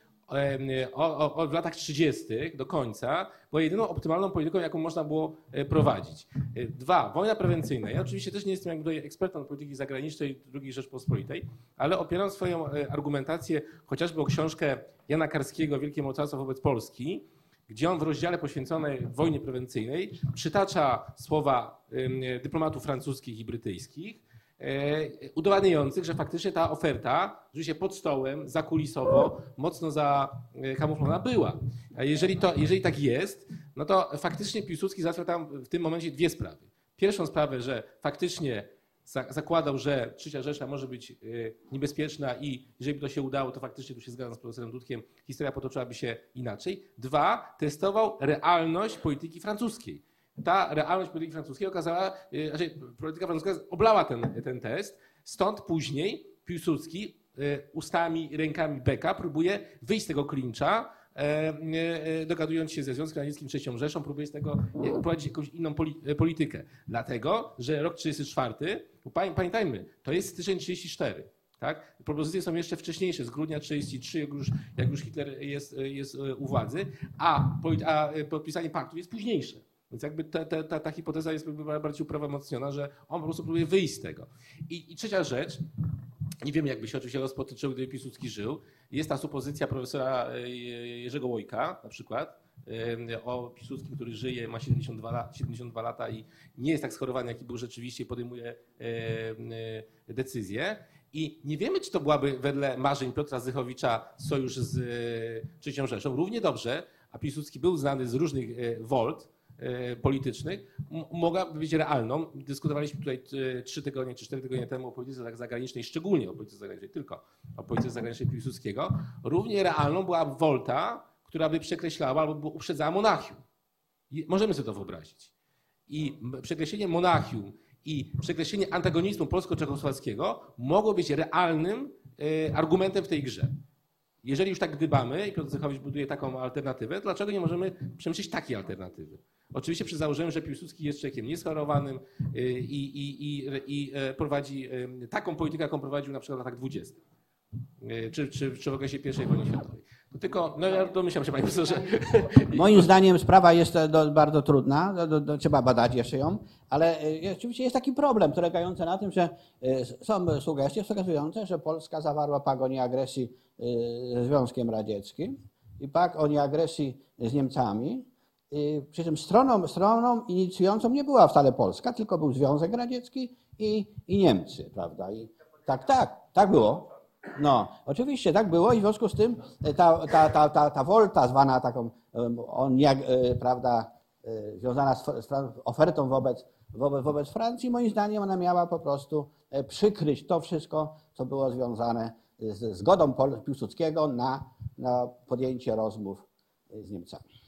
w latach 30. do końca była jedyną optymalną polityką, jaką można było e, prowadzić. E, Dwa, wojna prewencyjna. Ja oczywiście też nie jestem jakby ekspertem polityki zagranicznej II Rzeczpospolitej, ale opieram swoją e, argumentację chociażby o książkę Jana Karskiego Wielkie mocarstwo wobec Polski, gdzie on w rozdziale poświęconej wojnie prewencyjnej przytacza słowa dyplomatów francuskich i brytyjskich, udowadniających, że faktycznie ta oferta, rzeczywiście pod stołem, zakulisowo, mocno zakamuflowana była. Jeżeli, to, jeżeli tak jest, no to faktycznie Piłsudski załatwiał tam w tym momencie dwie sprawy. Pierwszą sprawę, że faktycznie za- zakładał, że trzecia Rzesza może być e, niebezpieczna i jeżeli by to się udało, to faktycznie tu się zgadzam z profesorem Dudkiem, historia potoczyłaby się inaczej. Dwa, testował realność polityki francuskiej. Ta realność polityki francuskiej okazała, e, znaczy polityka francuska oblała ten, ten test, stąd później Piłsudski e, ustami rękami Beka próbuje wyjść z tego klincza, e, e, dogadując się ze Związkiem Radzieckim III Rzeszą, próbuje z tego e, prowadzić jakąś inną poli- e, politykę. Dlatego, że rok 34, bo pamię- pamiętajmy, to jest styczeń 34. Tak? Propozycje są jeszcze wcześniejsze, z grudnia 33, jak już, jak już Hitler jest, jest e, u władzy, a, a e, podpisanie paktu jest późniejsze. Więc jakby ta, ta, ta, ta hipoteza jest bardziej uprawomocniona, że on po prostu próbuje wyjść z tego. I, i trzecia rzecz, nie wiemy, jakby się oczywiście rozpotyczył, gdyby Piłsudski żył. Jest ta supozycja profesora e, Jerzego Łojka na przykład e, o Piłsudskim, który żyje, ma 72, lat, 72 lata i nie jest tak schorowany, jaki był rzeczywiście podejmuje e, decyzje. I nie wiemy, czy to byłaby wedle marzeń Piotra Zychowicza sojusz z III Rzeszą. Równie dobrze, a Piłsudski był znany z różnych wolt, politycznych, m- mogłaby być realną. Dyskutowaliśmy tutaj e, trzy tygodnie czy cztery tygodnie temu o polityce zagranicznej, szczególnie o polityce zagranicznej, tylko o polityce zagranicznej Piłsudskiego. Równie realną była Volta, która by przekreślała albo uprzedzała Monachium. Możemy sobie to wyobrazić. I przekreślenie Monachium i przekreślenie antagonizmu polsko-czechosłowackiego mogło być realnym e, argumentem w tej grze. Jeżeli już tak gdybamy i Piotr Zychowicz buduje taką alternatywę, dlaczego nie możemy przemyśleć takiej alternatywy? Oczywiście przy założeniu, że Piłsudski jest człowiekiem niescharowanym y, i, i, i, i e, prowadzi y, taką politykę, jaką prowadził na przykład w latach 20. Y, Czy, czy, czy w okresie I wojny światowej. To tylko, no ja domyślam się, panie profesorze. Moim zdaniem sprawa jest bardzo trudna, do, do, trzeba badać jeszcze ją, ale oczywiście jest taki problem polegający na tym, że są sugestie wskazujące, że Polska zawarła pakt o nieagresji ze Związkiem Radzieckim i pakt o nieagresji z Niemcami. I Przy czym stroną, stroną inicjującą nie była wcale Polska, tylko był Związek Radziecki i, i Niemcy, prawda? I tak, tak, tak było. No, oczywiście tak było i w związku z tym ta, ta, ta, ta, ta wolta zwana taką, on, jak, e, prawda, e, związana z, ofertą wobec, wobec, wobec Francji, moim zdaniem ona miała po prostu e, przykryć to wszystko, co było związane z zgodą Piłsudskiego na, na podjęcie rozmów z Niemcami.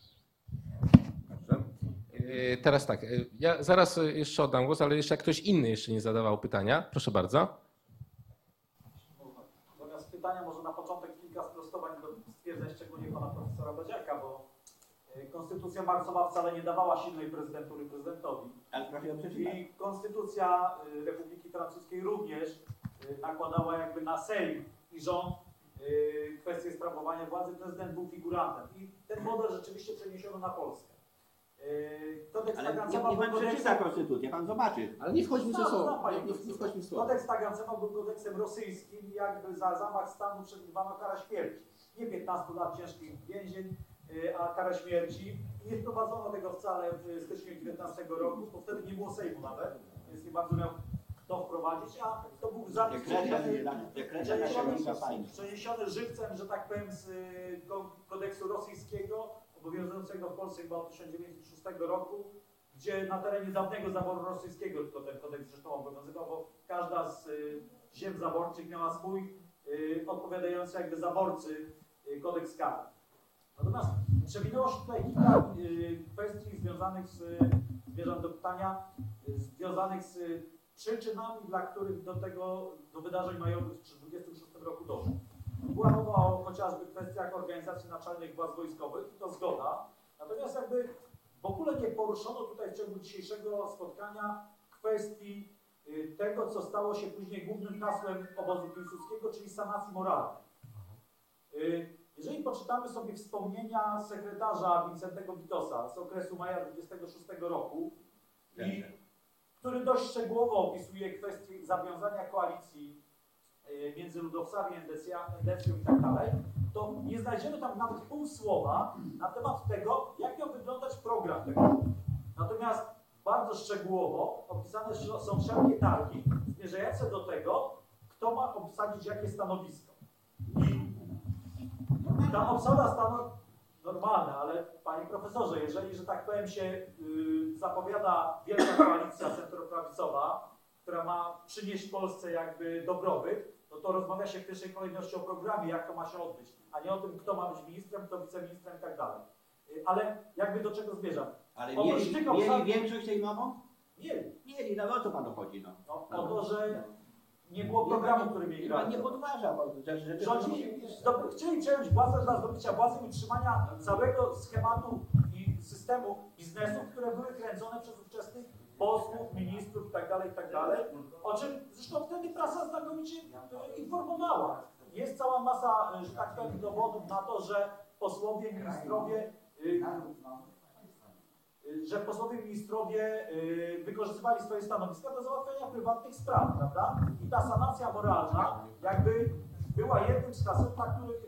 Y, Teraz tak, y, ja zaraz jeszcze oddam głos, ale jeszcze jak ktoś inny jeszcze nie zadawał pytania, proszę bardzo. Zamiast pytania może na początek kilka sprostowań do stwierdzeń, szczególnie pana profesora Badziaka, bo y, Konstytucja marcowa wcale nie dawała silnej prezydentury prezydentowi. I Konstytucja Republiki Francuskiej również nakładała jakby na Sejm i rząd kwestię sprawowania władzy. Prezydent był figurantem. I ten model rzeczywiście przeniesiono na Polskę. Y, Kodeks Ale Tagancewa niech był pan kodeksem- przeczyta konstytucję, pan zobaczy. Ale nie wchodźmy w to Znam, słowo. znam, panie Nie, nie, nie wchodźmy w słowo. Kodeks Tagancewa był kodeksem rosyjskim i jakby za zamach stanu przewidywano karę śmierci. Nie 15 lat ciężkich więzień, y, a karę śmierci. I nie wprowadzono tego wcale w styczniu 19 roku, bo wtedy nie było Sejmu nawet, więc nie bardzo miał kto wprowadzić, a to był zapis przeniesiony- przeniesiony, przeniesiony żywcem, że tak powiem, z y, ko- kodeksu rosyjskiego, obowiązującego w Polsce chyba od 1906 roku, gdzie na terenie dawnego zaboru rosyjskiego tylko ten kodeks zresztą obowiązywał, bo każda z y, ziem zaborczych miała swój y, odpowiadający jakby zaborcy y, kodeks karny. Natomiast przewinęło się tutaj kilka y, kwestii związanych z, zmierzam do pytania, y, związanych z przyczynami, dla których do tego, do wydarzeń majowych w 1926 roku doszło. Była mowa o chociażby kwestiach organizacji naczelnych władz wojskowych, to zgoda. Natomiast jakby w ogóle nie poruszono tutaj w ciągu dzisiejszego spotkania kwestii y, tego, co stało się później głównym hasłem obozu Piłsudskiego, czyli sanacji moralnej. Y, Jeżeli poczytamy sobie wspomnienia sekretarza Wincentego Witosa z okresu maja 26 roku, i, który dość szczegółowo opisuje kwestię zawiązania koalicji między ludowcami, Endecją i tak dalej, to nie znajdziemy tam nawet pół słowa na temat tego, jak miał wyglądać program tego. Natomiast bardzo szczegółowo opisane są wszelkie targi zmierzające do tego, kto ma obsadzić jakie stanowisko. I ta obsada stanu normalna, ale panie profesorze, jeżeli, że tak powiem, się y, zapowiada wielka koalicja centroprawicowa, która ma przynieść Polsce jakby dobrobyt, no to rozmawia się w pierwszej kolejności o programie, jak to ma się odbyć, a nie o tym, kto ma być ministrem, kto wiceministrem i tak dalej. Y, Ale jakby do czego zmierzam? Ale Oprócz mieli, mieli większość sejmową? Mieli. Mieli, no o co panu chodzi? No. No, o to, że nie było programu, który mieli Pan nie realizować. podważa, bo te rzeczy... Rządzili, zdoby, chcieli przejąć władzę dla zdobycia władzy i utrzymania całego schematu i systemu biznesu, które były kręcone przez ówczesnych posłów, ministrów itd., itd. O czym zresztą wtedy prasa znakomicie e, informowała. Jest cała masa, e, że tak powiem, dowodów na to, że posłowie, ministrowie e, że posłowie ministrowie wykorzystywali swoje stanowiska do załatwiania prywatnych spraw, prawda? I ta sanacja moralna jakby była jednym z haseł, na których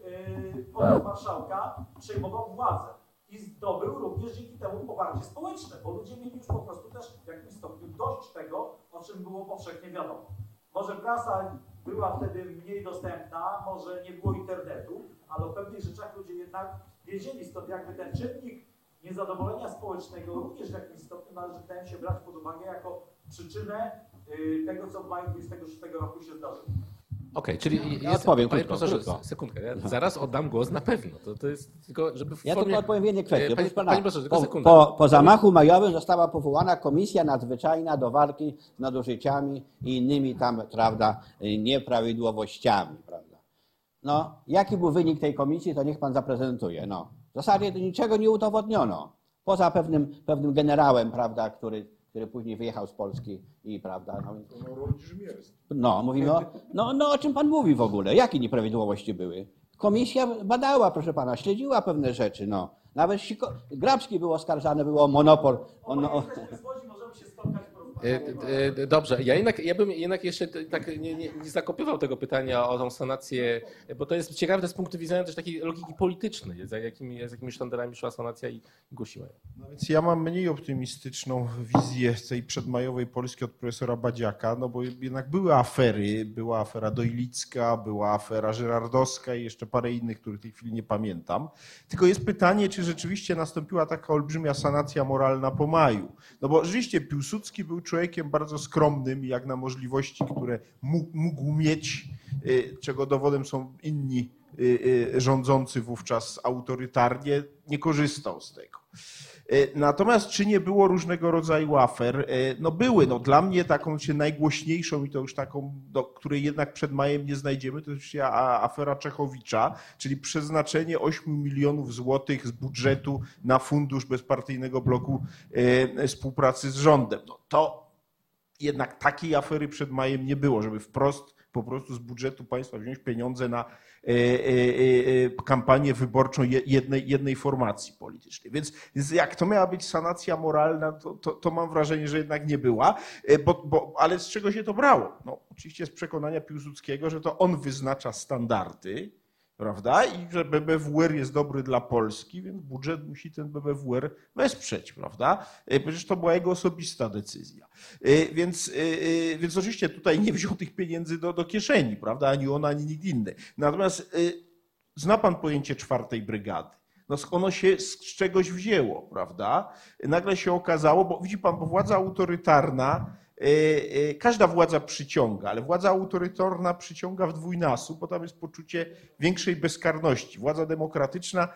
poseł marszałka przejmował władzę. I zdobył również dzięki temu poparcie społeczne, bo ludzie mieli już po prostu też w jakimś stopniu dość tego, o czym było powszechnie wiadomo. Może prasa była wtedy mniej dostępna, może nie było internetu, ale o pewnych rzeczach ludzie jednak wiedzieli, stąd jakby ten czynnik niezadowolenia społecznego również w jakimś stopniu należy się brać pod uwagę jako przyczynę y, tego, co w maju 26 roku się zdarzyło. Okej, czyli Ja jest, odpowiem panie krótko, profesorze, krótko. sekundkę, ja zaraz oddam głos na pewno. To, to jest tylko, żeby w Ja formie... tylko odpowiem jednej kwestii. E, Panie, pana, panie profesorze, tylko po, sekundę. po, po zamachu majowym została powołana Komisja Nadzwyczajna do walki z nadużyciami i innymi tam, prawda, nieprawidłowościami, prawda. no, jaki był wynik tej komisji, to niech pan zaprezentuje. No. W zasadzie niczego nie udowodniono. Poza pewnym, pewnym generałem, prawda, który, który później wyjechał z Polski i prawda. No, Żmierz. no, mówimy o, no, no o czym pan mówi w ogóle? Jakie nieprawidłowości były? Komisja badała, proszę pana, śledziła pewne rzeczy. No. Nawet Siko, Grabski był oskarżany, było o monopol. O, no, możemy się spotkać, Dobrze, ja, jednak, ja bym jednak jeszcze tak nie, nie, nie zakopywał tego pytania o tą sanację, bo to jest ciekawe z punktu widzenia też takiej logiki politycznej, za jakimi, z jakimi sztandarami szła sanacja i głosiła ją. No więc ja mam mniej optymistyczną wizję tej przedmajowej Polski od profesora Badziaka, no bo jednak były afery. Była afera Dojlicka, była afera Żyrardowska i jeszcze parę innych, których w tej chwili nie pamiętam. Tylko jest pytanie, czy rzeczywiście nastąpiła taka olbrzymia sanacja moralna po maju. No bo rzeczywiście Piłsudski był człowiekiem bardzo skromnym, jak na możliwości, które mógł, mógł mieć, y, czego dowodem są inni y, y, rządzący wówczas autorytarnie, nie korzystał z tego. Natomiast czy nie było różnego rodzaju afer? No były. No dla mnie taką się najgłośniejszą i to już taką, do której jednak przed majem nie znajdziemy, to a- afera Czechowicza, czyli przeznaczenie 8 milionów złotych z budżetu na fundusz bezpartyjnego bloku współpracy z rządem. No to jednak takiej afery przed majem nie było, żeby wprost po prostu z budżetu państwa wziąć pieniądze na e, e, e, kampanię wyborczą je- jednej, jednej formacji politycznej. Więc, jak to miała być sanacja moralna, to, to, to mam wrażenie, że jednak nie była. Bo, bo, ale z czego się to brało? No, oczywiście z przekonania Piłsudskiego, że to on wyznacza standardy, prawda? I że BBWR jest dobry dla Polski, więc budżet musi ten BBWR wesprzeć, prawda? E, Przecież to była jego osobista decyzja. E, Więc, e, więc oczywiście tutaj nie wziął tych pieniędzy do, do kieszeni, prawda? Ani on, ani nikt inny. Natomiast zna pan pojęcie czwartej brygady. No ono się z czegoś wzięło, prawda? Nagle się okazało, bo widzi pan, bo władza autorytarna, każda władza przyciąga, ale władza autorytarna przyciąga w dwójnasób, bo tam jest poczucie większej bezkarności. Władza demokratyczna e,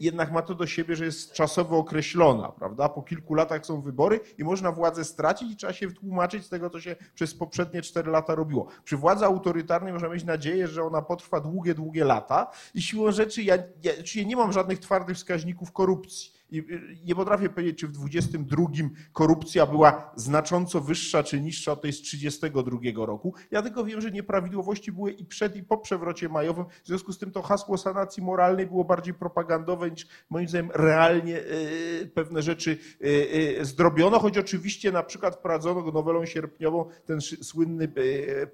jednak ma to do siebie, że jest czasowo określona, prawda? Po kilku latach są wybory i można władzę stracić i trzeba się wytłumaczyć z tego, co się przez poprzednie cztery lata robiło. Przy władzy autorytarnej można mieć nadzieję, że ona potrwa długie, długie lata i siłą rzeczy ja, ja, nie mam żadnych twardych wskaźników korupcji. I y, nie potrafię powiedzieć, czy w 22 korupcja była znacząco wyższa czy niższa od tej z 32 roku. Ja tylko wiem, że nieprawidłowości były i przed i po przewrocie majowym. W związku z tym to hasło sanacji moralnej było bardziej propagandowe niż moim zdaniem realnie y, pewne rzeczy y, zdrobiono, choć oczywiście na przykład wprowadzono nowelą sierpniową ten słynny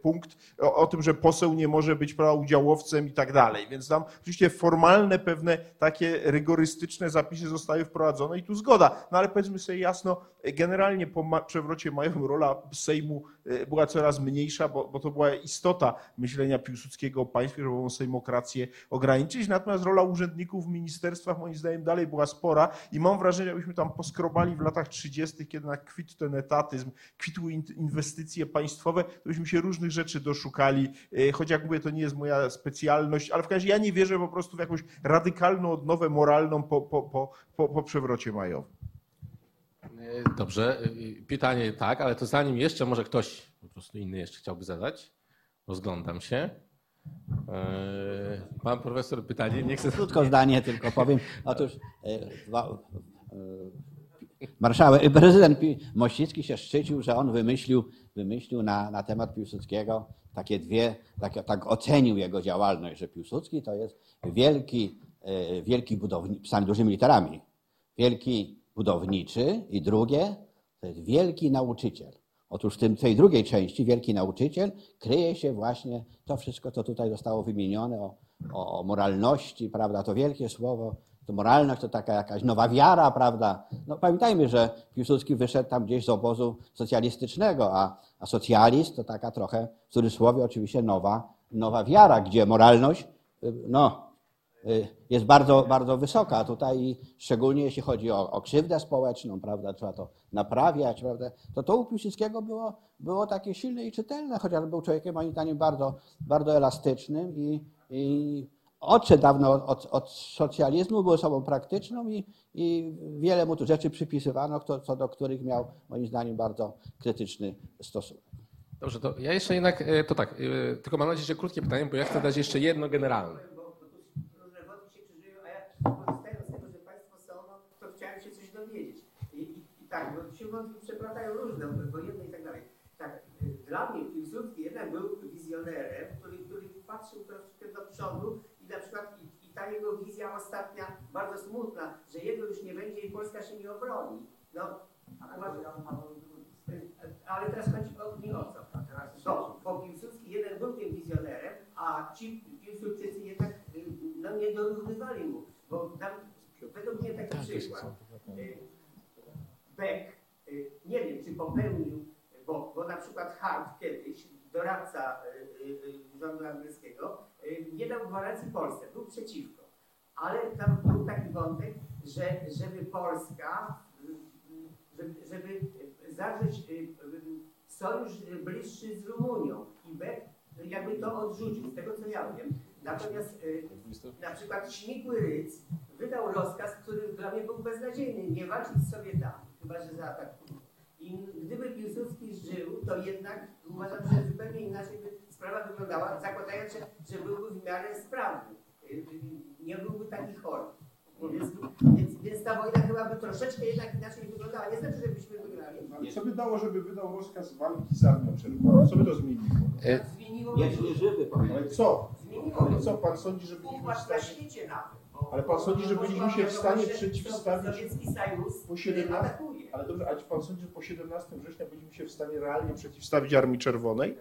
punkt o, o tym, że poseł nie może być prawa udziałowcem i tak dalej. Więc tam oczywiście formalne pewne takie rygorystyczne zapisy zostały wprowadzone i tu zgoda. No ale powiedzmy sobie jasno, generalnie po przewrocie majowym rola Sejmu y, była coraz mniejsza, bo, bo to była istota myślenia Piłsudskiego o państwie, żeby ową sejmokrację ograniczyć. Natomiast rola urzędników w ministerstwach moim zdaniem dalej była spora i mam wrażenie, jakbyśmy tam poskrobali w latach 30., kiedy jednak kwitł ten etatyzm, kwitły in- inwestycje państwowe, to byśmy się różnych rzeczy doszukali, y, choć jak mówię, to nie jest moja specjalność, ale w każdym razie ja nie wierzę po prostu w jakąś radykalną odnowę moralną po, po, po, po, po przewrocie majowym. Dobrze, e, pytanie tak, ale to zanim jeszcze może ktoś po prostu inny jeszcze chciałby zadać, rozglądam się. E, Pan profesor pytanie, nie chcę... Krótko zdanie tylko powiem. Otóż e, e, marszałek, prezydent Mościcki się szczycił, że on wymyślił, wymyślił na, na temat Piłsudskiego takie dwie, tak, tak ocenił jego działalność, że Piłsudski to jest wielki, wielki budownik, pisany dużymi literami, wielki budowniczy i drugie to jest wielki nauczyciel. Otóż w tym, tej drugiej części, wielki nauczyciel, kryje się właśnie to wszystko, co tutaj zostało wymienione o, o, moralności, prawda? To wielkie słowo, to moralność to taka jakaś nowa wiara, prawda? No pamiętajmy, że Piłsudski wyszedł tam gdzieś z obozu socjalistycznego, a, a socjalizm to taka trochę, w cudzysłowie oczywiście, nowa, nowa wiara, gdzie moralność, y, no, jest bardzo, bardzo wysoka tutaj, szczególnie jeśli chodzi o, o krzywdę społeczną, prawda, trzeba to naprawiać, prawda, to to u Piłsudskiego było, było takie silne i czytelne, chociaż był człowiekiem moim zdaniem bardzo, bardzo elastycznym i, i odszedł dawno od, od socjalizmu, był osobą praktyczną i, i wiele mu tu rzeczy przypisywano, co, co do których miał moim zdaniem bardzo krytyczny stosunek. Dobrze, to ja jeszcze jednak, e, to tak, e, tylko mam nadzieję, że krótkie pytanie, bo ja chcę dać jeszcze jedno generalne. Bo, bo tu różne wody się krzyżują, a ja korzystając z tego, że Państwo są, no, to chciałem się coś dowiedzieć. I, i, i tak, bo się wątki przeplatają różne, wojenne i tak dalej. Tak, y, dla mnie Piłsudski jednak był wizjonerem, który, który patrzył troszkę do przodu i na przykład i, i ta jego wizja ostatnia, bardzo smutna, że jego już nie będzie i Polska się nie obroni. No, ale teraz chodzi o nie o co. To, bo Piłsudski jeden był tym wizjonerem, a ci Piłsudczycy jednak y, no, nie dorównywali mu. Bo tam, według mnie taki przykład. Y, Beck, y, nie wiem czy popełnił, bo, bo na przykład Hart kiedyś, doradca y, rządu angielskiego, nie dał gwarancji Polsce, był przeciwko. Ale tam był taki wątek, że żeby Polska, żeby, żeby zawrzeć sojusz bliższy z Rumunią. I Beck jakby to odrzucił, z tego co ja wiem. Natomiast y, na przykład Śmigły Ryc wydał rozkaz, który dla mnie był beznadziejny, nie walczyć z Sowietami, chyba że zaatakują. I gdyby Piłsudski żył, to jednak uważam, że zupełnie inaczej by sprawa wyglądała, zakładając, że, że byłby w miarę sprawny. Y, Nie byłby taki chory. Więc, więc, ta wojna chyba by troszeczkę jednak inaczej wyglądała. Nie znaczy, żebyśmy wygrali. Ale co by dało, żeby wydał rozkaz walki z Armią Czerwoną? Co by to zmieniło? E, Zmieniło Jeśli żywy. Ale co? Zmieniło Ale co, pan sądzi, że byliśmy w na stanie... świecie nawet. Ale pan sądzi, że byliśmy się w stanie przeciwstawić po 17 atakuje. Ale dobrze, a czy pan sądzi, że po 17 września byliśmy się w stanie realnie przeciwstawić Armii Czerwonej?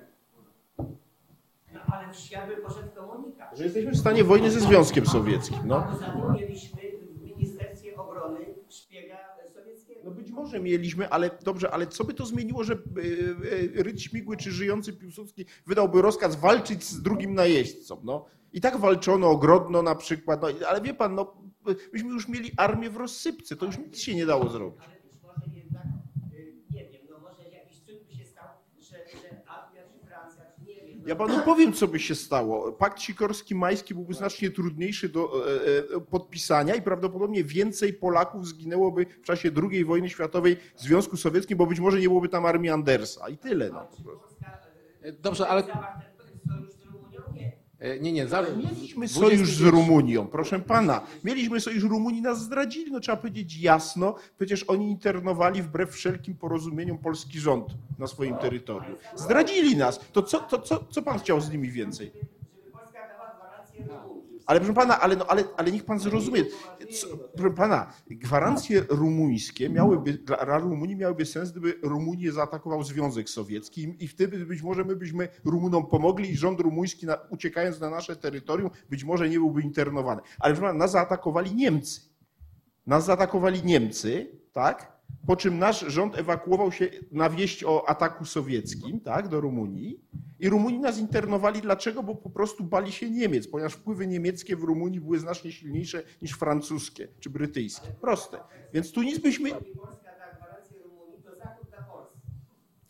No ale w świat by poszedł komunikat. Że jesteśmy w stanie wojny ze Związkiem Sowieckim, A no. poza tym mieliśmy w Ministerstwie Obrony szpiega sowieckiego. No być może mieliśmy, ale dobrze, ale co by to zmieniło, że e, e, Rydz Śmigły czy żyjący Piłsudski wydałby rozkaz walczyć z drugim najeźdźcą, no. I tak walczono o Grodno na przykład, no, ale wie pan, no, myśmy już mieli armię w rozsypce, to już nic się nie dało zrobić. Ale być może jednak, y, nie wiem, no może jakiś cud by się stał, że, że Anglia czy Francja, czy nie wiem. no- Ja panu powiem, co by się stało. Pakt Sikorski-Majski byłby znacznie trudniejszy do e, e, podpisania i prawdopodobnie więcej Polaków zginęłoby w czasie II wojny światowej w Związku Sowieckim, bo być może nie byłoby tam armii Andersa. I tyle, no. po prostu. Dobrze, ale- Nie. e, Nie, nie, za, Mieliśmy 20 sojusz z Rumunią, proszę pana. Mieliśmy sojusz, Rumunii nas zdradzili, no trzeba powiedzieć jasno. Przecież oni internowali wbrew wszelkim porozumieniom polski rząd na swoim terytorium. Zdradzili nas. To co, to, co, co pan chciał z nimi więcej? Żeby Polska dała gwarancję Rumunii. Ale proszę pana, ale, no, ale, ale niech pan zrozumie. Co, proszę pana, gwarancje rumuńskie miałyby, dla Rumunii miałyby sens, gdyby Rumunię zaatakował Związek Sowiecki i wtedy być może my byśmy Rumunom pomogli i rząd rumuński na, uciekając na nasze terytorium być może nie byłby internowany. Ale proszę pana, nas zaatakowali Niemcy. Nas zaatakowali Niemcy, tak? Po czym nasz rząd ewakuował się na wieść o ataku sowieckim, tak, do Rumunii. I Rumuni nas internowali. Dlaczego? Bo po prostu bali się Niemiec, ponieważ wpływy niemieckie w Rumunii były znacznie silniejsze niż francuskie czy brytyjskie. Proste. Więc tu nic byśmy. Polsce.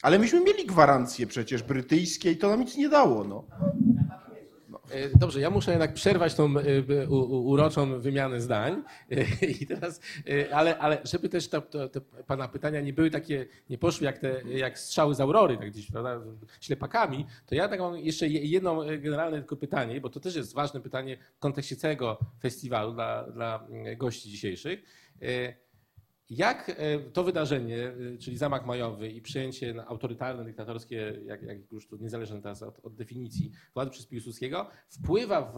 Ale myśmy mieli gwarancje przecież brytyjskie i to nam nic nie dało. No. E, Dobrze, ja muszę jednak przerwać tą e, u- uroczą wymianę zdań. E, I teraz, e, ale, ale żeby też to, te pana pytania nie były takie, nie poszły jak, te, jak strzały z aurory, tak gdzieś, prawda, ślepakami, to ja tak mam jeszcze je- jedno e, generalne tylko pytanie, bo to też jest ważne pytanie w kontekście całego festiwalu dla, dla mm, gości dzisiejszych. Jak e, to wydarzenie, e, czyli zamach majowy i przyjęcie na autorytarne, dyktatorskie, jak, jak już tu niezależne teraz od, od definicji władzy przez Piłsudskiego, wpływa w,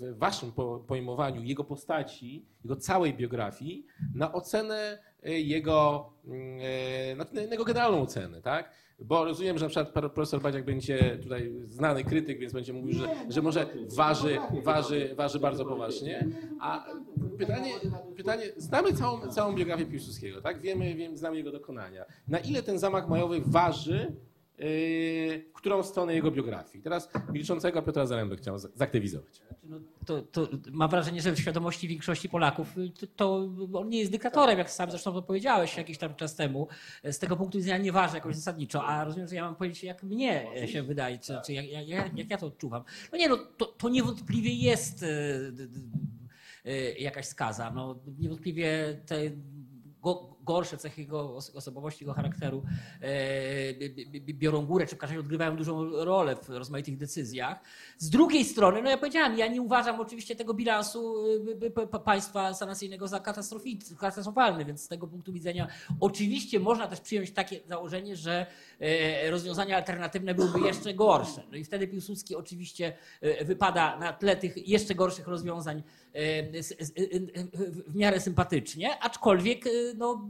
w waszym po- pojmowaniu jego postaci, jego całej biografii na ocenę e, jego, mm, na, na jego generalną ocenę, tak? Bo rozumiem, że na przykład profesor Badziak będzie tutaj znany krytyk, więc będzie mówił, że, że może waży, waży, waży bardzo poważnie. A pytanie, pytanie znamy całą, całą biografię Piłsudskiego, tak? Wiemy, wiem, znamy jego dokonania. Na ile ten zamach majowy waży którą stronę jego biografii? Teraz milczącego Piotra Zarębę chciał zaktywizować. No, to, to mam wrażenie, że w świadomości większości Polaków y, to, to on nie jest dyktatorem, jak sam zresztą to powiedziałeś jakiś tam czas temu. Z tego punktu widzenia nie waży jakoś zasadniczo, a rozumiem, że ja mam powiedzieć, jak mnie się wydaje, czy, czy jak, jak, jak, ja to odczuwam. No nie, no to, to niewątpliwie jest y, y, y, jakaś skaza. No, niewątpliwie te, go, gorsze cechy jego os- osobowości, jego charakteru e, bi- bi- bi- biorą górę, czy w każdym razie odgrywają dużą rolę w rozmaitych decyzjach. Z drugiej strony, no ja powiedziałem, ja nie uważam oczywiście tego bilansu y, y, p- państwa sanacyjnego za katastrofalny, więc z tego punktu widzenia oczywiście można też przyjąć takie założenie, że e, rozwiązania alternatywne byłyby jeszcze gorsze. No i wtedy Piłsudski oczywiście e, wypada na tle tych jeszcze gorszych rozwiązań w miarę sympatycznie, aczkolwiek no,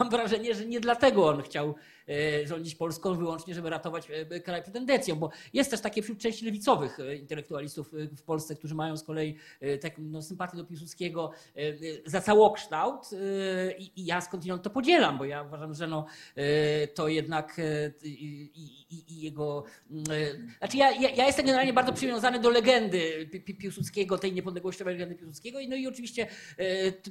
mam wrażenie, że nie dlatego on chciał e, rządzić Polską wyłącznie, żeby ratować e, kraj przed endecją, bo jest też takie wśród części lewicowych e, intelektualistów w Polsce, którzy mają z kolei taką no, sympatię do Piłsudskiego za całokształt i, i ja skądinąd to podzielam, bo ja uważam, że no, to jednak i, i, i- jego... mm, Znaczy ja, ja, jestem generalnie bardzo przywiązany do legendy Pi- Pi- Piłsudskiego, tej niepodległościowej legendy Piłsudskiego no i oczywiście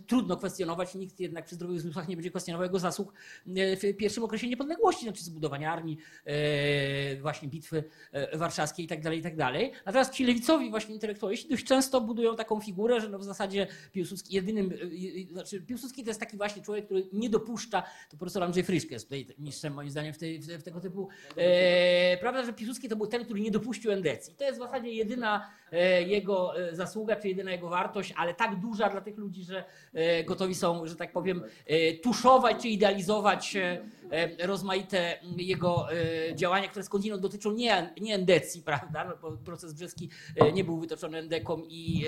trudno kwestionować, nikt jednak przy zdrowych zmysłach nie będzie kwestionował jego zasług e, w pierwszym okresie niepodległości, znaczy zbudowania armii, e, właśnie bitwy e, warszawskiej i tak dalej, i tak dalej. Natomiast ci lewicowi właśnie intelektualiści dość często budują taką figurę, że no w zasadzie Piłsudski jedynym, znaczy Piłsudski to jest taki właśnie człowiek, który nie dopuszcza, to profesor Andrzej Fryszke jest tutaj mistrzem moim zdaniem w, tej, w, tego typu, prawda, że Piłsudski to był ten, który nie dopuścił endecji. To jest w zasadzie jedyna jego zasługa, czy jedyna jego wartość, ale tak duża dla tych ludzi, że gotowi są, że tak powiem, e, czy idealizować e, rozmaite jego e, działania, które skądinąd dotyczą nie, nie endecji, prawda, no, bo proces brzeski e, nie był wytoczony endeką i,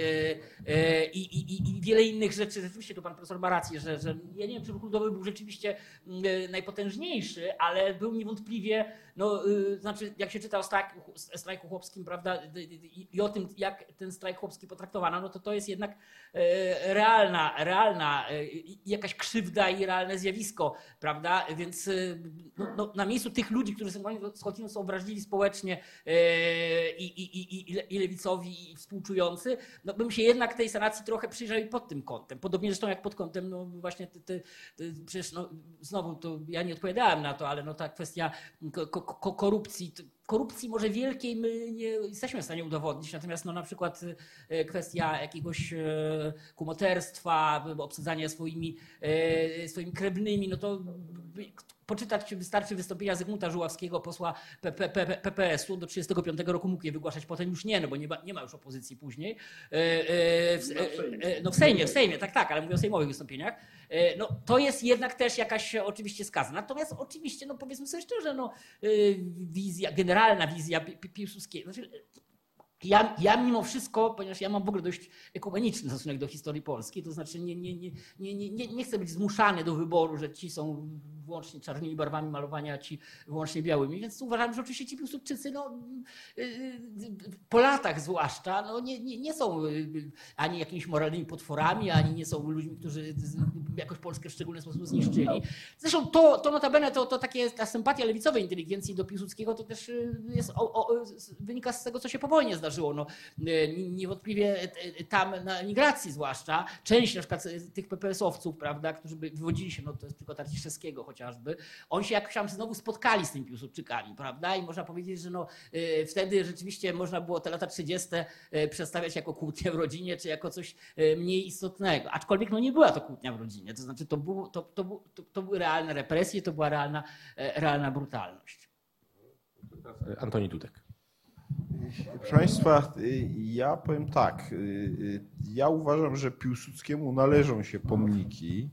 e, e, i, i, i- wiele innych rzeczy. Rzeczywiście tu pan profesor ma rację, że, że ja nie wiem, czy ruch ludowy był rzeczywiście mm, e, najpotężniejszy, ale był niewątpliwie, no, y, znaczy jak się czyta o strajku, strajku chłopskim, prawda, i, o tym, jak ten strajk chłopski potraktowano, no to to jest jednak e, realna, realna e, jakaś krzywda i realne zjawisko, prawda? Więc e, no, no, na miejscu tych ludzi, którzy są skądinąd są obraźliwi społecznie e, i, i, i, i, le- i lewicowi i współczujący, no bym się jednak tej sanacji trochę przyjrzał i pod tym kątem. Podobnie zresztą jak pod kątem, no właśnie te, te, te, przecież no, znowu to ja nie odpowiadałem na to, ale no ta kwestia ko, ko, ko, korupcji, korupcji może wielkiej my nie jesteśmy w stanie udowodnić, natomiast no na przykład e, kwestia jakiegoś e, kumoterstwa, obsadzania swoimi, swoimi krewnymi, no to poczytać wystarczy wystąpienia Zygmunta Żuławskiego, posła PP, PP, PPS-u do 1935 roku mógł je wygłaszać, potem już nie, no bo nie ma, nie ma już opozycji później. E, e, w, e, e, no w Sejmie, w Sejmie, tak, tak, ale mówię o sejmowych wystąpieniach. No to jest jednak też jakaś oczywiście skaza. Natomiast oczywiście, no powiedzmy sobie szczerze, no wizja, generalna wizja Pi- Pi- Piłsudskiego, znaczy, ja, ja mimo wszystko, ponieważ ja mam w ogóle dość ekumeniczny stosunek do historii Polski, to znaczy nie, nie, nie, nie, nie, nie, chcę być zmuszany do wyboru, że ci są wyłącznie czarnymi barwami malowani, a ci wyłącznie białymi, więc uważam, że oczywiście ci Piłsudczycy no, y, y, po latach zwłaszcza no, nie, nie, nie są y, ani jakimiś moralnymi potworami, ani nie są ludźmi, którzy jakoś Polskę w szczególny sposób zniszczyli. Zresztą to, to notabene, to, to takie, ta sympatia lewicowej inteligencji do Piłsudskiego to też jest, o, o, wynika z tego, co się po wojnie zdarzyło. No, y, niewątpliwie y, tam na emigracji zwłaszcza, część na przykład tych PPS-owców, prawda, którzy wywodzili się, no to jest przykład Tarciszewskiego chociażby, oni się jakoś tam znowu spotkali z tymi Piłsudczykami, prawda, i można powiedzieć, że no, wtedy rzeczywiście można było te lata 30. y, przedstawiać jako kłótnię w rodzinie, czy jako coś mniej istotnego. Aczkolwiek no, nie była to kłótnia w rodzinie, to znaczy to, było, to, to, to, to były realne represje, to była realna, e, realna brutalność. Antoni Dudek. Proszę Państwa, ja powiem tak. y, y, Ja uważam, że Piłsudskiemu należą się pomniki,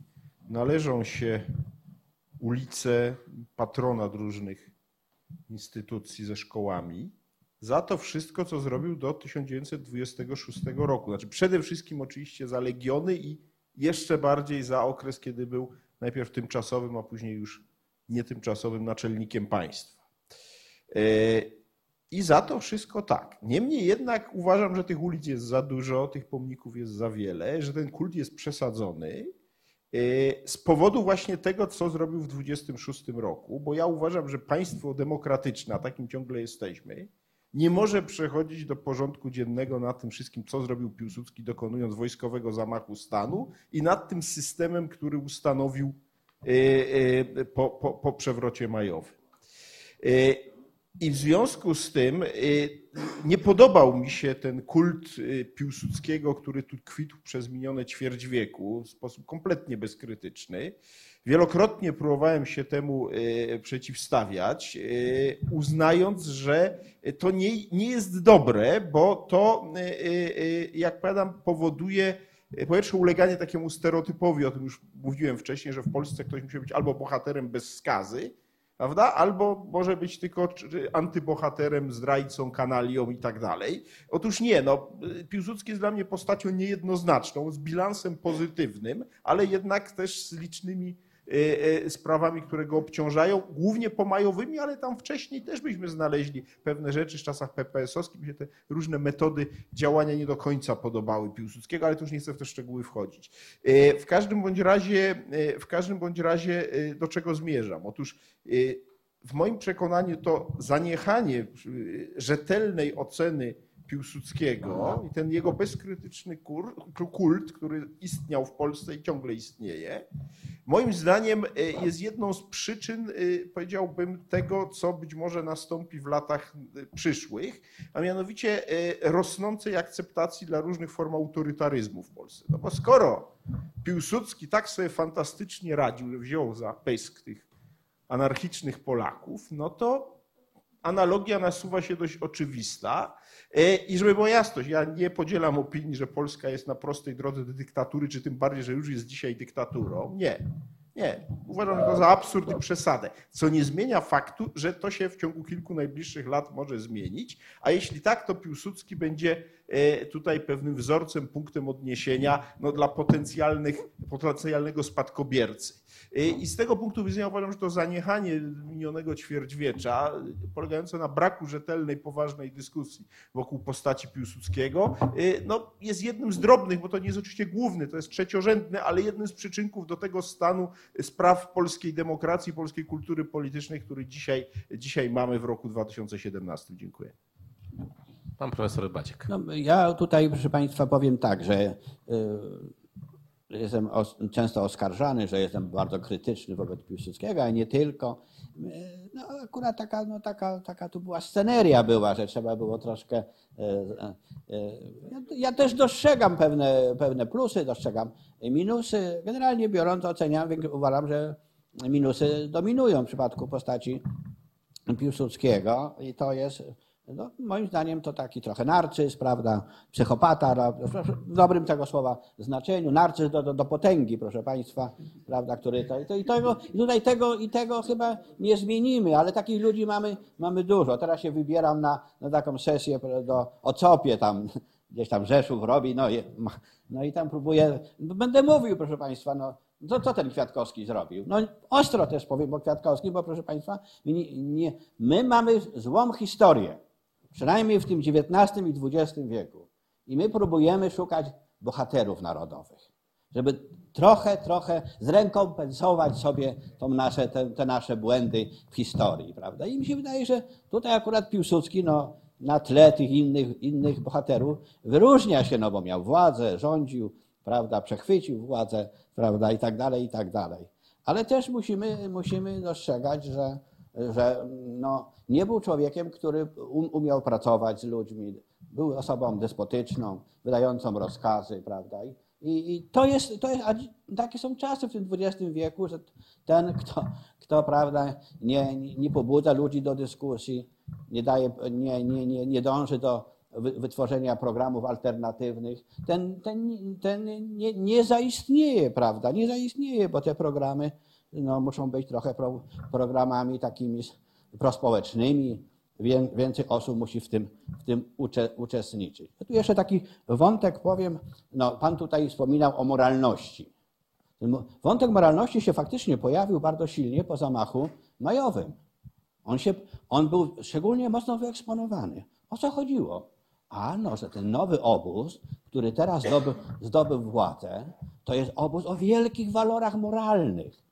należą się ulice, patronat różnych instytucji ze szkołami za to wszystko, co zrobił do 1926 roku. Znaczy przede wszystkim oczywiście za legiony i jeszcze bardziej za okres, kiedy był najpierw tymczasowym, a później już nietymczasowym naczelnikiem państwa. I za to wszystko tak. Niemniej jednak uważam, że tych ulic jest za dużo, tych pomników jest za wiele, że ten kult jest przesadzony e, z powodu właśnie tego, co zrobił w 26 roku, bo ja uważam, że państwo demokratyczne, a takim ciągle jesteśmy, nie może przechodzić do porządku dziennego nad tym wszystkim, co zrobił Piłsudski, dokonując wojskowego zamachu stanu i nad tym systemem, który ustanowił e, e, po, po, po przewrocie majowym. I w związku z tym y, nie podobał mi się ten kult y, Piłsudskiego, który tu kwitł przez minione ćwierć wieku w sposób kompletnie bezkrytyczny. Wielokrotnie próbowałem się temu y, przeciwstawiać, uznając, że to nie, nie jest dobre, bo to, jak powiadam, powoduje po pierwsze uleganie takiemu stereotypowi, o tym już mówiłem wcześniej, że w Polsce ktoś musi być albo bohaterem bez skazy, prawda? Albo może być tylko antybohaterem, zdrajcą, kanalią i tak dalej. Otóż nie, no, Piłsudski jest dla mnie postacią niejednoznaczną, z bilansem pozytywnym, ale jednak też z licznymi sprawami, które go obciążają, głównie pomajowymi, ale tam wcześniej też byśmy znaleźli pewne rzeczy w czasach PPS-owskich, się te różne metody działania nie do końca podobały Piłsudskiego, ale to już nie chcę w te szczegóły wchodzić. E, w każdym bądź razie, w każdym bądź razie do czego zmierzam? Otóż w moim przekonaniu to zaniechanie rzetelnej oceny Piłsudskiego i ten jego bezkrytyczny kult, który istniał w Polsce i ciągle istnieje, moim zdaniem e, jest jedną z przyczyn, e, powiedziałbym, tego, co być może nastąpi w latach e, przyszłych, a mianowicie rosnącej akceptacji dla różnych form autorytaryzmu w Polsce. No bo skoro Piłsudski tak sobie fantastycznie radził, wziął za pysk tych anarchicznych Polaków, no to analogia nasuwa się dość oczywista. E, I żeby była jasność, ja nie podzielam opinii, że Polska jest na prostej drodze do dyktatury, czy tym bardziej, że już jest dzisiaj dyktaturą. Nie. Nie, uważam to za absurd i przesadę, co nie zmienia faktu, że to się w ciągu kilku najbliższych lat może zmienić, a jeśli tak, to Piłsudski będzie tutaj pewnym wzorcem, punktem odniesienia no, dla potencjalnych, potencjalnego spadkobiercy. E, I z tego punktu widzenia uważam, że to zaniechanie minionego ćwierćwiecza, polegające na braku rzetelnej, poważnej dyskusji wokół postaci Piłsudskiego, e, no, jest jednym z drobnych, bo to nie jest oczywiście główny, to jest trzeciorzędny, ale jednym z przyczynków do tego stanu spraw polskiej demokracji, polskiej kultury politycznej, który dzisiaj, dzisiaj mamy w roku 2017. Dziękuję. Pan profesor Baciek. No, ja tutaj, proszę Państwa, powiem tak, że y, jestem często oskarżany, że jestem bardzo krytyczny wobec Piłsudskiego, a nie tylko. Y, no, akurat taka, no, taka, taka tu była sceneria była, że trzeba było troszkę. Y, ja, ja też dostrzegam pewne, pewne plusy, dostrzegam minusy. Generalnie biorąc, oceniam, uważam, że minusy dominują w przypadku postaci Piłsudskiego i to jest no, moim zdaniem to taki trochę narcyz, prawda, psychopata, w dobrym tego słowa znaczeniu, narcyz do, do, do potęgi, proszę Państwa, prawda, który to, to, i, tego, i tutaj tego i tego chyba nie zmienimy, ale takich ludzi mamy, mamy dużo. Teraz się wybieram na, na taką sesję do Ocopie, tam gdzieś tam Rzeszów robi, no i, no i tam próbuję, będę mówił, proszę Państwa, no, co, co ten Kwiatkowski zrobił? No ostro też powiem o Kwiatkowskim, bo proszę Państwa, nie, nie, my mamy złą historię przynajmniej w tym XIX i XX wieku. I my próbujemy szukać bohaterów narodowych, żeby trochę, trochę zrekompensować sobie nasze, te, te, nasze błędy w historii, prawda? I mi się wydaje, że tutaj akurat Piłsudski, no, na tle tych innych, innych bohaterów wyróżnia się, no bo miał władzę, rządził, prawda, przechwycił władzę, prawda, i tak dalej, i tak dalej. Ale też musimy, musimy dostrzegać, że że no, nie był człowiekiem, który um, umiał pracować z ludźmi. Był osobą despotyczną, wydającą rozkazy, prawda? I, i, to jest, to jest, takie są czasy w tym XX wieku, że ten, kto, kto prawda, nie, nie pobudza ludzi do dyskusji, nie, daje, nie, nie, nie, nie dąży do wytworzenia programów alternatywnych, ten, ten, ten nie, nie zaistnieje, prawda? Nie zaistnieje, bo te programy no, muszą być trochę pro, programami takimi prospołecznymi. Więcej osób musi w tym, w tym ucze, uczestniczyć. tu jeszcze taki wątek powiem, no, Pan tutaj wspominał o moralności. Wątek moralności się faktycznie pojawił bardzo silnie po zamachu majowym. On, się, on był szczególnie mocno wyeksponowany. O co chodziło? A no, że ten nowy obóz, który teraz zdobył, zdobył władzę, to jest obóz o wielkich walorach moralnych.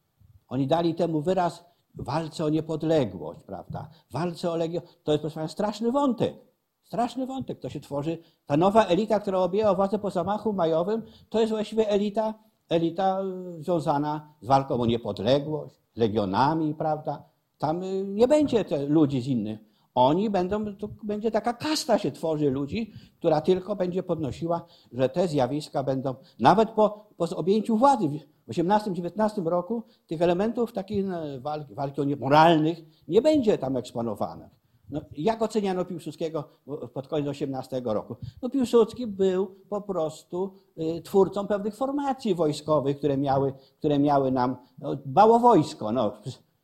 Oni dali temu wyraz walce o niepodległość, prawda? Walce o legion. To jest, proszę straszny wątek. Straszny wątek. To się tworzy. Ta nowa elita, która objęła władzę po zamachu majowym, to jest właściwie elita, elita y, związana z walką o niepodległość, legionami, prawda? Tam y, nie będzie ludzi z innych. Oni będą, to będzie taka kasta się tworzy ludzi, która tylko będzie podnosiła, że te zjawiska będą, nawet po, po objęciu władzy w 18-19 roku, tych elementów takiej no, walki, walki moralnych nie będzie tam eksponowanych. No, jak oceniano Piłsudskiego pod koniec 18 roku? No, Piłsudski był po prostu y, twórcą pewnych formacji wojskowych, które miały, które miały nam, no, dbało wojsko. No,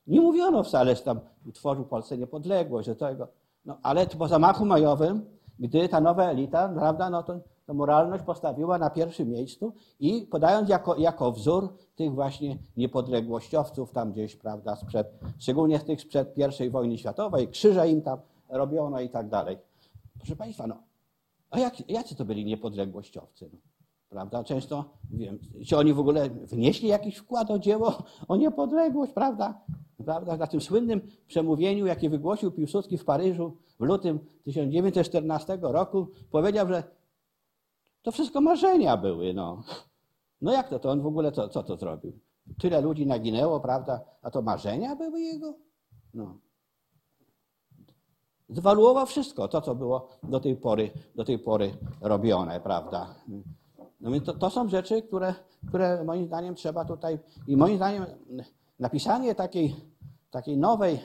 nie mówiono wcale, że tam utworzył Polsce niepodległość, że tego. No, ale po zamachu majowym, gdy ta nowa elita, prawda, no to, to moralność postawiła na pierwszym miejscu i podając jako, jako wzór tych właśnie niepodległościowców tam gdzieś, prawda, sprzed, szczególnie tych sprzed I wojny światowej, krzyże im tam robiono i tak dalej. Proszę Państwa, no, a jak, jacy to byli niepodległościowcy? No? Prawda? Często, wiem, czy oni w ogóle wnieśli jakiś wkład o dzieło, o niepodległość, prawda? prawda? Na tym słynnym przemówieniu, jakie wygłosił Piłsudski w Paryżu w lutym 1914 roku, powiedział, że to wszystko marzenia były. No, no jak to? To on w ogóle co, co to zrobił? Tyle ludzi naginęło, prawda? A to marzenia były jego? No. Zwaluował wszystko, to co było do tej pory, do tej pory robione, prawda? No więc to, to są rzeczy, które, które moim zdaniem trzeba tutaj i moim zdaniem napisanie takiej, takiej nowej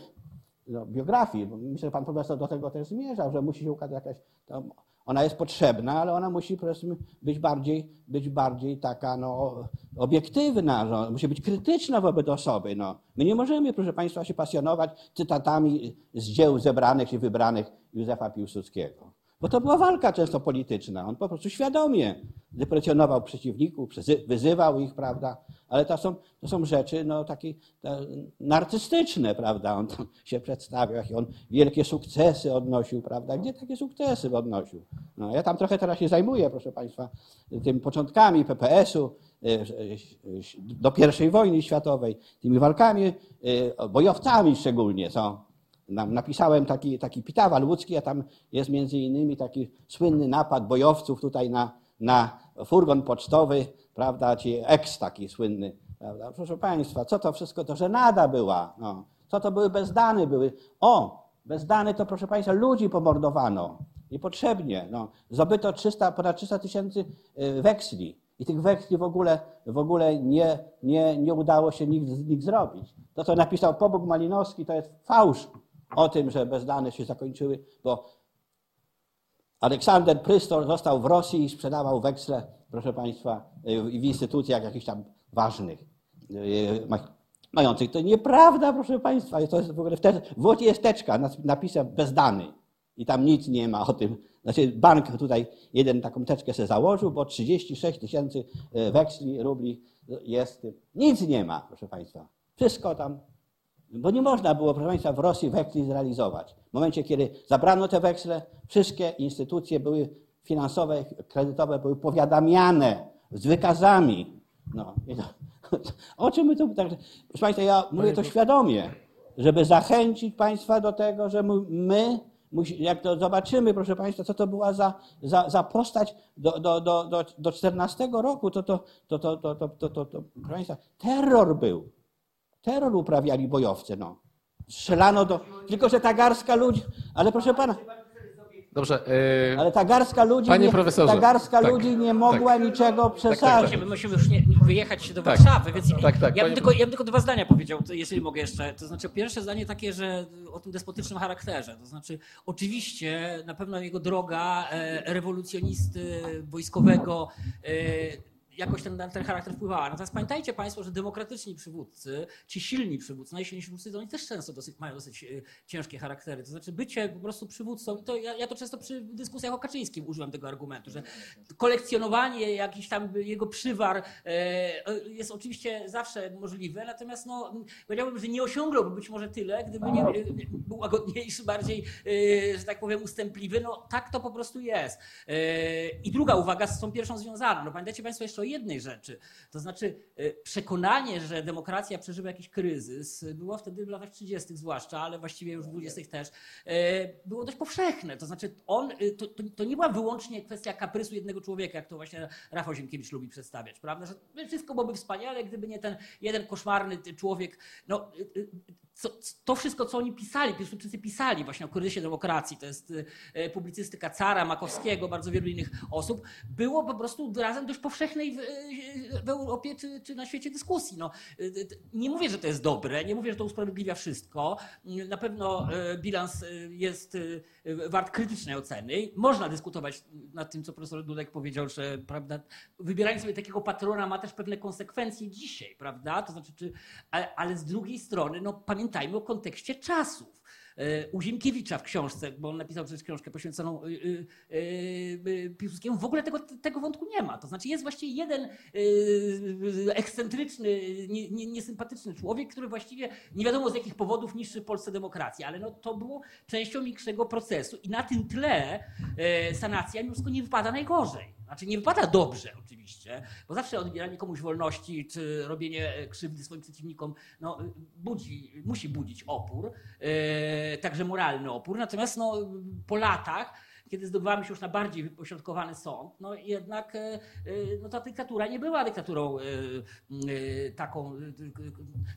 no, biografii, myślę, że pan profesor do tego też zmierzał, że musi się ukazać jakaś, ona jest potrzebna, ale ona musi być bardziej, być bardziej taka no, obiektywna, no, musi być krytyczna wobec osoby. No. My nie możemy, proszę państwa, się pasjonować cytatami z dzieł zebranych i wybranych Józefa Piłsudskiego. Bo to była walka często polityczna. On po prostu świadomie deprecjonował przeciwników, wyzywał ich, prawda? Ale to są, to są rzeczy no, takie te, narcystyczne, prawda? On się przedstawiał, jakie on wielkie sukcesy odnosił, prawda? Gdzie takie sukcesy odnosił? No, ja tam trochę teraz się zajmuję, proszę Państwa, tymi początkami PPS-u e, do I wojny światowej, tymi walkami, e, bojowcami szczególnie są. Napisałem taki, taki Pitawal łódzki, a tam jest między innymi taki słynny napad bojowców tutaj na, na furgon pocztowy, prawda, ci eks taki słynny. Prawda. Proszę Państwa, co to wszystko, to żenada była. No. Co to były bezdany były? O, bezdany to proszę Państwa, ludzi pomordowano. Niepotrzebnie. No. Zdobyto 300, ponad 300 tysięcy y, weksli. I tych weksli w ogóle, w ogóle nie, nie, nie udało się nikt, nikt zrobić. To, co napisał Pobóg Malinowski, to jest fałsz o tym, że bezdane się zakończyły, bo Aleksander Prystor został w Rosji i sprzedawał weksle, proszę Państwa, w instytucjach jakichś tam ważnych, ma- mających. To nieprawda, proszę Państwa. To jest w ogóle w, te, w jest teczka napisem bezdany i tam nic nie ma o tym. Znaczy bank tutaj jeden taką teczkę sobie założył, bo 36 tysięcy yy, weksli, rubli jest. Nic nie ma, proszę Państwa. Wszystko tam bo nie można było, proszę Państwa, w Rosji weksli zrealizować. W momencie, kiedy zabrano te weksle, wszystkie instytucje były finansowe, kredytowe były powiadamiane z wykazami. No, to, o czym my tu... Tak, proszę Państwa, ja mówię to świadomie, żeby zachęcić Państwa do tego, że my, jak to zobaczymy, proszę Państwa, co to była za, za, za postać do, do, do, do, do 14 roku, to, to, to, to, to, to, to, to, to, proszę Państwa, terror był. Terror uprawiali bojowcy, no. Strzelano do... Tylko, że ta garstka ludzi... Ale proszę pana, Dobrze. yy, ale ta garstka ludzi, Panie nie, profesorze, ta garstka tak, ludzi nie mogła tak. niczego przesadzić. Musimy, musimy już nie, wyjechać do Tak. Warszawy, więc Tak, tak, ja, panie- bym tylko, ja bym tylko dwa zdania powiedział, to jeżeli mogę jeszcze. To znaczy pierwsze zdanie takie, że o tym despotycznym charakterze. To znaczy oczywiście na pewno jego droga e, rewolucjonisty wojskowego e, jakoś ten, ten charakter wpływała. Natomiast pamiętajcie Państwo, że demokratyczni przywódcy, ci silni przywódcy, najsilniejsi przywódcy, to oni też często dosyć, mają dosyć e, ciężkie charaktery. To znaczy bycie po prostu przywódcą, to ja, ja to często przy dyskusjach o Kaczyńskim użyłem tego argumentu, że kolekcjonowanie jakiś tam jego przywar e, jest oczywiście zawsze możliwe, natomiast no, powiedziałbym, że nie osiągnąłby być może tyle, gdyby nie, był łagodniejszy, bardziej, e, że tak powiem, ustępliwy. No tak to po prostu jest. E, I druga uwaga z tą pierwszą związana. No pamiętajcie Państwo jeszcze o jednej rzeczy. To znaczy e, przekonanie, że demokracja przeżywa jakiś kryzys, było wtedy w latach 30. zwłaszcza, ale właściwie już w 20. też, e, było dość powszechne. To znaczy on, e, to, to, to nie była wyłącznie kwestia kaprysu jednego człowieka, jak to właśnie Rafał Ziemkiewicz lubi przedstawiać, prawda? Że wszystko byłoby wspaniale, gdyby nie ten jeden koszmarny człowiek. No, co, to wszystko, co oni pisali, Piłsudczycy pisali właśnie o kryzysie demokracji, to jest e, publicystyka Cara, Makowskiego, bardzo wielu innych osób, było po prostu razem dość powszechnej w, e, w Europie czy, czy na świecie dyskusji. No, e, nie mówię, że to jest dobre, nie mówię, że to usprawiedliwia wszystko. Na pewno bilans jest wart krytycznej oceny. Można dyskutować nad tym, co profesor Dudek powiedział, że prawda, wybieranie sobie takiego patrona ma też pewne konsekwencje dzisiaj, prawda? To znaczy, czy, ale, ale z drugiej strony, no, pamiętajmy o kontekście czasów. E, U Ziemkiewicza w książce, bo on napisał przecież książkę poświęconą y, y, y, Piłsudskiemu, w ogóle tego, tego wątku nie ma. To znaczy jest właściwie jeden ekscentryczny, nie- nie- niesympatyczny człowiek, który właściwie nie wiadomo z jakich powodów niszczy Polsce demokrację, ale no, to było częścią większego procesu i na tym tle e, sanacja wszystko nie wypada najgorzej. Znaczy nie wypada dobrze oczywiście, bo zawsze odbieranie komuś wolności czy robienie e, krzywdy swoim przeciwnikom no, budzi, musi budzić opór, e, także moralny opór. Natomiast no, po latach, kiedy zdobywamy się już na bardziej wypośrodkowany sąd, no jednak e, e, no, ta dyktatura nie była dyktaturą e, taką,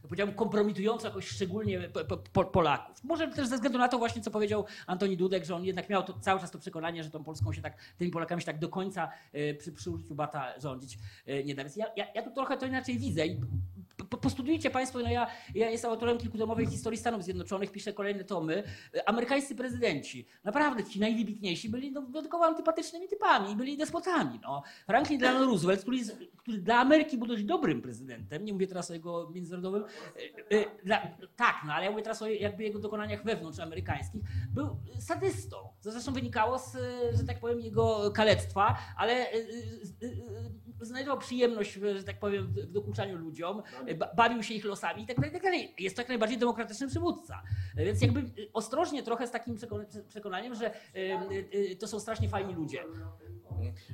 powiedziałbym, kompromitującą jakoś szczególnie po- po- po- Polaków. Może też ze względu na to właśnie, co powiedział Antoni Dudek, że on jednak miał to, cały czas to przekonanie, że tą Polską się tak, tymi Polakami się tak do końca przy, przy użyciu bata rządzić nie da. Więc ja, ja, ja tu trochę to inaczej widzę i po- Postudiujcie Państwo, no ja, ja jestem autorem kilkutomowej historii Stanów Zjednoczonych, piszę kolejne tomy. Amerykańscy prezydenci, naprawdę ci najwybitniejsi, byli no, wyjątkowo antypatycznymi typami, byli despotami. No. Franklin Delano Roosevelt, który, który dla Ameryki był dość dobrym prezydentem, nie mówię teraz o jego międzynarodowym, e, e, dla, tak, no ale ja mówię teraz o jakby jego dokonaniach wewnątrzamerykańskich, był sadystą. To zresztą wynikało z, że tak powiem, jego kalectwa, ale e, znajdował przyjemność, że tak powiem, w dokuczaniu ludziom, ba- bawił się ich losami i tak dalej, tak dalej. Jest to jak najbardziej demokratyczny przywódca. Więc jakby ostrożnie trochę z takim przekona- przekonaniem, że e, e, to są strasznie fajni ludzie.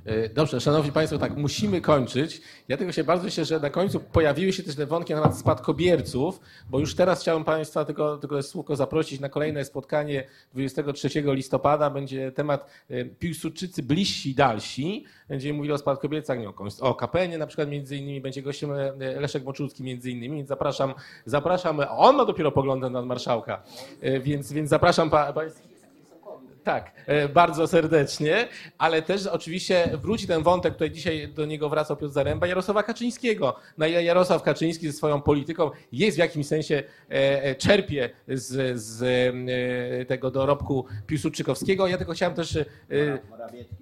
E, Dobrze, szanowni państwo, tak, musimy kończyć. Ja tego się bardzo cieszę, że na końcu pojawiły się też te wątki na temat spadkobierców, bo już teraz chciałem państwa tylko, tylko słówko zaprosić na kolejne spotkanie 23 listopada. Będzie temat e, Piłsudczycy bliżsi i dalsi. Będziemy mówili o spadkobiercach, nie o, o Kapenie na przykład między innymi, będzie gościem e, Leszek Moczulski między innymi, więc zapraszam, zapraszam, on ma dopiero poglądy na marszałka, więc, więc zapraszam pa, państwa. Tak, e, bardzo serdecznie, ale też oczywiście wróci ten wątek, tutaj dzisiaj do niego wracał Piotr Zaręba, Jarosława Kaczyńskiego. No i Jarosław Kaczyński ze swoją polityką jest w jakimś sensie, e, e, czerpie z, z tego dorobku Piłsudczykowskiego. Ja tylko chciałem też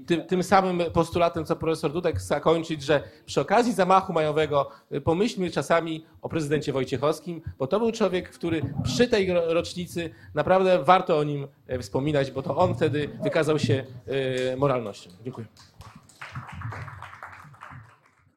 tym, tym samym postulatem, co profesor Dudek, zakończyć, że przy okazji zamachu majowego pomyślmy czasami o prezydencie Wojciechowskim, bo to był człowiek, który przy tej ro- rocznicy naprawdę warto o nim wspominać, bo to on wtedy wykazał się e, moralnością. Dziękuję.